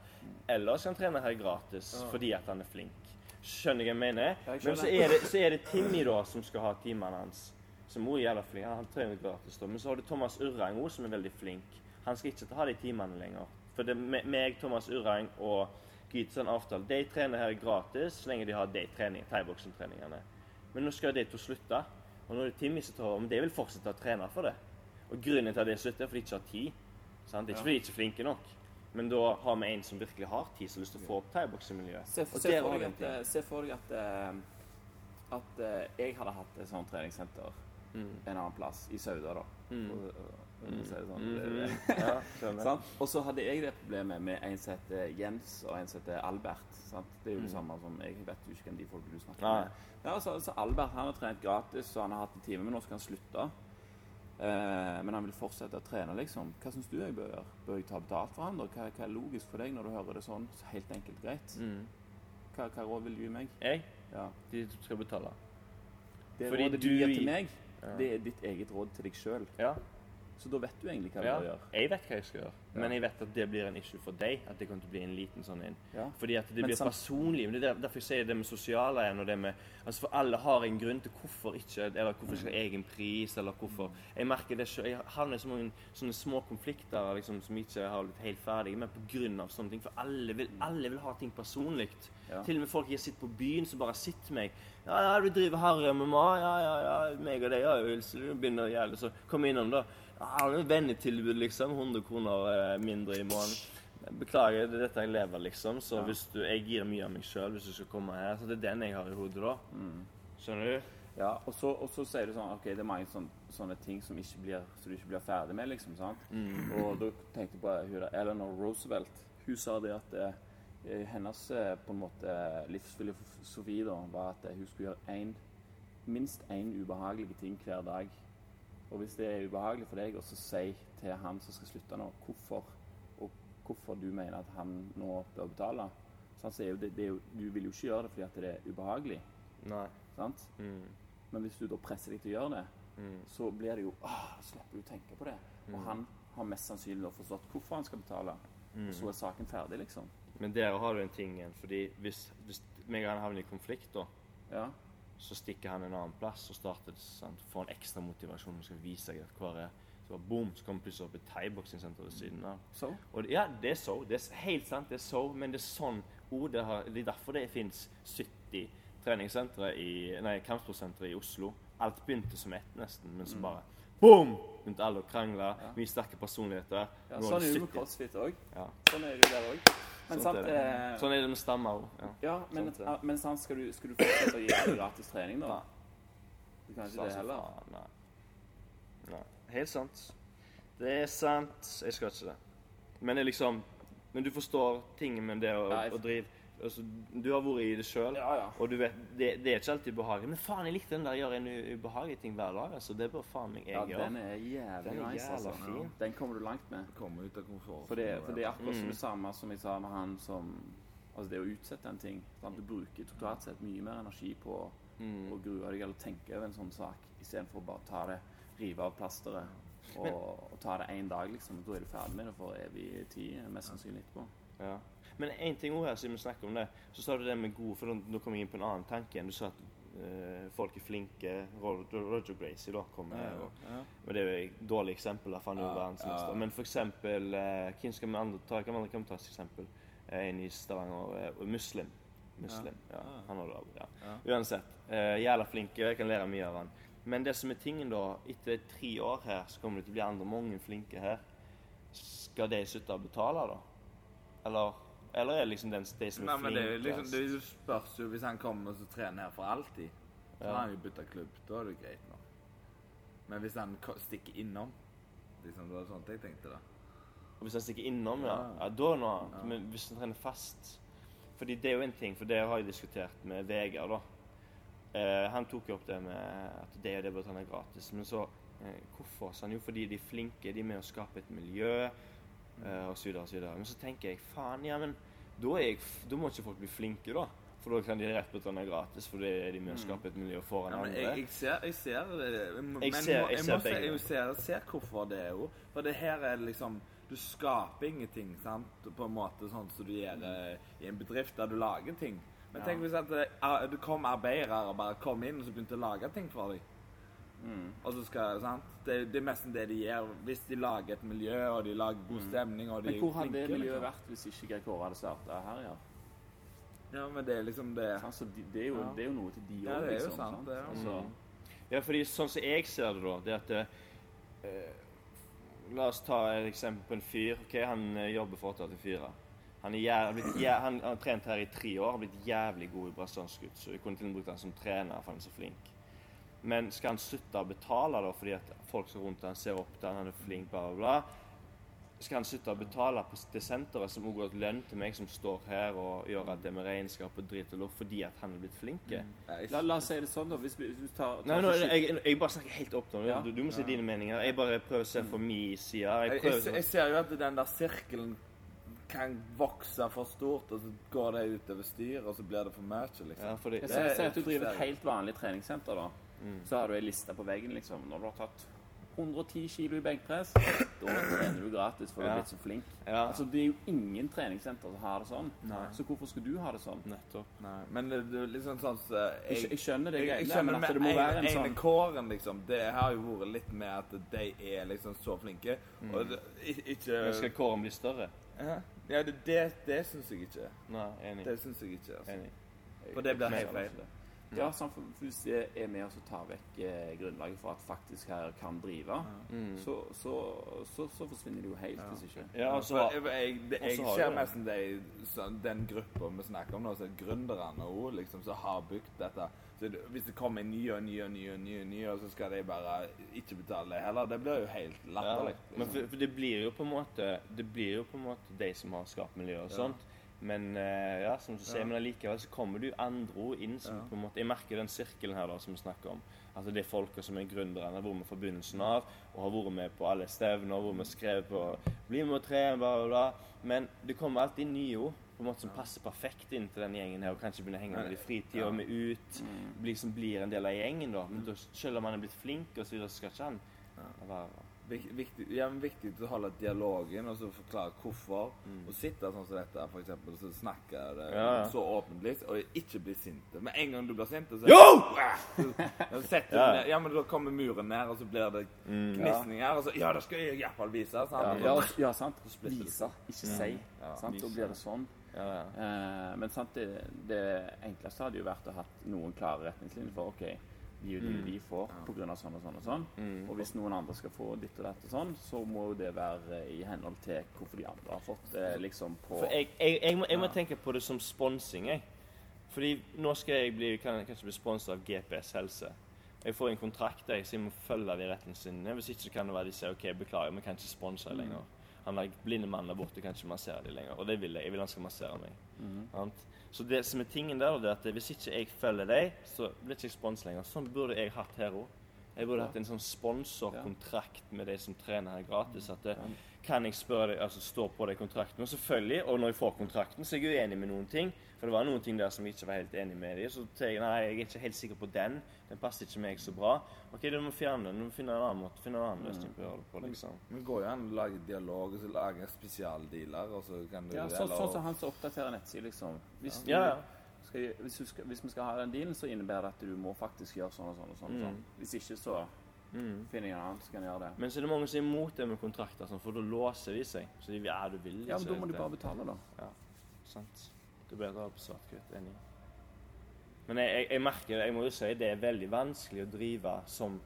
B: Eller skal han trene her gratis fordi at han er flink? Skjønner jeg hva jeg mener?
A: Jeg
B: Men så er, det, så er det Timmy da som skal ha timene hans. Som også er jævla flink. Han trener gratis da. Men så har du Thomas Urrang òg, som er veldig flink. Han skal ikke ha de timene lenger. For det, me- meg, Thomas Urrang og Gytis har en avtale. De trener her gratis så lenge de har de trening, thaiboksing-treningene. Men nå skal de to slutte. Og nå er det Timmy som tar om de vil fortsette å trene for det. Og grunnen til at de slutter, er fordi de ikke har tid. Sant? Det er ikke fordi de ikke er flinke nok. Men da har vi en som virkelig har tid, som har lyst til å få opp thaiboksemiljøet.
A: Se, se,
B: der
A: for deg at, eh, se for deg at, eh, at eh, jeg hadde hatt et sånt treningssenter
B: Mm.
A: en annen plass, i Sauda, da.
B: Mm.
A: Og, og, og, si det sånn. Det- det-
B: Ja,
A: Og så hadde jeg det problemet med en som heter Jens og en som heter Albert. Sant? Det er jo det
B: Mm.
A: samme som Jeg vet jo ikke hvem de folkene du snakker med. Ja, så, så Albert han har trent gratis, og han har hatt en time, men nå skal han slutte. Eh, men han vil fortsette å trene, liksom. Hva syns du jeg bør gjøre? Bør jeg ta betalt for han? da? Hva, hva er logisk for deg når du hører det sånn? Så helt enkelt greit.
B: Mm.
A: Hva, hva råd vil du gi meg?
B: Jeg?
A: Ja.
B: De skal betale.
A: Det
B: Fordi
A: rådet du gir til meg,
B: Ja.
A: det er ditt eget råd til deg sjøl.
B: Ja.
A: Så da vet du egentlig hva
B: ja.
A: du bør gjøre.
B: Jeg vet hva jeg skal gjøre,
A: Ja.
B: Men jeg vet at det blir en issue for deg. At det kommer til å bli en liten sånn en.
A: Ja.
B: Fordi at det
A: Men
B: blir personlig. Men det er derfor jeg sier det med sosiale igjen. og det med, altså For alle har en grunn til hvorfor ikke Eller hvorfor skal egen pris, eller hvorfor Jeg merker det selv, Jeg havner i så mange sånne små konflikter liksom, som ikke har blitt helt ferdige, men av sånne ting. For alle vil, alle vil ha ting personlig.
A: Ja.
B: Til og med folk jeg sitter på byen, som bare sitter meg Ja, ja, du driver harry MMA? Ja, ja, ja. Meg og deg ja, så du begynner å gjelde, så kom innom, da. Ja, vennetilbud, liksom? 100 kroner eh, mindre i måneden. Beklager, det er dette jeg lever, liksom. Så hvis du, jeg gir mye av meg sjøl hvis du skal komme her. Så det er den jeg har i hodet, da. Skjønner du?
A: Ja, og så, og så sier du sånn OK, det er mange sånne, sånne ting som, ikke blir, som du ikke blir ferdig med, liksom. sant? Og da tenkte jeg på hun der, Eleanor Roosevelt. Hun sa det at eh, hennes eh, på en måte livsfilosofi da, var at hun skulle gjøre en, minst én ubehagelig ting hver dag. Og hvis det er ubehagelig for deg, og så si til han som skal slutte nå, hvorfor, og hvorfor du mener at han nå bør betale, så er det, det er jo, du vil jo ikke gjøre det fordi at det er ubehagelig.
B: Nei.
A: sant?
B: Mm.
A: Men hvis du da presser deg til å gjøre det,
B: Mm.
A: så blir det jo åh, slipper du å tenke på det. Og han har mest sannsynlig da forstått hvorfor han skal betale.
B: Mm.
A: Og så er saken ferdig, liksom.
B: Men der har du en ting igjen, fordi hvis, hvis meg og han havner i konflikt, da,
A: Ja.
B: Så stikker han en annen plass og starter sant, får en ekstra motivasjon og skal vise seg at hva er så bare boom, så kommer plutselig opp et thaiboksingsenter ved siden av.
A: Så?
B: Og ja, det er så. Det er helt sant, det er så, men det er sånn ordet har Det er derfor det fins 70 treningssentre i Nei, kampsportsentre i Oslo. Alt begynte som ett, nesten, men
A: Mm.
B: så bare boom! Begynte alle å krangle. Mye sterke personligheter.
A: Ja, sånn er det jo med crossfit òg.
B: Ja,
A: Sånn er det jo der òg. Men sant
B: er det.
A: eh,
B: Sånn er det med stammer òg. Ja.
A: Ja, men,
B: Sånt er
A: ja, men sant, skal, du, skal du fortsette å gi gratis trening, da?
B: Nei.
A: Du kan ikke det heller.
B: faen, Nei. nei. Helt sant. Det er sant. Jeg skal ikke det. Men det er liksom Men du forstår ting med det å,
A: Ja, jeg-
B: å drive altså, Du har vært i det sjøl,
A: Ja, ja.
B: og du vet det, det er ikke alltid ubehagelig. Men faen, jeg likte den der gjør en ubehagelig ting hver dag. Altså, det bør faen meg jeg
A: Ja, den er jævlig
B: Den er
A: nice, altså.
B: fin.
A: Den kommer du langt med.
C: Kommer ut av komfort.
A: For det, for det er akkurat
B: Mm.
A: det samme som jeg sa med han som Altså det å utsette en ting. Sant? Du bruker totalt sett mye mer energi på
B: Mm.
A: å grue deg eller tenke over en sånn sak, istedenfor å bare ta det, rive av plasteret og, og ta det én dag, liksom. Da er du ferdig med det for evig tid, mest sannsynlig etterpå.
B: Ja. Men en ting også her, siden vi snakker om det, så sa du det med god For nå kom jeg inn på en annen tanke igjen. Du sa at uh, folk er flinke. Roger, Gracie da kom med. og- Men det er jo et dårlig eksempel. for han er jo
C: Ja,
B: verdensmester.
C: ja.
B: Men for eksempel uh, Hvem skal vi andre ta? Hvem andre kan vi ta som eksempel? Uh, En i Stavanger. Uh, Muslim. Muslim, ja. Han har det ja. Uansett. Uh, jævla flink. Jeg kan lære mye av han. Men det som er tingen, da Etter tre år her så kommer det til å bli andre mange flinke her. Skal de slutte å betale, da? Eller, eller er det liksom den, de som
C: Nei,
B: er
C: men det, er jo liksom, det spørs jo hvis han kommer og så trener her for alltid. Så
B: Ja.
C: har han jo bytta klubb. Da er det greit nå. Men hvis han stikker innom liksom, Det var sånt jeg tenkte, da.
B: Og Hvis han stikker innom, ja,
C: Ja.
B: ja da er det noe annet. Men hvis han trener fast Fordi det er jo en ting, for det har jeg diskutert med Vegard, da. Eh, han tok jo opp det med at det og det bør trene gratis. Men så eh, Hvorfor? Så han jo fordi de er flinke, de er med å skape et miljø, og så videre og så videre. Men så tenker jeg faen, ja, men da, jeg, da må ikke folk bli flinke, da. For da kan de rett på trene gratis, for da er de med å skape et miljø foran
C: Ja, men
B: andre.
C: jeg, jeg ser, jeg ser det. Men
B: Jeg ser- jeg ser
C: må
B: begge.
C: jeg ser, ser hvorfor det er jo. For det her er liksom Du skaper ingenting, sant? På en måte sånn som du gjør det i en bedrift der du lager ting. Men tenk hvis at det, er- det kom arbeidere og bare kom inn og så begynte å lage ting for deg. Og så skal, sant? Det, det er nesten det de gjør. Hvis de lager et miljø, og de lager god stemning og de
A: Men hvor hadde det miljøet
C: liksom.
A: vært hvis ikke Kåre hadde starta her, ja?
C: Ja, men det er liksom det
A: Altså, de, det, er jo,
C: Ja.
A: det er jo noe til de òg,
C: Ja, det er jo
A: liksom.
C: sant, det, ja.
A: Altså,
B: Ja, fordi sånn som jeg ser det, da, det at eh, La oss ta et eksempel en fyr. ok, Han eh, jobber for 8 til 4. Han, er jæv- blitt jæv- han har trent her i tre år har blitt jævlig god i brasiliansk. Så jeg kunne til og med brukt han som trener, for han er så flink. Men skal han slutte å betale da, fordi at folk som rundt han ser opp til han, han er flink, bla, bla, bla? Skal han slutte å betale på det senteret som også går lønn til meg, som står her og gjør at det med regnskap og drit og lort, fordi at han er blitt flink?
C: Mm.
A: la, la oss si det sånn, da. Hvis, vi- hvis vi tar, tar
B: Nei, nå, jeg, jeg bare snakker helt opp nå.
A: Ja.
B: Du, du må si dine meninger. Jeg bare prøver å se for min side. Jeg
C: Jeg, jeg, jeg ser jo at den der sirkelen kan vokse for stort, og så går det utover styret, og så blir det for mye, liksom.
B: ja, fordi,
A: Jeg
C: Det
A: ser,
C: er-
A: ser at du driver et helt vanlig treningssenter, da.
B: Mm.
A: Så har du ei liste på veggen, liksom. Når du har tatt 110 kilo i benkpress, da trener du gratis for du
B: Ja.
A: er blitt så flink.
B: Ja.
A: Altså, Det er jo ingen treningssenter som har det sånn.
C: Nei.
A: Så hvorfor skal du ha det sånn?
B: Nettopp.
C: Nei, men det, det er liksom sånn så
A: Jeg, skj- jeg skjønner det,
C: jeg, jeg skjønner
A: men at
C: med
A: det må være en
C: ene
A: sånn
C: kåren, liksom. Det har jo vært litt med at de er liksom så flinke. Og det, ikke
B: Men skal kåren bli større?
C: Ja, ja det, det, det syns jeg ikke.
B: Nei, enig.
C: Det syns jeg ikke. Altså.
B: enig.
C: For det blir helt feil.
A: Ja, samfunnshuset er med oss og tar vekk eh, grunnlaget for at faktisk her kan drive,
B: Mm.
A: så, så, så, så forsvinner det jo helt, hvis ikke.
B: Ja,
C: altså, jeg, jeg, det, jeg
B: har
C: ser
B: mest
C: det de, sånn, den gruppa vi snakker om nå, så er gründerne òg, liksom, som har bygd dette. Så hvis det kommer nye og nye og nye, nye, og så skal de bare ikke betale heller, det blir jo helt
B: Ja,
C: latterlig.
B: men for, for det blir jo på en måte Det blir jo på en måte de som har skapt miljøet og
C: Ja.
B: Men eh, ja, som du sier, men allikevel så kommer du andre ord inn som på en måte Jeg merker den sirkelen her da som vi snakker om. Altså det er folka som er gründerne, har vært med fra begynnelsen av og har vært med på alle stevner, vært med og skrevet på 'Bli med og tre', bla, bla, bla. Men det kommer alltid nye ord på en måte som passer perfekt inn til den gjengen her, og kanskje begynner å henge med i fritida, med ut, liksom blir en del av gjengen, da. Men da, selv om han er blitt flink, og så videre, så skal ikke han være
C: Vik, viktig, ja, viktig å holde dialogen og så forklare hvorfor. Og sitte sånn som dette, for eksempel, og så snakke det
B: Ja, ja.
C: så åpentlig, og ikke bli sint. Med en gang du blir sint, så,
B: Jo!
C: så setter
B: Ja.
C: ned. Ja, men da kommer muren ned, og så blir det gnisninger, og så Ja, det skal jeg iallfall vise. Sant?
A: Mm. Ja, ja sant. Vise, ikke si.
C: Ja,
A: sant? Da blir det sånn.
B: Ja, ja.
A: Eh, men sant, det, det enkleste hadde jo vært å ha noen klare retningslinjer for OK, de og de de får av sånn og sånn og sånn.
B: Mm.
A: Og hvis noen andre skal få ditt og datt og sånn, så må jo det være i henhold til hvorfor de andre har fått det liksom på
B: For jeg, jeg, jeg, må, jeg må tenke på det som sponsing, jeg. Fordi nå skal jeg bli, kan, kanskje bli sponset av GPS Helse. Jeg får en kontrakt, der jeg, sier jeg må følge de retningslinjene. Hvis ikke så kan det være de sier OK, beklager, vi kan ikke sponse deg lenger. Han der blinde mannen der borte kan ikke massere dem lenger. Og det vil jeg. Jeg vil han skal massere meg. Sant? Så det som er tingen der, det er at hvis ikke jeg følger deg, så blir ikke jeg spons lenger. Sånn burde jeg hatt her òg. Jeg burde hatt en sånn sponsorkontrakt med de som trener her gratis. At det, kan jeg spørre deg, altså stå på de kontraktene? Og selvfølgelig, og når jeg får kontrakten, så er jeg uenig med noen ting. For det var noen ting der som jeg ikke var helt enig med i. Så sier jeg nei, jeg er ikke helt sikker på den. Den passer ikke meg så bra. OK, du må fjerne den. Du må finne en annen måte, finne en annen løsning på å gjøre det på, liksom.
C: Men det går jo an å lage dialog og så lage spesialdealer, og så kan du
A: Ja, så, sånn som han som oppdaterer nettside, liksom. Hvis, du
B: Ja, ja.
A: Skal, hvis, du skal, hvis vi skal ha den dealen, så innebærer det at du må faktisk gjøre sånn og sånn. og sånn, sånn. Hvis ikke, så
B: Mm.
A: finner jeg en annen som kan gjøre det.
B: Men så er det mange som er imot det med kontrakter, sånn, for da låser de seg. Så de ja, du vil
A: Ja, men Da må du bare betale, da.
B: Ja, sant. Det er bedre å ha på svart-hvitt. Enig. Men jeg, jeg, jeg merker, jeg må jo si, det er veldig vanskelig å drive som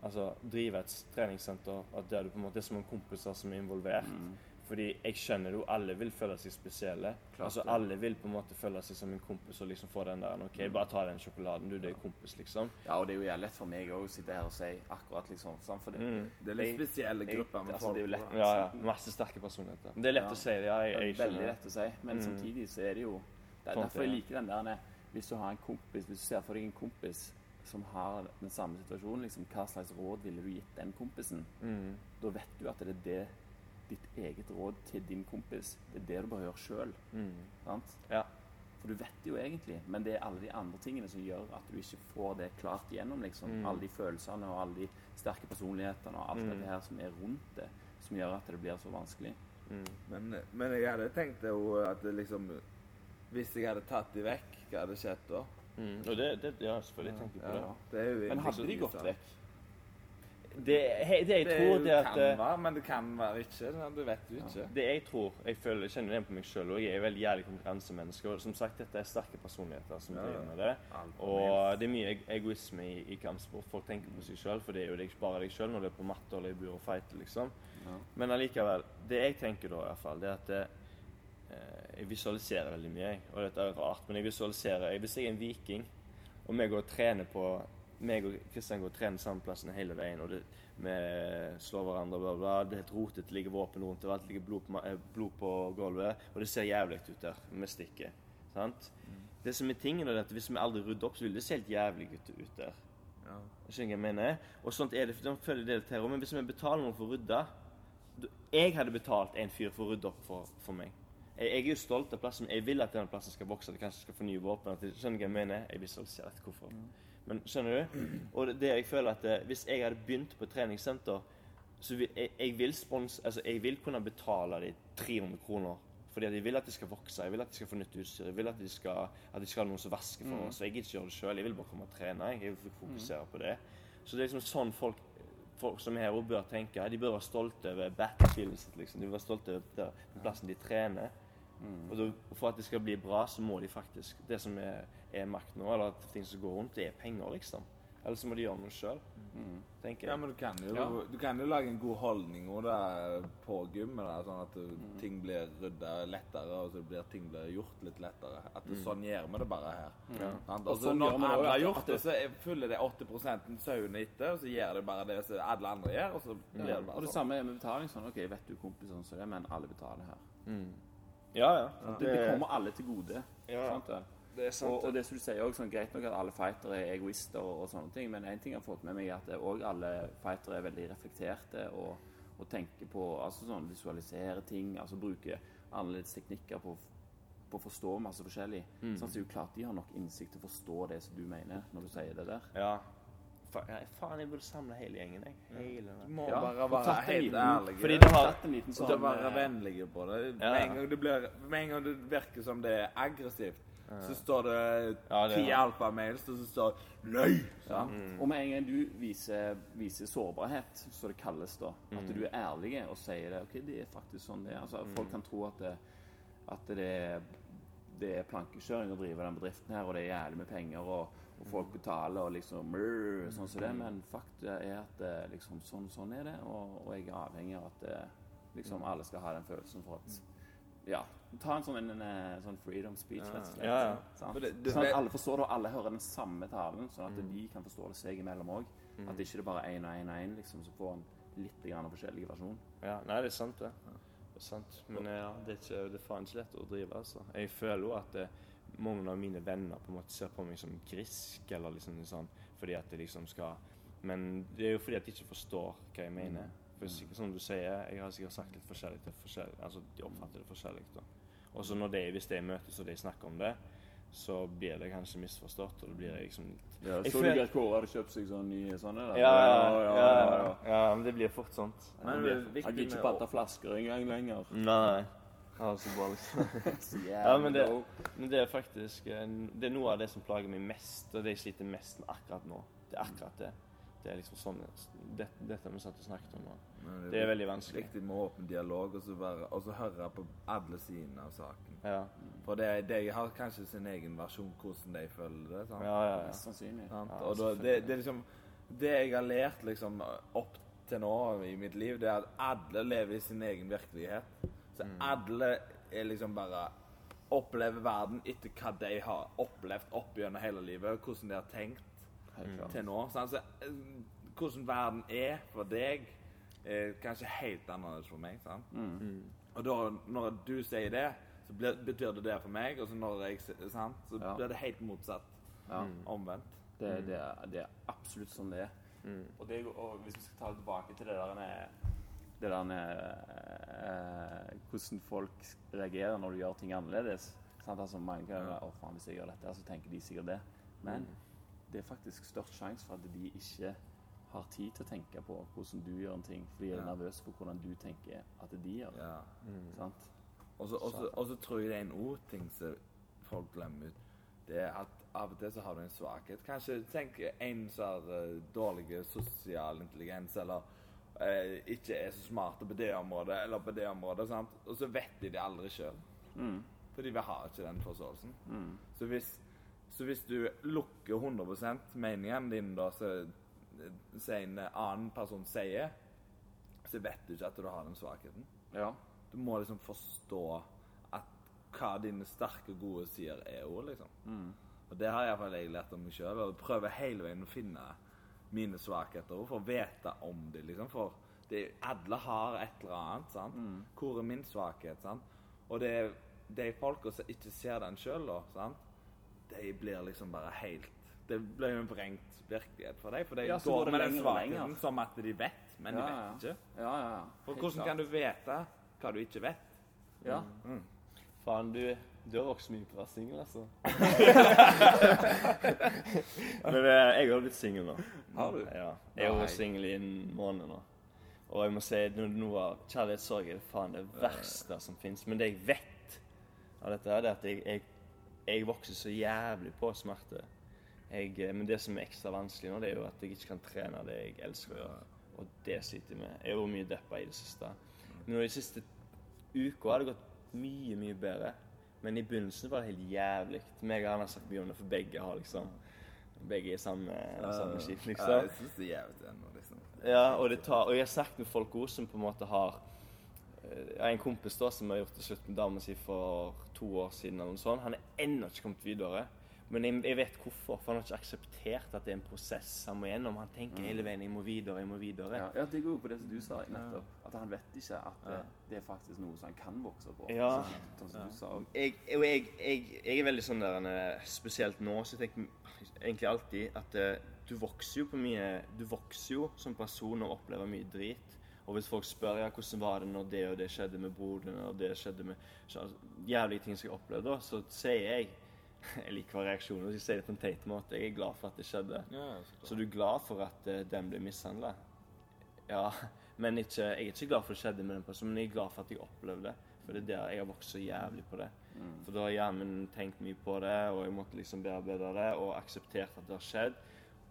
B: Altså drive et treningssenter at der du på en måte det er som en kompiser som er involvert. Fordi jeg skjønner jo alle vil føle seg spesielle. altså. Alle vil på en måte føle seg som en kompis og liksom få den der OK, bare ta den sjokoladen, du, det er kompis, liksom.
A: Ja, og det er jo lett for meg òg å sitte her og si akkurat liksom sånn, for det,
B: Mm.
C: Det er litt spesielle grupper med
A: altså,
C: folk.
A: det er jo lett.
B: Ja, ja. Masse sterke personligheter. Det er lett
A: Ja.
B: å si det. Ja, jeg,
A: det
B: jeg
A: er veldig lett å si, men
B: Mm.
A: samtidig så er det jo det er
B: Sånn
A: Derfor jeg
B: er.
A: liker den der Hvis du har en kompis, hvis du ser for deg en kompis som har den samme situasjonen, liksom, hva slags råd ville du gitt den kompisen?
B: Mm.
A: Da vet du at det er det ditt eget råd til din kompis. Det er det du bør gjøre sjøl.
B: Mm. Ja.
A: For du vet det jo egentlig, men det er alle de andre tingene som gjør at du ikke får det klart gjennom. liksom.
B: Mm.
A: Alle de følelsene og alle de sterke personlighetene og alt
B: Mm.
A: dette her som er rundt det, som gjør at det blir så vanskelig.
B: Mm.
C: Men, men jeg hadde tenkt jo at det liksom Hvis jeg hadde tatt de vekk, hva hadde skjedd da?
B: Mm. Og det, det Ja, selvfølgelig tenker jeg på det.
C: Ja, det er jo
A: Men hadde de gått vekk?
B: Det, he- det jeg
C: Det
B: tror det
C: kan
B: at eh,
C: være, men det kan være ikke. Du vet jo ikke.
B: Det jeg tror Jeg føler, jeg kjenner det på meg sjøl, òg. jeg er veldig jævlig konkurransemenneske. Og som sagt, dette er sterke personligheter som
C: Ja,
B: driver med det. Og det er mye egoisme i, i kampsport. Folk tenker på seg sjøl, for det er jo deg, bare deg sjøl når du er på matte eller i bur og fighter, liksom.
A: Ja.
B: Men allikevel, det jeg tenker da, i hvert fall, det er at det, jeg visualiserer veldig mye. jeg. Og dette er rart, men jeg visualiserer jeg, Hvis jeg er en viking, og vi går og trener på meg og Kristian går og trener samme plassen hele veien, og det, vi slår hverandre, bla, bla. Det er helt rotete, det ligger våpen rundt overalt, det ligger blod på, eh, blod på gulvet, og det ser jævlig ut der med stikket. Sant? Det som er tingen, er at hvis vi aldri rydder opp, så vil det se helt jævlig ut, ut der.
C: Ja.
B: Skjønner jeg mener? Og sånt er det, for de følger det til Men hvis vi betaler noen for å rydde Jeg hadde betalt en fyr for å rydde opp for, for meg. Jeg, jeg er jo stolt av plassen. Jeg vil at denne plassen skal vokse, at jeg kanskje skal få nye våpen. At skjønner jeg mener? Jeg visualiserer etter hvorfor. Men skjønner du? Og det, jeg føler at eh, Hvis jeg hadde begynt på treningssenter, så vil jeg, jeg vil spons, altså jeg vil kunne betale de 300 kroner. Fordi at jeg vil at de skal vokse, jeg vil at de skal få nytt utstyr, jeg vil at de skal, at de skal ha noen som vasker for oss. Så jeg gidder ikke gjøre det sjøl, jeg vil bare komme og trene. Jeg, vil fokusere på det. Så det er liksom sånn folk, folk som er her og bør tenke. De bør være stolte over battlefieldet sitt. liksom. De bør være stolte over plassen de trener. Og da, for at det skal bli bra, så må de faktisk Det som er, er makt nå, eller at ting som går rundt, det er penger, liksom. Eller så må de gjøre noe sjøl, tenker
C: Ja, men du kan jo,
A: Ja.
C: du kan jo lage en god holdning og det på gymmet, sånn at
A: Mm.
C: ting blir rydda lettere, og så blir ting blir gjort litt lettere. At
A: Mm.
C: det, sånn gjør vi det bare her.
B: Ja.
A: Og
C: så
A: sånn
C: når alle har gjort det, så er- følger det 80 sauene etter, og så gjør det bare det som alle andre gjør, og så blir
A: Ja.
C: det bare sånn.
A: Og det
C: sånn.
A: samme er med betaling. sånn, ok, Vet du kompiser sånn som det, men alle betaler her.
B: Mm. Ja, ja.
A: Det, det kommer alle til gode.
B: Ja.
A: Sant det?
B: det er sant.
A: Og, og det som du sier også, sånn, Greit nok at alle fightere er egoister, og, og sånne ting, men en ting jeg har fått med meg, er at òg alle fightere er veldig reflekterte og, og tenker på altså sånn, Visualisere ting, altså bruker annerledes teknikker på, på å forstå masse forskjellig.
B: Mm.
A: Sånn, så det er jo klart de har nok innsikt til å forstå det som du mener når du sier det der.
B: Ja. Fa ja, faen, jeg burde samle hele gjengen, jeg. Hele
C: Du må
A: Ja,
C: bare være helt ærlig.
B: Fordi det har
A: en liten sånn
C: å være
A: eh,
C: vennlige på det.
B: Ja.
C: Med en gang det, blir, med en gang det virker som det er aggressivt, så står det
B: Ja,
C: ti
B: ja,
C: alfamails, og så står det 'løy'.
A: Ja.
B: Mm.
A: Og med en gang du viser, viser sårbarhet, som det kalles da,
B: Mm.
A: at du er ærlig og sier det, ok, det er faktisk sånn det er. Altså, Folk kan tro at det, at det, er, det er plankekjøring å drive den bedriften her, og det er jævlig med penger, og, og folk betaler og liksom rrr, sånn som det, men fakta er at eh, liksom, sånn, sånn er det, og, og jeg er avhengig av at eh, liksom, alle skal ha den følelsen for at ja, ta en sånn, en, en, sånn freedom speech, rett og slett.
B: Ja, ja.
A: Sant?
C: Det- det-
A: sånn at alle forstår det, og alle hører den samme talen, sånn at
B: Mm.
A: de kan forstå det seg imellom òg. At det ikke er bare én og én og én, liksom, så får en litt grann forskjellig versjon.
B: Ja, nei, det er sant, det. Det er sant. Men eh, ja, det er, ikke, det er faen ikke lett å drive, altså. Jeg føler jo at eh, mange av mine venner på en måte ser på meg som grisk, eller liksom sånn, fordi at det liksom skal Men det er jo fordi at de ikke forstår hva jeg mener. For sikkert som du sier, jeg har sikkert sagt litt forskjellig til forskjellig Altså, de oppfatter det forskjellig, da. Og så når de, hvis de møtes og de snakker om det, så blir det kanskje misforstått, og da blir jeg liksom
A: Ja,
B: Jeg
A: så
B: føler-
A: du Gert Kåre hadde kjøpt seg sånn nye sånne? Ja
B: Ja, ja, ja. ja, men det blir fort sånt.
C: Men det
A: blir-
C: viktig
A: Han gidder ikke patte flasker engang lenger.
B: Nei. Ja, så bra, liksom. Ja, men det, men det er faktisk Det er noe av det som plager meg mest, og det jeg sliter mest med akkurat nå. Det er akkurat det. Det er liksom sånn det, Dette vi satt og snakket om nå.
C: Det,
B: Det er veldig vanskelig.
C: viktig med åpen dialog, og så, være, og så høre på alle sidene av saken.
B: Ja,
C: For det, de har kanskje sin egen versjon hvordan de føler det. sant?
B: ja, ja. ja.
A: Mest sannsynlig.
C: Sant?
B: Ja,
C: og da, det, det er liksom Det jeg har lært liksom opp til nå i mitt liv, det er at alle lever i sin egen virkelighet. Så alle er liksom bare opplever verden etter hva de har opplevd opp gjennom hele livet, hvordan de har tenkt
A: Helt
C: til nå. Sant? Så, eh, hvordan verden er for deg, er kanskje helt annerledes for meg. Sant?
A: Mm.
C: Og da, når du sier det, så blir, betyr det det for meg, og så når jeg sant, så
A: Ja.
C: blir det helt motsatt.
A: Ja.
C: Omvendt.
A: Det, det, er, det er absolutt sånn det er.
B: Mm.
A: Og, det, og hvis vi skal ta det tilbake til det der med det der med eh, hvordan folk reagerer når du gjør ting annerledes. Sant? Altså, mange kan være, å faen, hvis jeg gjør dette, så tenker de sikkert det. Men det er faktisk størst sjanse for at de ikke har tid til å tenke på hvordan du gjør en ting, fordi de er
C: Ja.
A: nervøse for hvordan du tenker at de gjør det.
C: Ja.
A: Sant?
C: Og så- tror jeg det er en annen ting som folk glemmer ut. Det er at av og til så har du en svakhet. Kanskje tenk en som har eh, dårlig sosial intelligens, eller eh, ikke er så smarte på det området, eller på det området, sant? og så vet de det aldri sjøl.
A: Mm.
C: Fordi vi har ikke den forståelsen.
A: Mm.
C: Så hvis, så hvis du lukker 100% meningen din, da, så så en annen person sier, så vet du ikke at du har den svakheten.
A: Ja.
C: Du må liksom forstå at hva dine sterke, gode sider er òg, liksom.
A: Mm.
C: Og det har iallfall jeg lært om meg sjøl. Og prøver hele veien å finne mine svakheter også, for å vite om det, liksom. For det, alle har et eller annet, sant.
A: Mm.
C: Hvor er min svakhet, sant? Og det er de folka som ikke ser den sjøl, da, sant. De blir liksom bare helt Det blir jo en vrengt virkelighet for dem. For de
A: Ja,
C: går
A: går det
C: med den svakheten som at de vet, men de vet
A: ja.
C: ikke.
A: Ja, ja, ja.
C: For
A: Helt
C: hvordan
A: klart.
C: kan du vite hva du ikke vet?
A: Ja.
B: Faen, du, du har vokst mye på å være singel, altså. Men eh, jeg har blitt singel nå.
C: Har du?
B: Ja. Jeg har vært singel i en måned nå. Og jeg må si no- noe av kjærlighetssorg er faen det verste som fins. Men det jeg vet av dette, her, det er at jeg, jeg, jeg vokser så jævlig på smerte. Jeg, eh, men det som er ekstra vanskelig nå, det er jo at jeg ikke kan trene det jeg elsker å gjøre. Og det sliter jeg med. Jeg har vært mye deppa i det siste. Men nå de siste uka har det gått mye, mye bedre. Men i begynnelsen var det helt jævlig. Meg og han har sagt mye om det, for begge har liksom Begge i samme, samme skip,
C: Ja,
B: liksom.
C: jeg syns det er jævlig ennå, liksom.
B: Ja, og, det tar, og jeg har snakket med folk også som på en måte har eh, Jeg har en kompis da som har gjort det slutt med dama si for to år siden. eller noe sånt. Han er ennå ikke kommet videre. Men jeg, jeg vet hvorfor, for han har ikke akseptert at det er en prosess han må gjennom. Han tenker hele veien 'jeg må videre, jeg må videre'.
A: Ja, ja, det går jo på det som du sa nettopp. At han vet ikke at det, det er faktisk noe som han kan vokse på.
B: Ja.
A: Sånn som du sa.
B: jeg, og jeg, jeg, jeg er veldig sånn der eh, Spesielt nå, så jeg tenker egentlig alltid at eh, du vokser jo på mye Du vokser jo som person og opplever mye drit. Og hvis folk spør ja, hvordan var det når det og det skjedde med broren din, og det skjedde med så, altså, jævlige ting som jeg opplevde, da, så sier jeg Jeg liker hver reaksjon. Hvis Jeg sier det på en teit måte. Jeg er glad for at det skjedde.
C: Ja, så.
B: Så du er glad for at uh, den ble mishandla? Ja, men ikke, jeg er ikke glad for at det skjedde med den personen, men jeg er glad for at jeg opplevde det. For det er der jeg har vokst så jævlig på det. For da har hjernen min tenkt mye på det, og jeg måtte liksom bearbeide det, og akseptert at det har skjedd.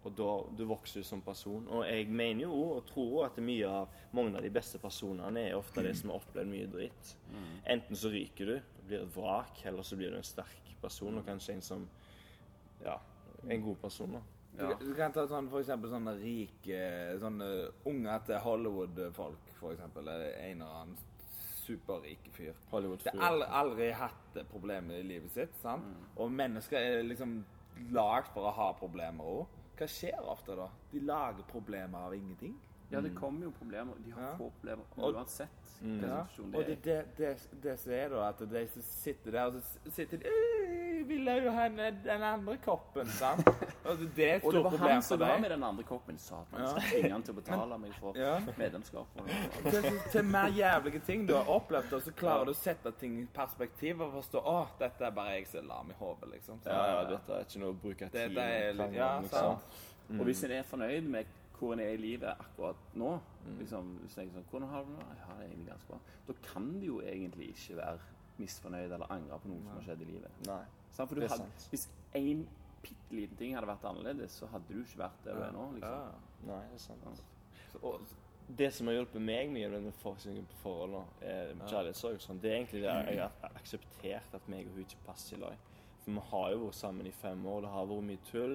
B: Og da du vokser du som person. Og jeg mener jo og tror at mye av mange av de beste personene er ofte de som har opplevd mye dritt. Enten så ryker du og blir et vrak, eller så blir du en sterk person, og kanskje en som Ja, en god person, da.
C: Du, du kan ta sånn, for eksempel sånne rike sånne unge etter Hollywood-folk, for eksempel. En eller annen superrik fyr. Det har aldri, aldri hatt problemer i livet sitt. sant? Og mennesker er liksom lagd for å ha problemer òg. Hva skjer ofte da? De lager problemer av ingenting.
A: Ja, det kommer jo problemer. De har
C: Ja.
A: få problemer uansett
B: Mm.
A: hvilken
C: Ja.
A: situasjon
C: Og
A: det
C: det, det, det, det som er da, at de som sitter der, og så sitter de vil vil jo ha den den andre koppen, sant? Og det er et
A: Og det var han som var med den andre koppen. Satan.
C: Ja.
A: Jeg skal tvinge han til å betale meg for
C: Ja.
A: medlemskap.
C: Til, til mer jævlige ting du har opplevd, og så klarer du å sette ting i perspektiv og forstå å, dette er bare jeg som er lam i hodet, liksom. Så,
B: Ja, ja, dette er ikke noe å bruke tid krangel
C: ja,
B: om, liksom.
C: sant.
A: Og hvis en er fornøyd med hvor en er i livet akkurat nå liksom, Hvis jeg sånn, Hvordan har du det? Jeg har det egentlig ganske bra. Da kan du jo egentlig ikke være misfornøyd eller angre på noe som har skjedd i livet.
B: Nei.
A: sånn, For du
B: Det er
A: hadde,
B: sant.
A: hvis én bitte liten ting hadde vært annerledes, så hadde du ikke vært der du er nå.
C: Ja.
A: liksom.
B: Nei, det er sant.
C: Så, og,
B: Det som har hjulpet meg mye med forskningen på forhold nå, er kjærlighetssorg, sånn, det er egentlig det jeg har akseptert at meg og hun ikke passer i lag. For vi har jo vært sammen i fem år, det har vært mye tull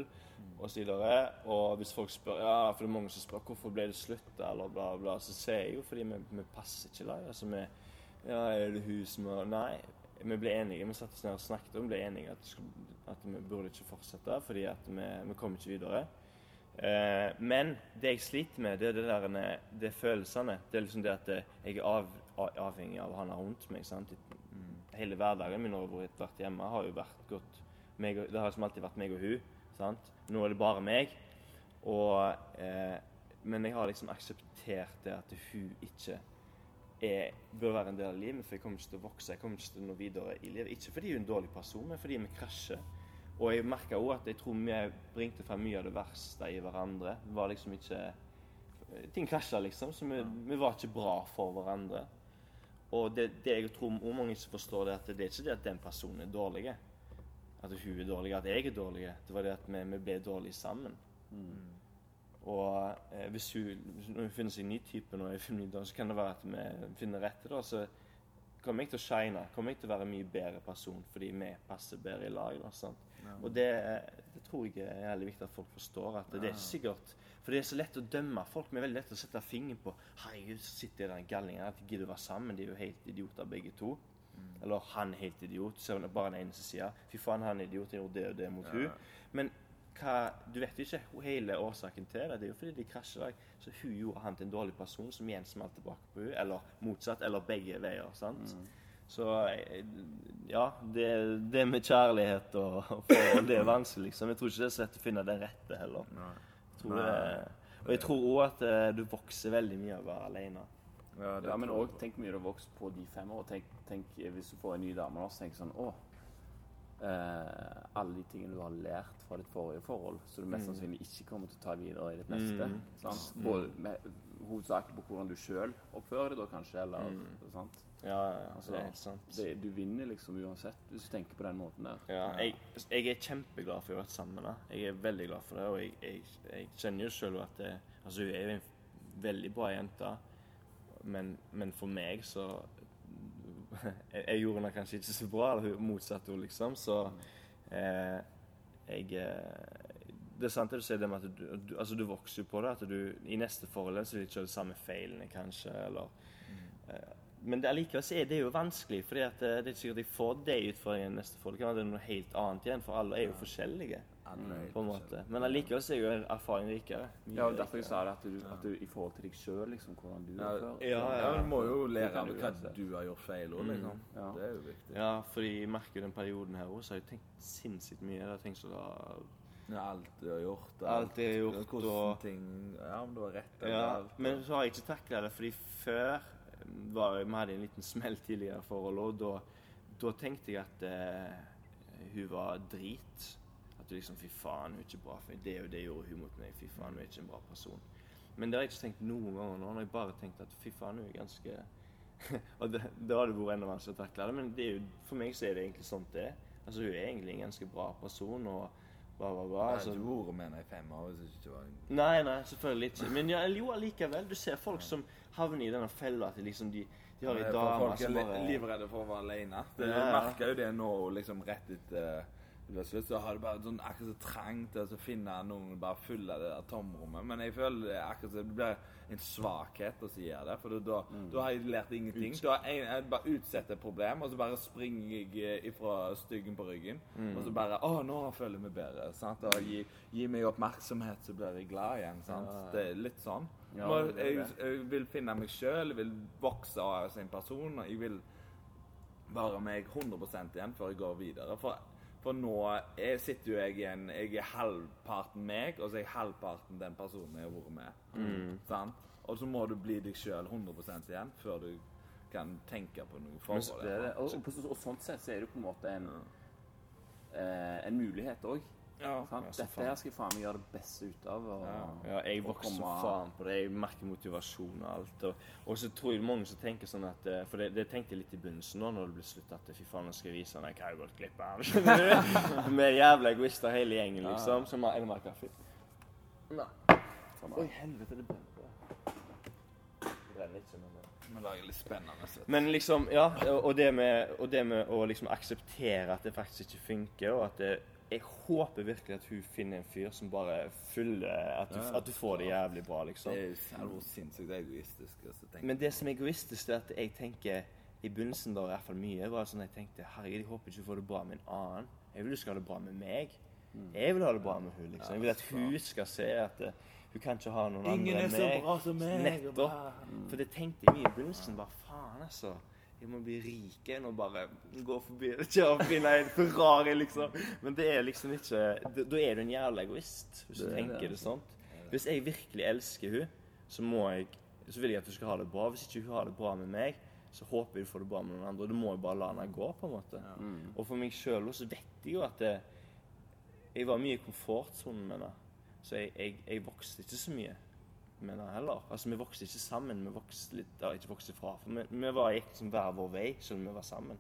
B: og. Og hvis folk spør ja, for det er mange som spør hvorfor ble det slutt, eller bla, bla, så sier jeg jo fordi vi, vi passer ikke lag. Altså vi Ja, er det som har Nei. Vi ble enige. Vi satte oss ned og snakket og ble enige at, at vi burde ikke fortsette fordi at vi, vi kom ikke videre. Eh, men det jeg sliter med, det er det der, det er følelsene. Det er liksom det at jeg er av, av- avhengig av han har rundt meg. sant? Hele hverdagen min jeg har vært hjemme, har jo vært godt meg Det har liksom alltid vært meg og hun. sant? Nå er det bare meg. Og, eh, men jeg har liksom akseptert det at hun ikke er, bør være en del av livet for jeg kommer ikke til å vokse. Jeg kommer ikke til å nå videre i livet. Ikke fordi hun er en dårlig person, men fordi vi krasjer. Og jeg merka òg at jeg tror vi bringte frem mye av det verste i hverandre. Det var liksom ikke Ting krasja, liksom. Så vi, vi var ikke bra for hverandre. Og det, det jeg tror også mange som forstår, det at det er ikke det at den personen er dårlig. At hun er dårlig, at jeg er dårlig. Det var det at vi, vi ble dårlige sammen. Og eh, hvis hun, hun finner seg en ny type nå, så kan det være at vi finner rette. da, så kommer jeg til å shine. Kommer jeg til å være en mye bedre person fordi vi passer bedre i lag. Da, ja. Og det, det tror jeg er veldig viktig at folk forstår. at det, det er ikke sikkert For det er så lett å dømme folk. Vi er veldig lett å sette fingeren på Herregud, sitter den gallingen her, de gidder å være sammen. De er jo helt idioter begge to. Eller han er helt idiot. Så hun bare den eneste sida. Fy faen, han er idiot. Jeg gjorde det og det mot hun. Men hva, du vet jo ikke hele årsaken til det. Det er jo fordi de krasjer. lag. Så hun gjorde han til en dårlig person som igjen smalt tilbake på hun Eller motsatt. Eller begge veier. sant? Så eh, ja, det, det med kjærlighet og, og forhold, det er vanskelig. liksom. Jeg tror ikke det er så lett å finne den rette heller. Jeg tror det, og jeg tror òg at eh, du vokser veldig mye av å være alene.
C: ja, det
A: Ja, men òg tenk mye du har vokst på de fem år. Tenk, tenk hvis du får en ny dame nå, så tenk sånn Å. Eh, alle de tingene du har lært fra ditt forrige forhold, så du mest sannsynlig ikke kommer til å ta videre i ditt neste. Sant? Både med hovedsakelig på hvordan du sjøl oppfører deg, da kanskje, eller sant?
B: Ja,
A: Altså,
B: det er helt sant.
A: Det, du vinner liksom uansett, hvis du tenker på den måten der.
B: Ja, jeg, jeg er kjempeglad for å ha vært sammen med henne. Jeg er veldig glad for det. Og jeg, jeg, jeg kjenner jo selv at det, altså, hun er jo en veldig bra jente. Men, men for meg så jeg, gjorde henne kanskje ikke så bra, eller hun motsatte henne, liksom. Så eh, jeg eh, Det er sant det du sier, det med at du, du, altså, du vokser jo på det. At du i neste forhold så vil du ikke de samme feilene, kanskje. Eller eh, men det allikevel så er det jo vanskelig, fordi at eh, det er ikke sikkert de får de utfordringene neste folk. Det er noe helt annet igjen, for alle er jo forskjellige. På en måte. Men allikevel så er jo erfaring rikere.
A: Ja, og derfor jeg sa det, at du, at du i forhold til deg sjøl, liksom, hvordan du
C: Ja,
A: er før.
B: ja,
C: Ja, du må jo lære av hva du har gjort feil òg, liksom.
A: Ja.
C: Det er jo viktig.
B: Ja, fordi jeg merker den perioden her også, så har jeg tenkt sinnssykt mye. Jeg har tenkt så da
C: Ja, alt du har gjort.
B: Alt jeg har gjort, og-
C: ting Ja, om du har rett eller
B: Ja, men så har jeg ikke takla det, fordi før var vi hadde en liten smell tidligere i forholdet, og da, da tenkte jeg at eh, hun var drit. At du liksom Fy faen, hun er ikke bra for meg. Det og det gjorde hun mot meg. Fy faen, hun er ikke en bra person. Men det har jeg ikke tenkt noen ganger nå. Når jeg bare tenkt at fy faen, hun er ganske Og det, da hadde det vært enda vanskeligere å takle det. Men det jo, for meg så er det egentlig sånn det er. Altså, hun er egentlig en ganske bra person, og Bra, bra,
C: bra.
B: Altså,
C: vært med henne i fem år hvis det ikke var en
B: Nei, nei, selvfølgelig ikke. Men ja, jo, allikevel. Du ser folk som havner i denne fella at liksom de, de har ei dame som bare Folk er
C: livredde for å være alene. Du
B: Ja,
C: merker jo det nå, liksom rett etter slutt, så har det bare sånn akkurat så trangt til å finne noen bare av det der tomrommet. Men jeg føler det akkurat så det blir en svakhet å si det. For da, da har jeg lært ingenting. Da jeg, jeg bare utsetter et problem, og så bare springer jeg eh, ifra styggen på ryggen. Og så bare Å, nå føler jeg meg bedre. Sant? Og gi, gi meg oppmerksomhet, så blir jeg glad igjen. Sant? Det er litt sånn.
A: Ja,
C: Nå,
A: det er
C: jeg, jeg vil finne meg sjøl, vil vokse av sin person. og Jeg vil være meg 100 igjen før jeg går videre. For, for nå jeg sitter jo jeg igjen Jeg er halvparten meg, og så er jeg halvparten den personen jeg har vært med. Sant? Og så må du bli deg sjøl 100% igjen før du kan tenke på noe forhold.
A: Og, og, på- og sånn sett så er det på en måte en, eh, en mulighet òg.
C: Ja,
B: Ja,
A: Dette her skal jeg faen meg gjøre det beste ut av. Og,
B: Ja, jeg vokser
A: komme-
B: faen på det. Jeg merker motivasjon og alt. Og, og så tror jeg mange som tenker sånn at eh, For det, det tenkte jeg litt i begynnelsen nå, når det ble slutt, at fy faen, nå skal jeg vise han hva jeg har gått glipp av. Med? Vi er jævla egoister hele gjengen, liksom. Som har en mer kaffe. Nei. Oi, helvete, det brenner. Det brenner ikke, men
C: Men det er litt spennende.
B: Men liksom, ja, og det med, og det med å liksom akseptere at det faktisk ikke funker, og at det, jeg håper virkelig at hun finner en fyr som bare fyller At du, at du får det jævlig bra, liksom.
C: Det er jo sinnssykt egoistisk. Altså.
B: Men det som er egoistisk, er at jeg tenker I begynnelsen da i hvert fall mye, var sånn at jeg tenkte herregud, jeg håper ikke du får det bra med en annen. Jeg vil du skal ha det bra med meg. Jeg vil ha det bra med hun, liksom. Jeg vil at hun skal se at eh, hun kan ikke ha noen
C: Ingen
B: andre
C: er så bra som meg.
B: Nettopp. For det tenkte jeg mye i begynnelsen. Bare faen, altså. Jeg må bli rike når bare gå forbi og finne en Ferrari, liksom. Men det er liksom ikke Da er du en jævla egoist, hvis du
A: er
B: tenker
A: det,
B: det sånn. Hvis jeg virkelig elsker hun, så må jeg så vil jeg at hun skal ha det bra. Hvis ikke hun har det bra med meg, så håper jeg du får det bra med noen andre. Og du må jo bare la henne gå, på en måte. Og for meg sjøl så vet jeg jo at det, jeg var mye i komfortsonen med henne. Så jeg, jeg, jeg vokste ikke så mye med det heller. Altså, vi vokste ikke sammen. Vi vokste litt, ja, ikke vokste fra, for vi, vi var gikk liksom hver vår vei, om vi var sammen.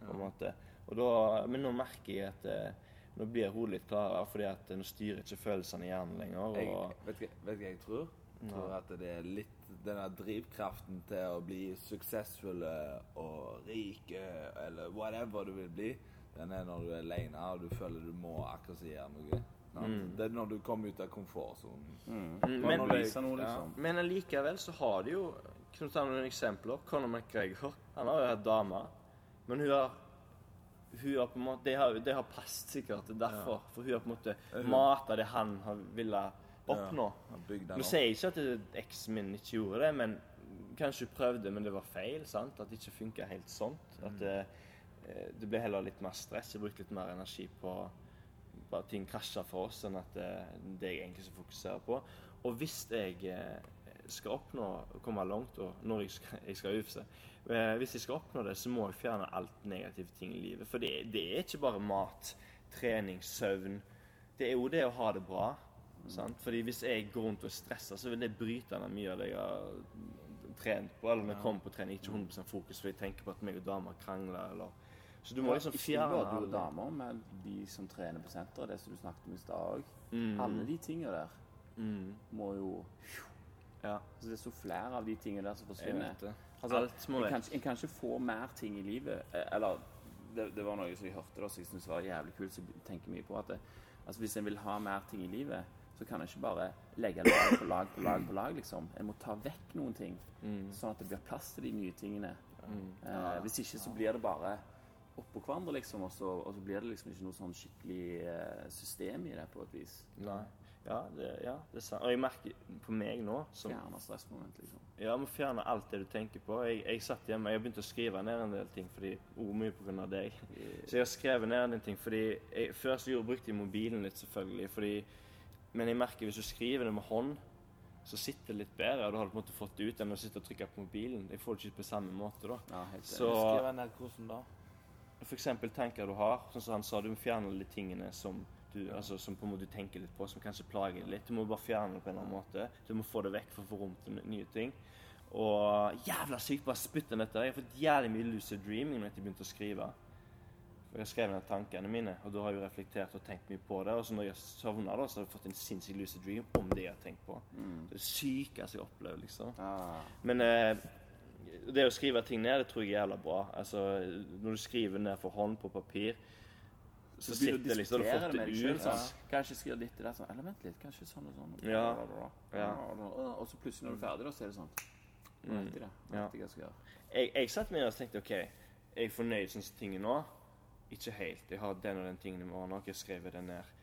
B: på en måte. Og da, men nå merker jeg at eh, nå blir hodet litt klarere, fordi at eh, nå styrer ikke følelsene i hjernen lenger. Og,
C: hva- vet du hva jeg tror? Jeg tror at det er litt denne drivkraften til å bli suksessfulle og rike, eller whatever du vil bli, den er når du er alene og du føler du må akkurat si gjøre noe. Sant? Det er når du kommer ut av komfortsonen.
B: Mm, men,
A: liksom.
B: men allikevel så har de jo Kan du ta noen eksempler? Conor McGregor han har jo hatt dame, men hun har hun har på en måte, Det har, det har passet sikkert derfor. For hun har på en måte mata det han har ville oppnå.
C: Ja,
B: Nå sier jeg ikke at det- eksen min ikke gjorde det, men kanskje hun prøvde, men det var feil. sant? At det ikke funka helt sånt. At det, eh, det ble heller litt mer stress. Jeg brukte litt mer energi på at ting krasjer for oss, enn at det, det jeg egentlig skal fokusere på. Og hvis jeg eh, skal oppnå å komme langt, og når jeg skal, jeg skal UFC eh, Hvis jeg skal oppnå det, så må jeg fjerne alt negative ting i livet. For det, det er ikke bare mat, trening, søvn. Det er jo det å ha det bra. Sant? Fordi hvis jeg går rundt og stresser, så vil det bryte ned mye av det jeg har trent på. Eller når jeg kommer på trening, ikke 100 fokus, for jeg tenker på at meg og damer krangler. eller Så du må liksom
A: Ikke
B: fjerne
A: bare du og damer, men de som trener på senteret, det som du snakket om i stad òg.
B: Mm.
A: Alle de tingene der
B: Mm.
A: må jo
B: Ja.
A: altså Det er så flere av de tingene der som forsvinner. Altså,
B: Alt må vekk.
A: en kan ikke få mer ting i livet eh, Eller det, det var noe som jeg hørte da, som jeg syntes var jævlig kult, som jeg tenker mye på. at det, altså Hvis en vil ha mer ting i livet, så kan en ikke bare legge lag på lag på lag på lag, liksom. En må ta vekk noen ting, sånn at det blir plass til de nye tingene. Eh, hvis ikke så blir det bare oppå hverandre, liksom, og så, og så blir det liksom ikke noe sånn skikkelig eh, system i det, på et vis.
B: Nei. Ja, det, ja, det er sant. Og jeg merker på meg nå som
A: Fjerne stressmoment, liksom.
B: Ja, må fjerne alt det du tenker på. Jeg, jeg satt hjemme, jeg har begynt å skrive ned en del ting fordi oh, mye på grunn av deg. Så jeg har skrevet ned en del ting fordi jeg, Før så gjorde, brukte jeg mobilen litt, selvfølgelig. Fordi, men jeg merker hvis du skriver det med hånd, så sitter det litt bedre. og Du har på en måte fått det ut enn å sitte og trykke på mobilen. Jeg får det ikke på samme måte, da.
A: Ja, helt
B: Så
C: Skriv ned hvordan da?
B: Eksempel tanker du har, sånn som han sa, du må fjerne litt tingene som du, altså, som på en måte du tenker litt på, som kanskje plager deg litt. Du må bare fjerne det på en eller annen måte. Du må få det vekk for å få rom til nye ting. Og jævla sykt, bare spytte den dette. Jeg har fått jævlig mye lucid dreaming når jeg begynte å skrive. For jeg har skrevet ned tankene mine, og da har jeg reflektert og tenkt mye på det. Og så når jeg sovna, da, så har jeg fått en sinnssyk lucid dream om det jeg har tenkt på. Det er det sykeste jeg har opplevd, liksom.
A: Ah.
B: Men eh, det å skrive ting ned, det tror jeg er jævla bra. Altså, når du skriver ned for hånd på papir, så
A: Så
B: sitter det liksom, du har fått det ut.
A: Sånn. Kanskje skrive litt til det sånn Eller vent litt, kanskje sånn og sånn.
B: Ja. Ja.
A: Og så plutselig når du er ferdig, da, så er det sånn Nå vet jeg det. Nå vet jeg hva jeg skal gjøre.
B: Jeg, jeg satt meg ned og tenkte OK, er jeg fornøyd sånn som ting er nå? Ikke helt. Jeg har den og den tingen i morgen. Har ikke skrevet det ned.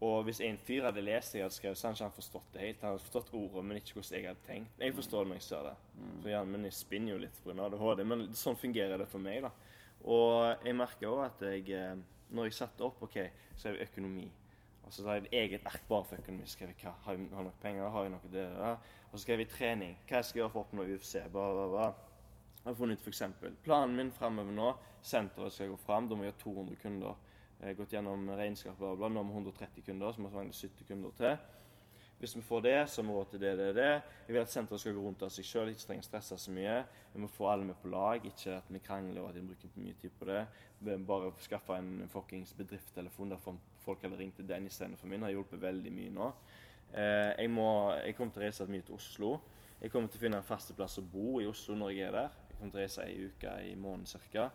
B: Og hvis en fyr hadde lest det jeg hadde skrevet, så hadde ikke han forstått det helt. Han hadde forstått ordet, men ikke hvordan jeg hadde tenkt. Jeg forstår det når jeg ser det. For hjernen min spinner jo litt pga. ADHD, men sånn fungerer det for meg. da. Og jeg merker òg at jeg eh, Når jeg satte opp OK, så er det økonomi. Og så har jeg et eget ark bare for økonomi. Skrev jeg hva, har jeg har nok penger, har jeg noe det. Og så skrev jeg trening. Hva jeg skal gjøre for å oppnå UFC? Bla, bla, bla. Jeg har funnet ut eksempel, Planen min fremover nå, senteret skal gå fram, da må jeg ha 200 kunder. Har gått gjennom regnskapet og bla, nå har vi 130 kunder, så må vi ha 70 kunder til. Hvis vi får det, så må vi råd til det, det, det. Jeg vil at senteret skal gå rundt av seg sjøl, ikke trenger å stresse så mye. Vi må få alle med på lag, ikke at vi krangler og at vi bruker mye tid på det. Bare skaffe en fuckings bedriftstelefon der folk hadde ringt til den istedenfor min, har hjulpet veldig mye nå. Eh, jeg, må, jeg kommer til å reise mye til Oslo. Jeg kommer til å finne en fasteplass å bo i Oslo når jeg er der. Jeg kommer til å reise ei uke i måneden ca.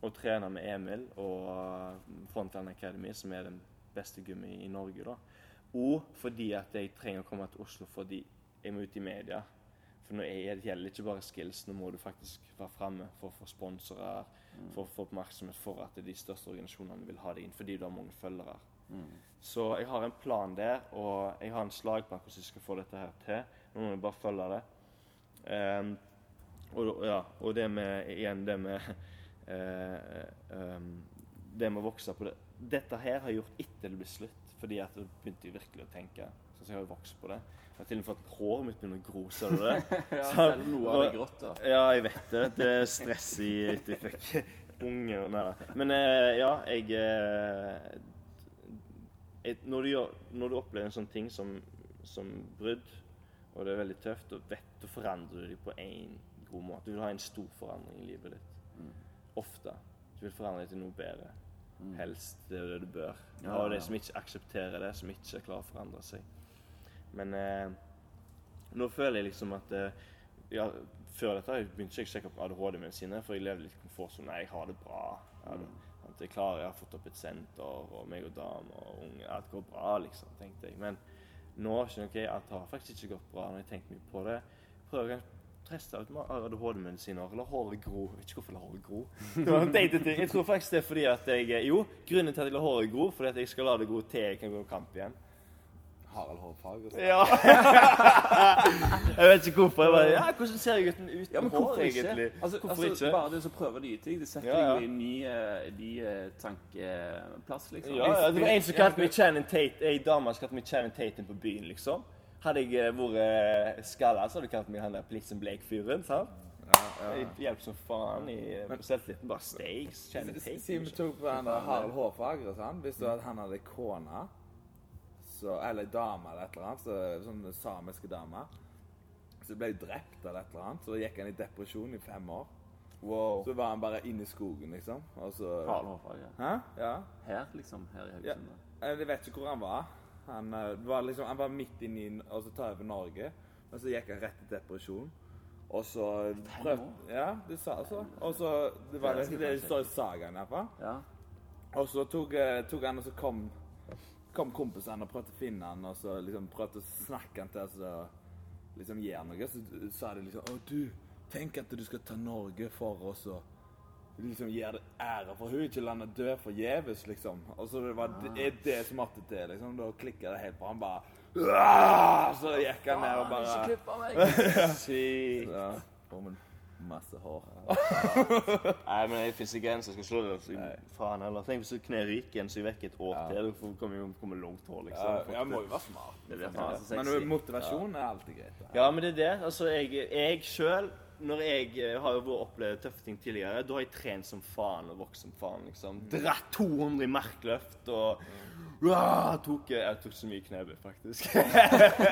B: Og trener med Emil og uh, Frontline Academy, som er den beste gummi i Norge. da. Og fordi at jeg trenger å komme til Oslo fordi jeg må ut i media. For nå er, det gjelder ikke bare skills, nå må du faktisk være framme for å få sponsorer, for å få oppmerksomhet for at de største organisasjonene vil ha deg inn, fordi du har mange følgere. Så jeg har en plan der, og jeg har en slagplan hvordan jeg skal få dette her til. Nå må jeg bare følge det. Um, og, ja, og det med Igjen det med eh, Det med å vokse på det. Dette her har jeg gjort etter det ble slutt, fordi at da begynte jeg virkelig å tenke. Så jeg har vokst på det. Jeg har til og med fått håret mitt begynner å gro, ser du det?
A: Ja, selv noe av det grått, da.
B: Ja, jeg vet det. Det er stress i etter jeg fikk unge og Nei da. Men eh, ja, jeg, eh, jeg når, du gjør, når du opplever en sånn ting som, som brudd, og det er veldig tøft, og vet du forandrer du deg på en god måte. Du vil ha en stor forandring i livet ditt. Ofte. Du vil forandre deg til noe bedre. Helst det er det du bør.
A: Ja,
B: og de
A: ja.
B: som ikke aksepterer det, som ikke klarer å forandre seg. Men eh, nå føler jeg liksom at eh, ja, Før dette jeg begynte ikke å sjekke opp ADHD-medisiner, for jeg levde litt i komfortsonen. Nei, jeg har det bra. Jeg, det, at jeg klarer, jeg har fått opp et senter, og meg og dame og unge Alt går bra, liksom, tenkte jeg. Men nå skjønner jeg at det har faktisk ikke gått bra. når jeg tenker mye på det. Prøver jeg å teste ut med ADHD-medisiner. La håret gro. Jeg vet ikke hvorfor la håret gro. Det var en. Jeg tror faktisk det er fordi at jeg Jo, grunnen til at jeg la håret gro, fordi at jeg skal la det gro til jeg kan gå på kamp igjen.
C: Harald Hårfag og sånn.
B: Ja. jeg vet ikke hvorfor. Jeg bare, ja, hvordan ser jeg ut uten
A: Ja, men
B: hår,
A: ikke?
B: egentlig?
A: Altså,
B: hvorfor
A: altså,
B: ikke?
A: Bare det å prøve nye ting, det setter
B: Ja, ja.
A: deg i en ny, eh, ny eh, tankeplass, liksom.
B: Ja, ja, det var en som kalte meg Channing Tate, ei dame som kalte meg Channing Tate på byen, liksom. Hadde jeg eh, vært skalla, så hadde du kalt meg han der Blitzen Blake-fyren. sant? Ja, Jeg hjelper som faen i på selvtilliten. Bare steaks. Channing Tate.
C: Siden vi tok på han der Harald Hårfagre, sånn. Visste du at han hadde kone? Så, eller dame eller et eller annet. Så, sånn samiske dame. Så ble hun drept eller et eller annet. Så gikk han i depresjon i fem år.
B: Wow.
C: Så var han bare inne i skogen, liksom. Og så
A: Harald Hårfagre?
C: Hæ? Ja.
A: Her, liksom. Her i
C: ja.
A: Haugesund.
C: Eh, Jeg vet ikke hvor han var. Han eh, var liksom Han var midt inni Og så ta over Norge. Men så gikk han rett i depresjon. Og så prøvde Ja, det sa så. Og så Det var det, det står i sagaen iallfall.
A: Ja.
C: Og så tok, eh, tok han og så kom kom kompisene og prøvde å finne han, og så liksom prøvde å snakke han til å liksom han noe, så sa de liksom Å, du, tenk at du skal ta Norge for oss og liksom gir det ære for hun ikke lande død forgjeves, liksom. Og så det var det, er det som måtte til, liksom. Da klikka det helt på. Han bare Aah! Så gikk han ned og bare
A: Ikke klipp meg!
B: Sykt.
C: ja, Får med masse hår.
B: Nei, men jeg fins ikke en som skal slå det så faen heller. Tenk hvis du kner ryker en så er vekk et år til. Du kommer jo kommer langt hår, liksom.
C: Ja, må jo være smart.
A: Det blir faen
C: Men motivasjon er alltid greit. ja.
B: Ja, men det er det. Altså, jeg, jeg sjøl når jeg eh, har jo opplevd tøffe ting tidligere, da har jeg trent som faen og vokst som faen. liksom. Dratt 200 i markløft og uh, tok, Jeg tok så mye knebøy, faktisk.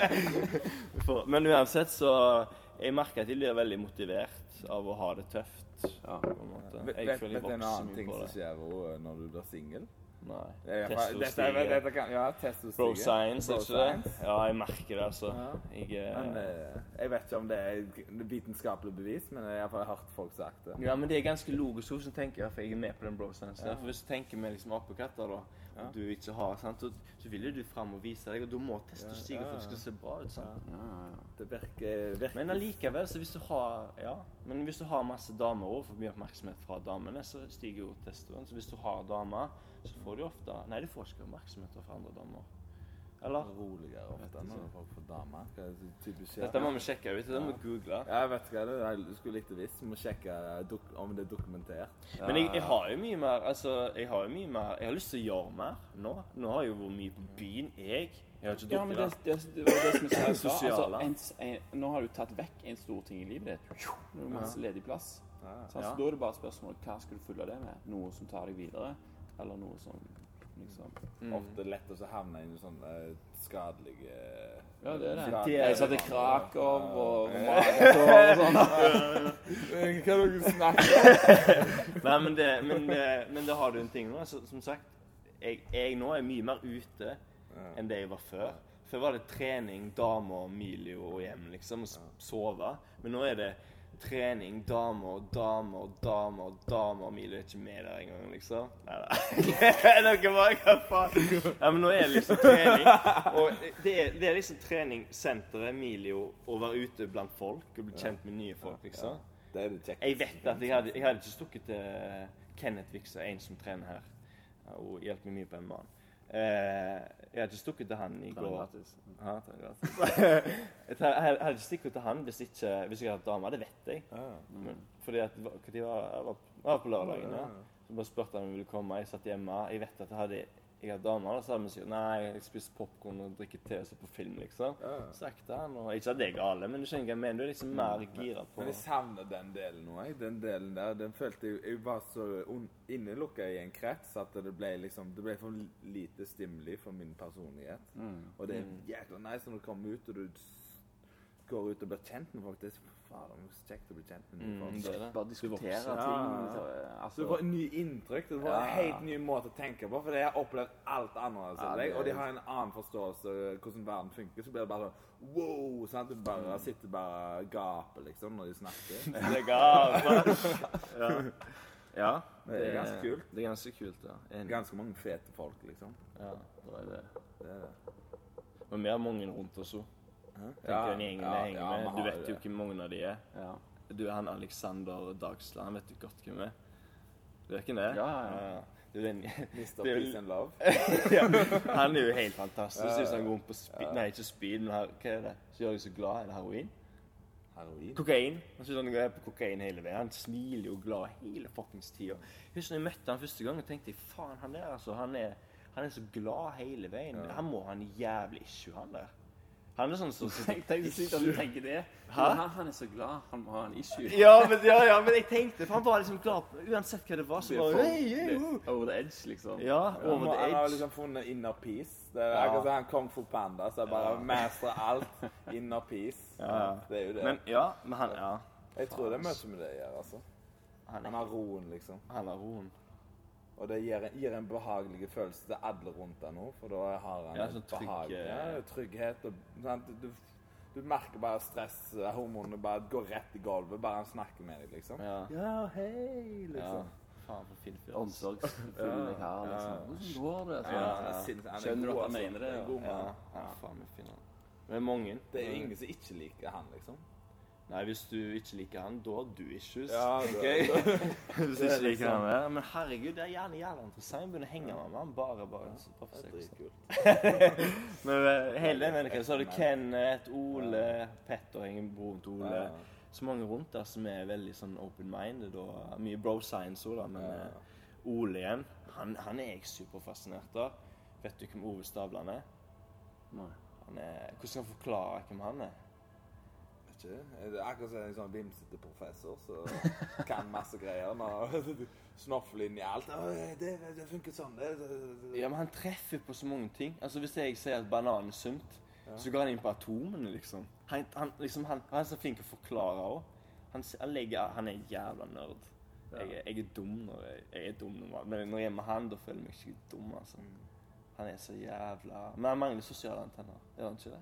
B: For, men uansett, så Jeg merker at jeg blir veldig motivert av å ha det tøft.
A: Ja.
B: på en måte.
C: Vet
B: Jeg
C: vet
B: det. Vet
C: du en annen ting som skjer når du blir singel?
B: Nei.
C: Det er-
B: Testo stiger.
C: Ja,
B: Bro science,
C: Bro
B: er ikke det?
C: science.
B: Ja, jeg merker det, altså.
C: Ja.
B: Jeg, eh,
C: Men eh, jeg vet ikke om det er vitenskapelig bevis, men jeg har hørt folk sagt det.
B: Ja, men det er ganske logisk hvordan tenker jeg, for jeg er med på den bro science.
C: Ja.
B: For hvis du tenker med liksom apekatter, da,
C: Ja.
B: du ikke har, sant, så, så vil jo du fram og vise deg, og da må testo
C: ja,
B: for at det skal se bra ut, sant.
A: Ja, ja, ja.
C: Det virker, virker
B: Men allikevel, så hvis du har, ja, men hvis du har masse damer og får mye oppmerksomhet fra damene, så stiger jo testoen. Så hvis du har damer, så får du ofte, nei, du får ikke oppmerksomhet fra andre damer. Eller?
C: roligere ofte når folk får damer. Hva er det typisk skjer?
B: Dette må vi sjekke ut, det må vi google.
C: Ja, jeg vet hva det er. Jeg skulle likt det visst. Må sjekke om det er dokumentert.
B: Men jeg, jeg har jo mye mer altså, jeg har jo mye mer Jeg har lyst til å gjøre mer nå. Nå har jeg jo vært mye på byen, jeg. Jeg har ikke
A: Ja, men det, det, det var det som jeg sa. Altså, en, en, nå har du tatt vekk en stor ting i livet ditt. Nå er det masse ledig plass. Så altså,
B: Ja.
A: Da er det bare spørsmålet hva skal du fylle det med? Noe som tar deg videre, eller noe som liksom
B: Mm.
C: Ofte lett å havne i sånne uh, skadelige
A: Ja, det er det. Jeg satte
C: i
A: Krakow og
C: Ja.
A: magesår og sånn.
C: Hva er det du snakker om?
B: Nei, men det, men, det, men det har du en ting nå. Altså, som sagt, jeg, jeg nå er mye mer ute enn det jeg var før. Før var det trening, damer, Milio og hjem, liksom. Og sove. Men nå er det trening, damer, damer, damer, damer. Milo er ikke med der engang, liksom. Nei da. Dere bare hva faen? Ja, men nå er det liksom trening. Og det er, det er liksom treningssenteret, Milio, å være ute blant folk og bli kjent med nye folk, liksom.
C: Det er det kjekt.
B: Jeg vet at jeg hadde, jeg hadde ikke stukket til Kenneth Vikse, en som trener her. Og hjelper meg mye på en mann. Eh, jeg hadde ikke stukket til han i går.
A: gratis.
B: Ja, ta gratis. jeg hadde ikke stukket til han hvis, ikke, hvis jeg hadde hatt dame. Det vet jeg.
C: Ja.
B: Men, fordi at var, hva tid jeg var, jeg var på lørdagen. Ja. Så bare spurte han om jeg ville komme. Jeg satt hjemme. Jeg vet at jeg hadde jeg har dame, da, så hadde vi sagt nei, jeg spiser popkorn og drikker te og ser på film, liksom.
C: Ja.
B: Sagt han, og Ikke at det er gale, men du skjønner hva jeg mener. Du er liksom mer gira på
C: Men jeg savner den delen. Jeg. Den delen der, den følte jeg Jeg var så innelukka i en krets at det ble liksom Det ble for lite stimuli for min personlighet.
A: Mm.
C: Og det er jækla nice når du kommer ut og du går ut og blir kjent med folk. Det er faen så kjekt å bli kjent med nye
B: Mm,
C: folk.
B: det er.
A: Bare diskutere ting.
C: Ja.
A: så,
C: Så du
A: Altså,
C: får en ny inntrykk. Du får
A: Ja.
C: en helt ny måte å tenke på. For jeg har opplevd alt annerledes
A: Ja,
C: enn deg. Og de har en annen forståelse av hvordan verden funker. Så blir det bare sånn wow! Sant? Du bare sitter bare og gaper, liksom, når de snakker.
B: Det er galt. Ja. ja.
C: Det er ganske kult.
B: Det er ganske kult, ja. En...
C: Ganske mange fete folk, liksom.
B: Ja, det er det.
C: Det er det.
B: Men vi har mange rundt oss òg.
C: Ja,
B: den gjengen
C: ja,
B: jeg henger
C: ja,
B: med. Du vet jo
C: det.
B: hvem mange av de er.
A: ja.
B: Du er han Alexander Dagsland. Vet du godt hvem er. Du vet hvem det er?
A: Ja, ja, ja.
B: Det er den,
C: Mr. Peace and Love.
B: ja, han er jo helt fantastisk. Hvis han går rundt på speed Nei, ikke speed, men her, hva er det? Så gjør jeg så glad. Er det heroin?
C: Heroin.
B: Kokain. Han synes han går på kokain hele veien. Han smiler jo glad hele fuckings tida. Husker når jeg møtte han første gang, og tenkte faen, han der, altså. Han er, han er så glad hele veien. Han må ha en jævlig issue, han der. Han er sånn som
A: Tenk tenk så at du tenker det.
B: Hæ?
A: Han, er så glad. Han må ha en issue.
B: ja men, ja, ja, men jeg tenkte For han var liksom glad uansett hva det var. Så var hey, hey,
A: Over the edge, liksom.
B: Ja,
C: Han,
B: over the
C: han har
B: edge.
C: liksom funnet inner peace. Det er
B: Ja.
C: akkurat som han Kong Fu Panda, så jeg bare
B: Ja.
C: mestrer alt. Inner peace.
B: Ja.
C: Det er jo det.
B: Men ja, men han Ja.
C: jeg tror det er mye med det å gjøre, altså.
B: Han,
C: Han har roen, liksom.
B: han har roen.
C: Og det gir, gir en behagelig følelse til alle rundt deg nå, for da har han
B: Ja, sånn trygg,
C: behag-
B: eh,
C: ja, trygghet. Og, sant? Du, du merker bare stress, hormonene bare går rett i gulvet, bare han snakker med deg, liksom.
B: Ja.
C: Ja, hei,
B: ja.
C: liksom.
B: faen for fin fyr.
A: Omsorgsfull jeg
B: har,
A: Liksom. Hvordan går det?
C: Ja,
B: Ja,
C: han
B: ja.
C: han
A: Skjønner du at jeg
C: altså.
A: mener det,
C: er
A: ja?
B: Ja, ja, faen fin han. Det er mange.
C: Det er ingen som ikke liker han, liksom.
B: Nei, hvis du ikke liker han, da har du issues.
C: Ja,
B: tenker
C: det-
B: hvis du ikke liker
C: liksom-
B: han ja. Men herregud, det er gjerne jævla interessant. Jeg begynner å henge med han. Bare, bare, bare for
C: Det
B: sex. Men hele den mennesken, så har du Kenneth, Ole, Petter, henger broren til Ole.
C: Ja.
B: Så mange rundt der som er veldig sånn open-minded og mye bro science òg, da. Men
C: Ja.
B: eh, Ole igjen, han, han er jeg superfascinert av. Vet du hvem Ove Stavland er?
A: Nei.
B: Han er hvordan skal jeg forklare hvem han er?
C: Ikke. Det er akkurat som en sånn vimsete professor som kan masse greier. Når i alt. Det, det funker sånn. Det, det.
B: Ja, men han treffer på så mange ting. Altså Hvis jeg sier at banan er sunt, så går han inn på atomene, liksom. Han, han, liksom, han, han er så flink til å forklare òg. Han, legger- han er jævla nerd. Jeg, er- jeg er dum når jeg, jeg er dum. Men når jeg er med han, da føler jeg meg ikke dum, altså. Han er så jævla Men han mangler sosiale antenner. Gjør han ikke det?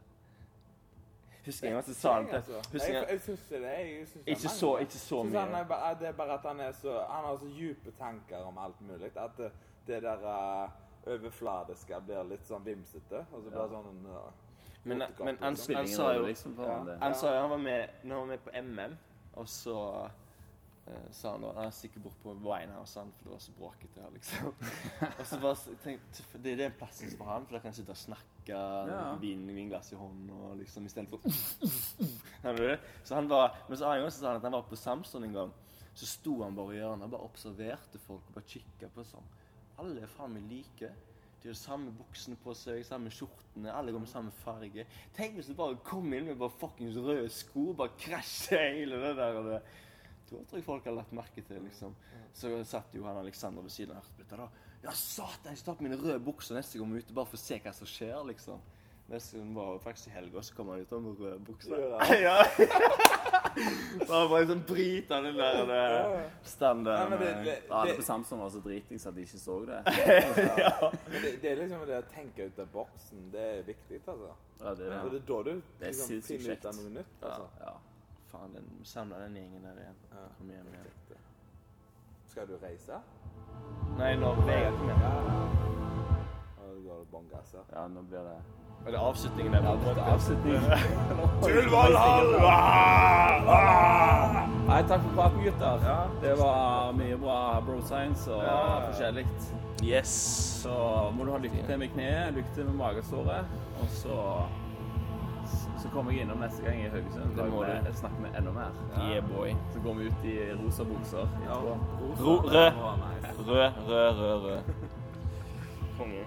B: Husker jeg at jeg sa han til Husker
C: Jeg,
B: jeg,
C: jeg syns ikke det. Jeg synes
B: Ikke så- ikke så mye.
C: Han er, bare- det er bare at han er så Han har så dype tanker om alt mulig. At det, det der uh, overfladiske blir litt sånn vimsete. Og så blir det sånn uh,
B: Men, men han, han,
A: han
B: sa jo
A: liksom, for
C: Ja.
A: han.
B: Han sa jo han var med når han var med på MM, og så eh, sa han da Han er sikkert bort på Winehouse, han, for det var så bråkete her, liksom. og så bare tenkte Det er den plassen for han, for da kan han sitte og snakke,
A: Ja.
B: vin, vinglass i hånden, og liksom istedenfor? Så han var, Men så annen gang så sa han at han var på Samson en gang. Så sto han bare i hjørnet og bare observerte folk og bare kikka på sånn. Alle er faen meg like. De har samme buksene på seg, samme skjortene, alle går med samme farge. Tenk hvis du bare kom inn med bare fuckings røde sko og bare krasjer hele det der. Og det. Tror jeg folk har lagt merke til liksom. Så satt jo han Alexander ved siden av Ertbytta da. Ja, satan, jeg skal ta på mine røde bukser neste gang vi er ute, bare for å se hva som skjer, liksom. Neste gang var faktisk i helga, så kom han ut med røde bukser. Ja. Bare bare sånn bryt av den der
C: Nei,
B: standarden.
C: Ja, det,
B: det,
C: det,
A: Alle på Samson var så dritings at de ikke så det.
C: ja. det, det er liksom det å tenke ut av boksen. Det er viktig, altså.
A: Ja, det
C: er,
A: er
C: det er da du
A: Det
C: liksom, finner ut av noe nytt.
A: ja,
C: Altså.
A: ja.
B: Faen, den, samla den gjengen der igjen.
C: Ja.
B: Kom hjem igjen.
C: Skal du reise?
B: Nei, når Vegard ikke
C: med. Da går det bånn gass her.
A: ja, nå blir det
B: Er det avslutningen der?
A: Dette er
B: podcasten?
C: Til Valhalla!
A: Nei, takk for praten, gutter. Det var mye bra bro science og
B: Ja.
A: forskjellig.
B: Yes.
A: Så må du ha lykke til med kneet, lykke til med magesåret. Og så, så kommer jeg innom neste gang i Haugesund.
B: Det må du.
A: Snakke med enda mer.
B: Yeah, boy.
A: Så går vi ut i rosa bukser.
B: Ja. Rød, rød, rød, rød. Konge.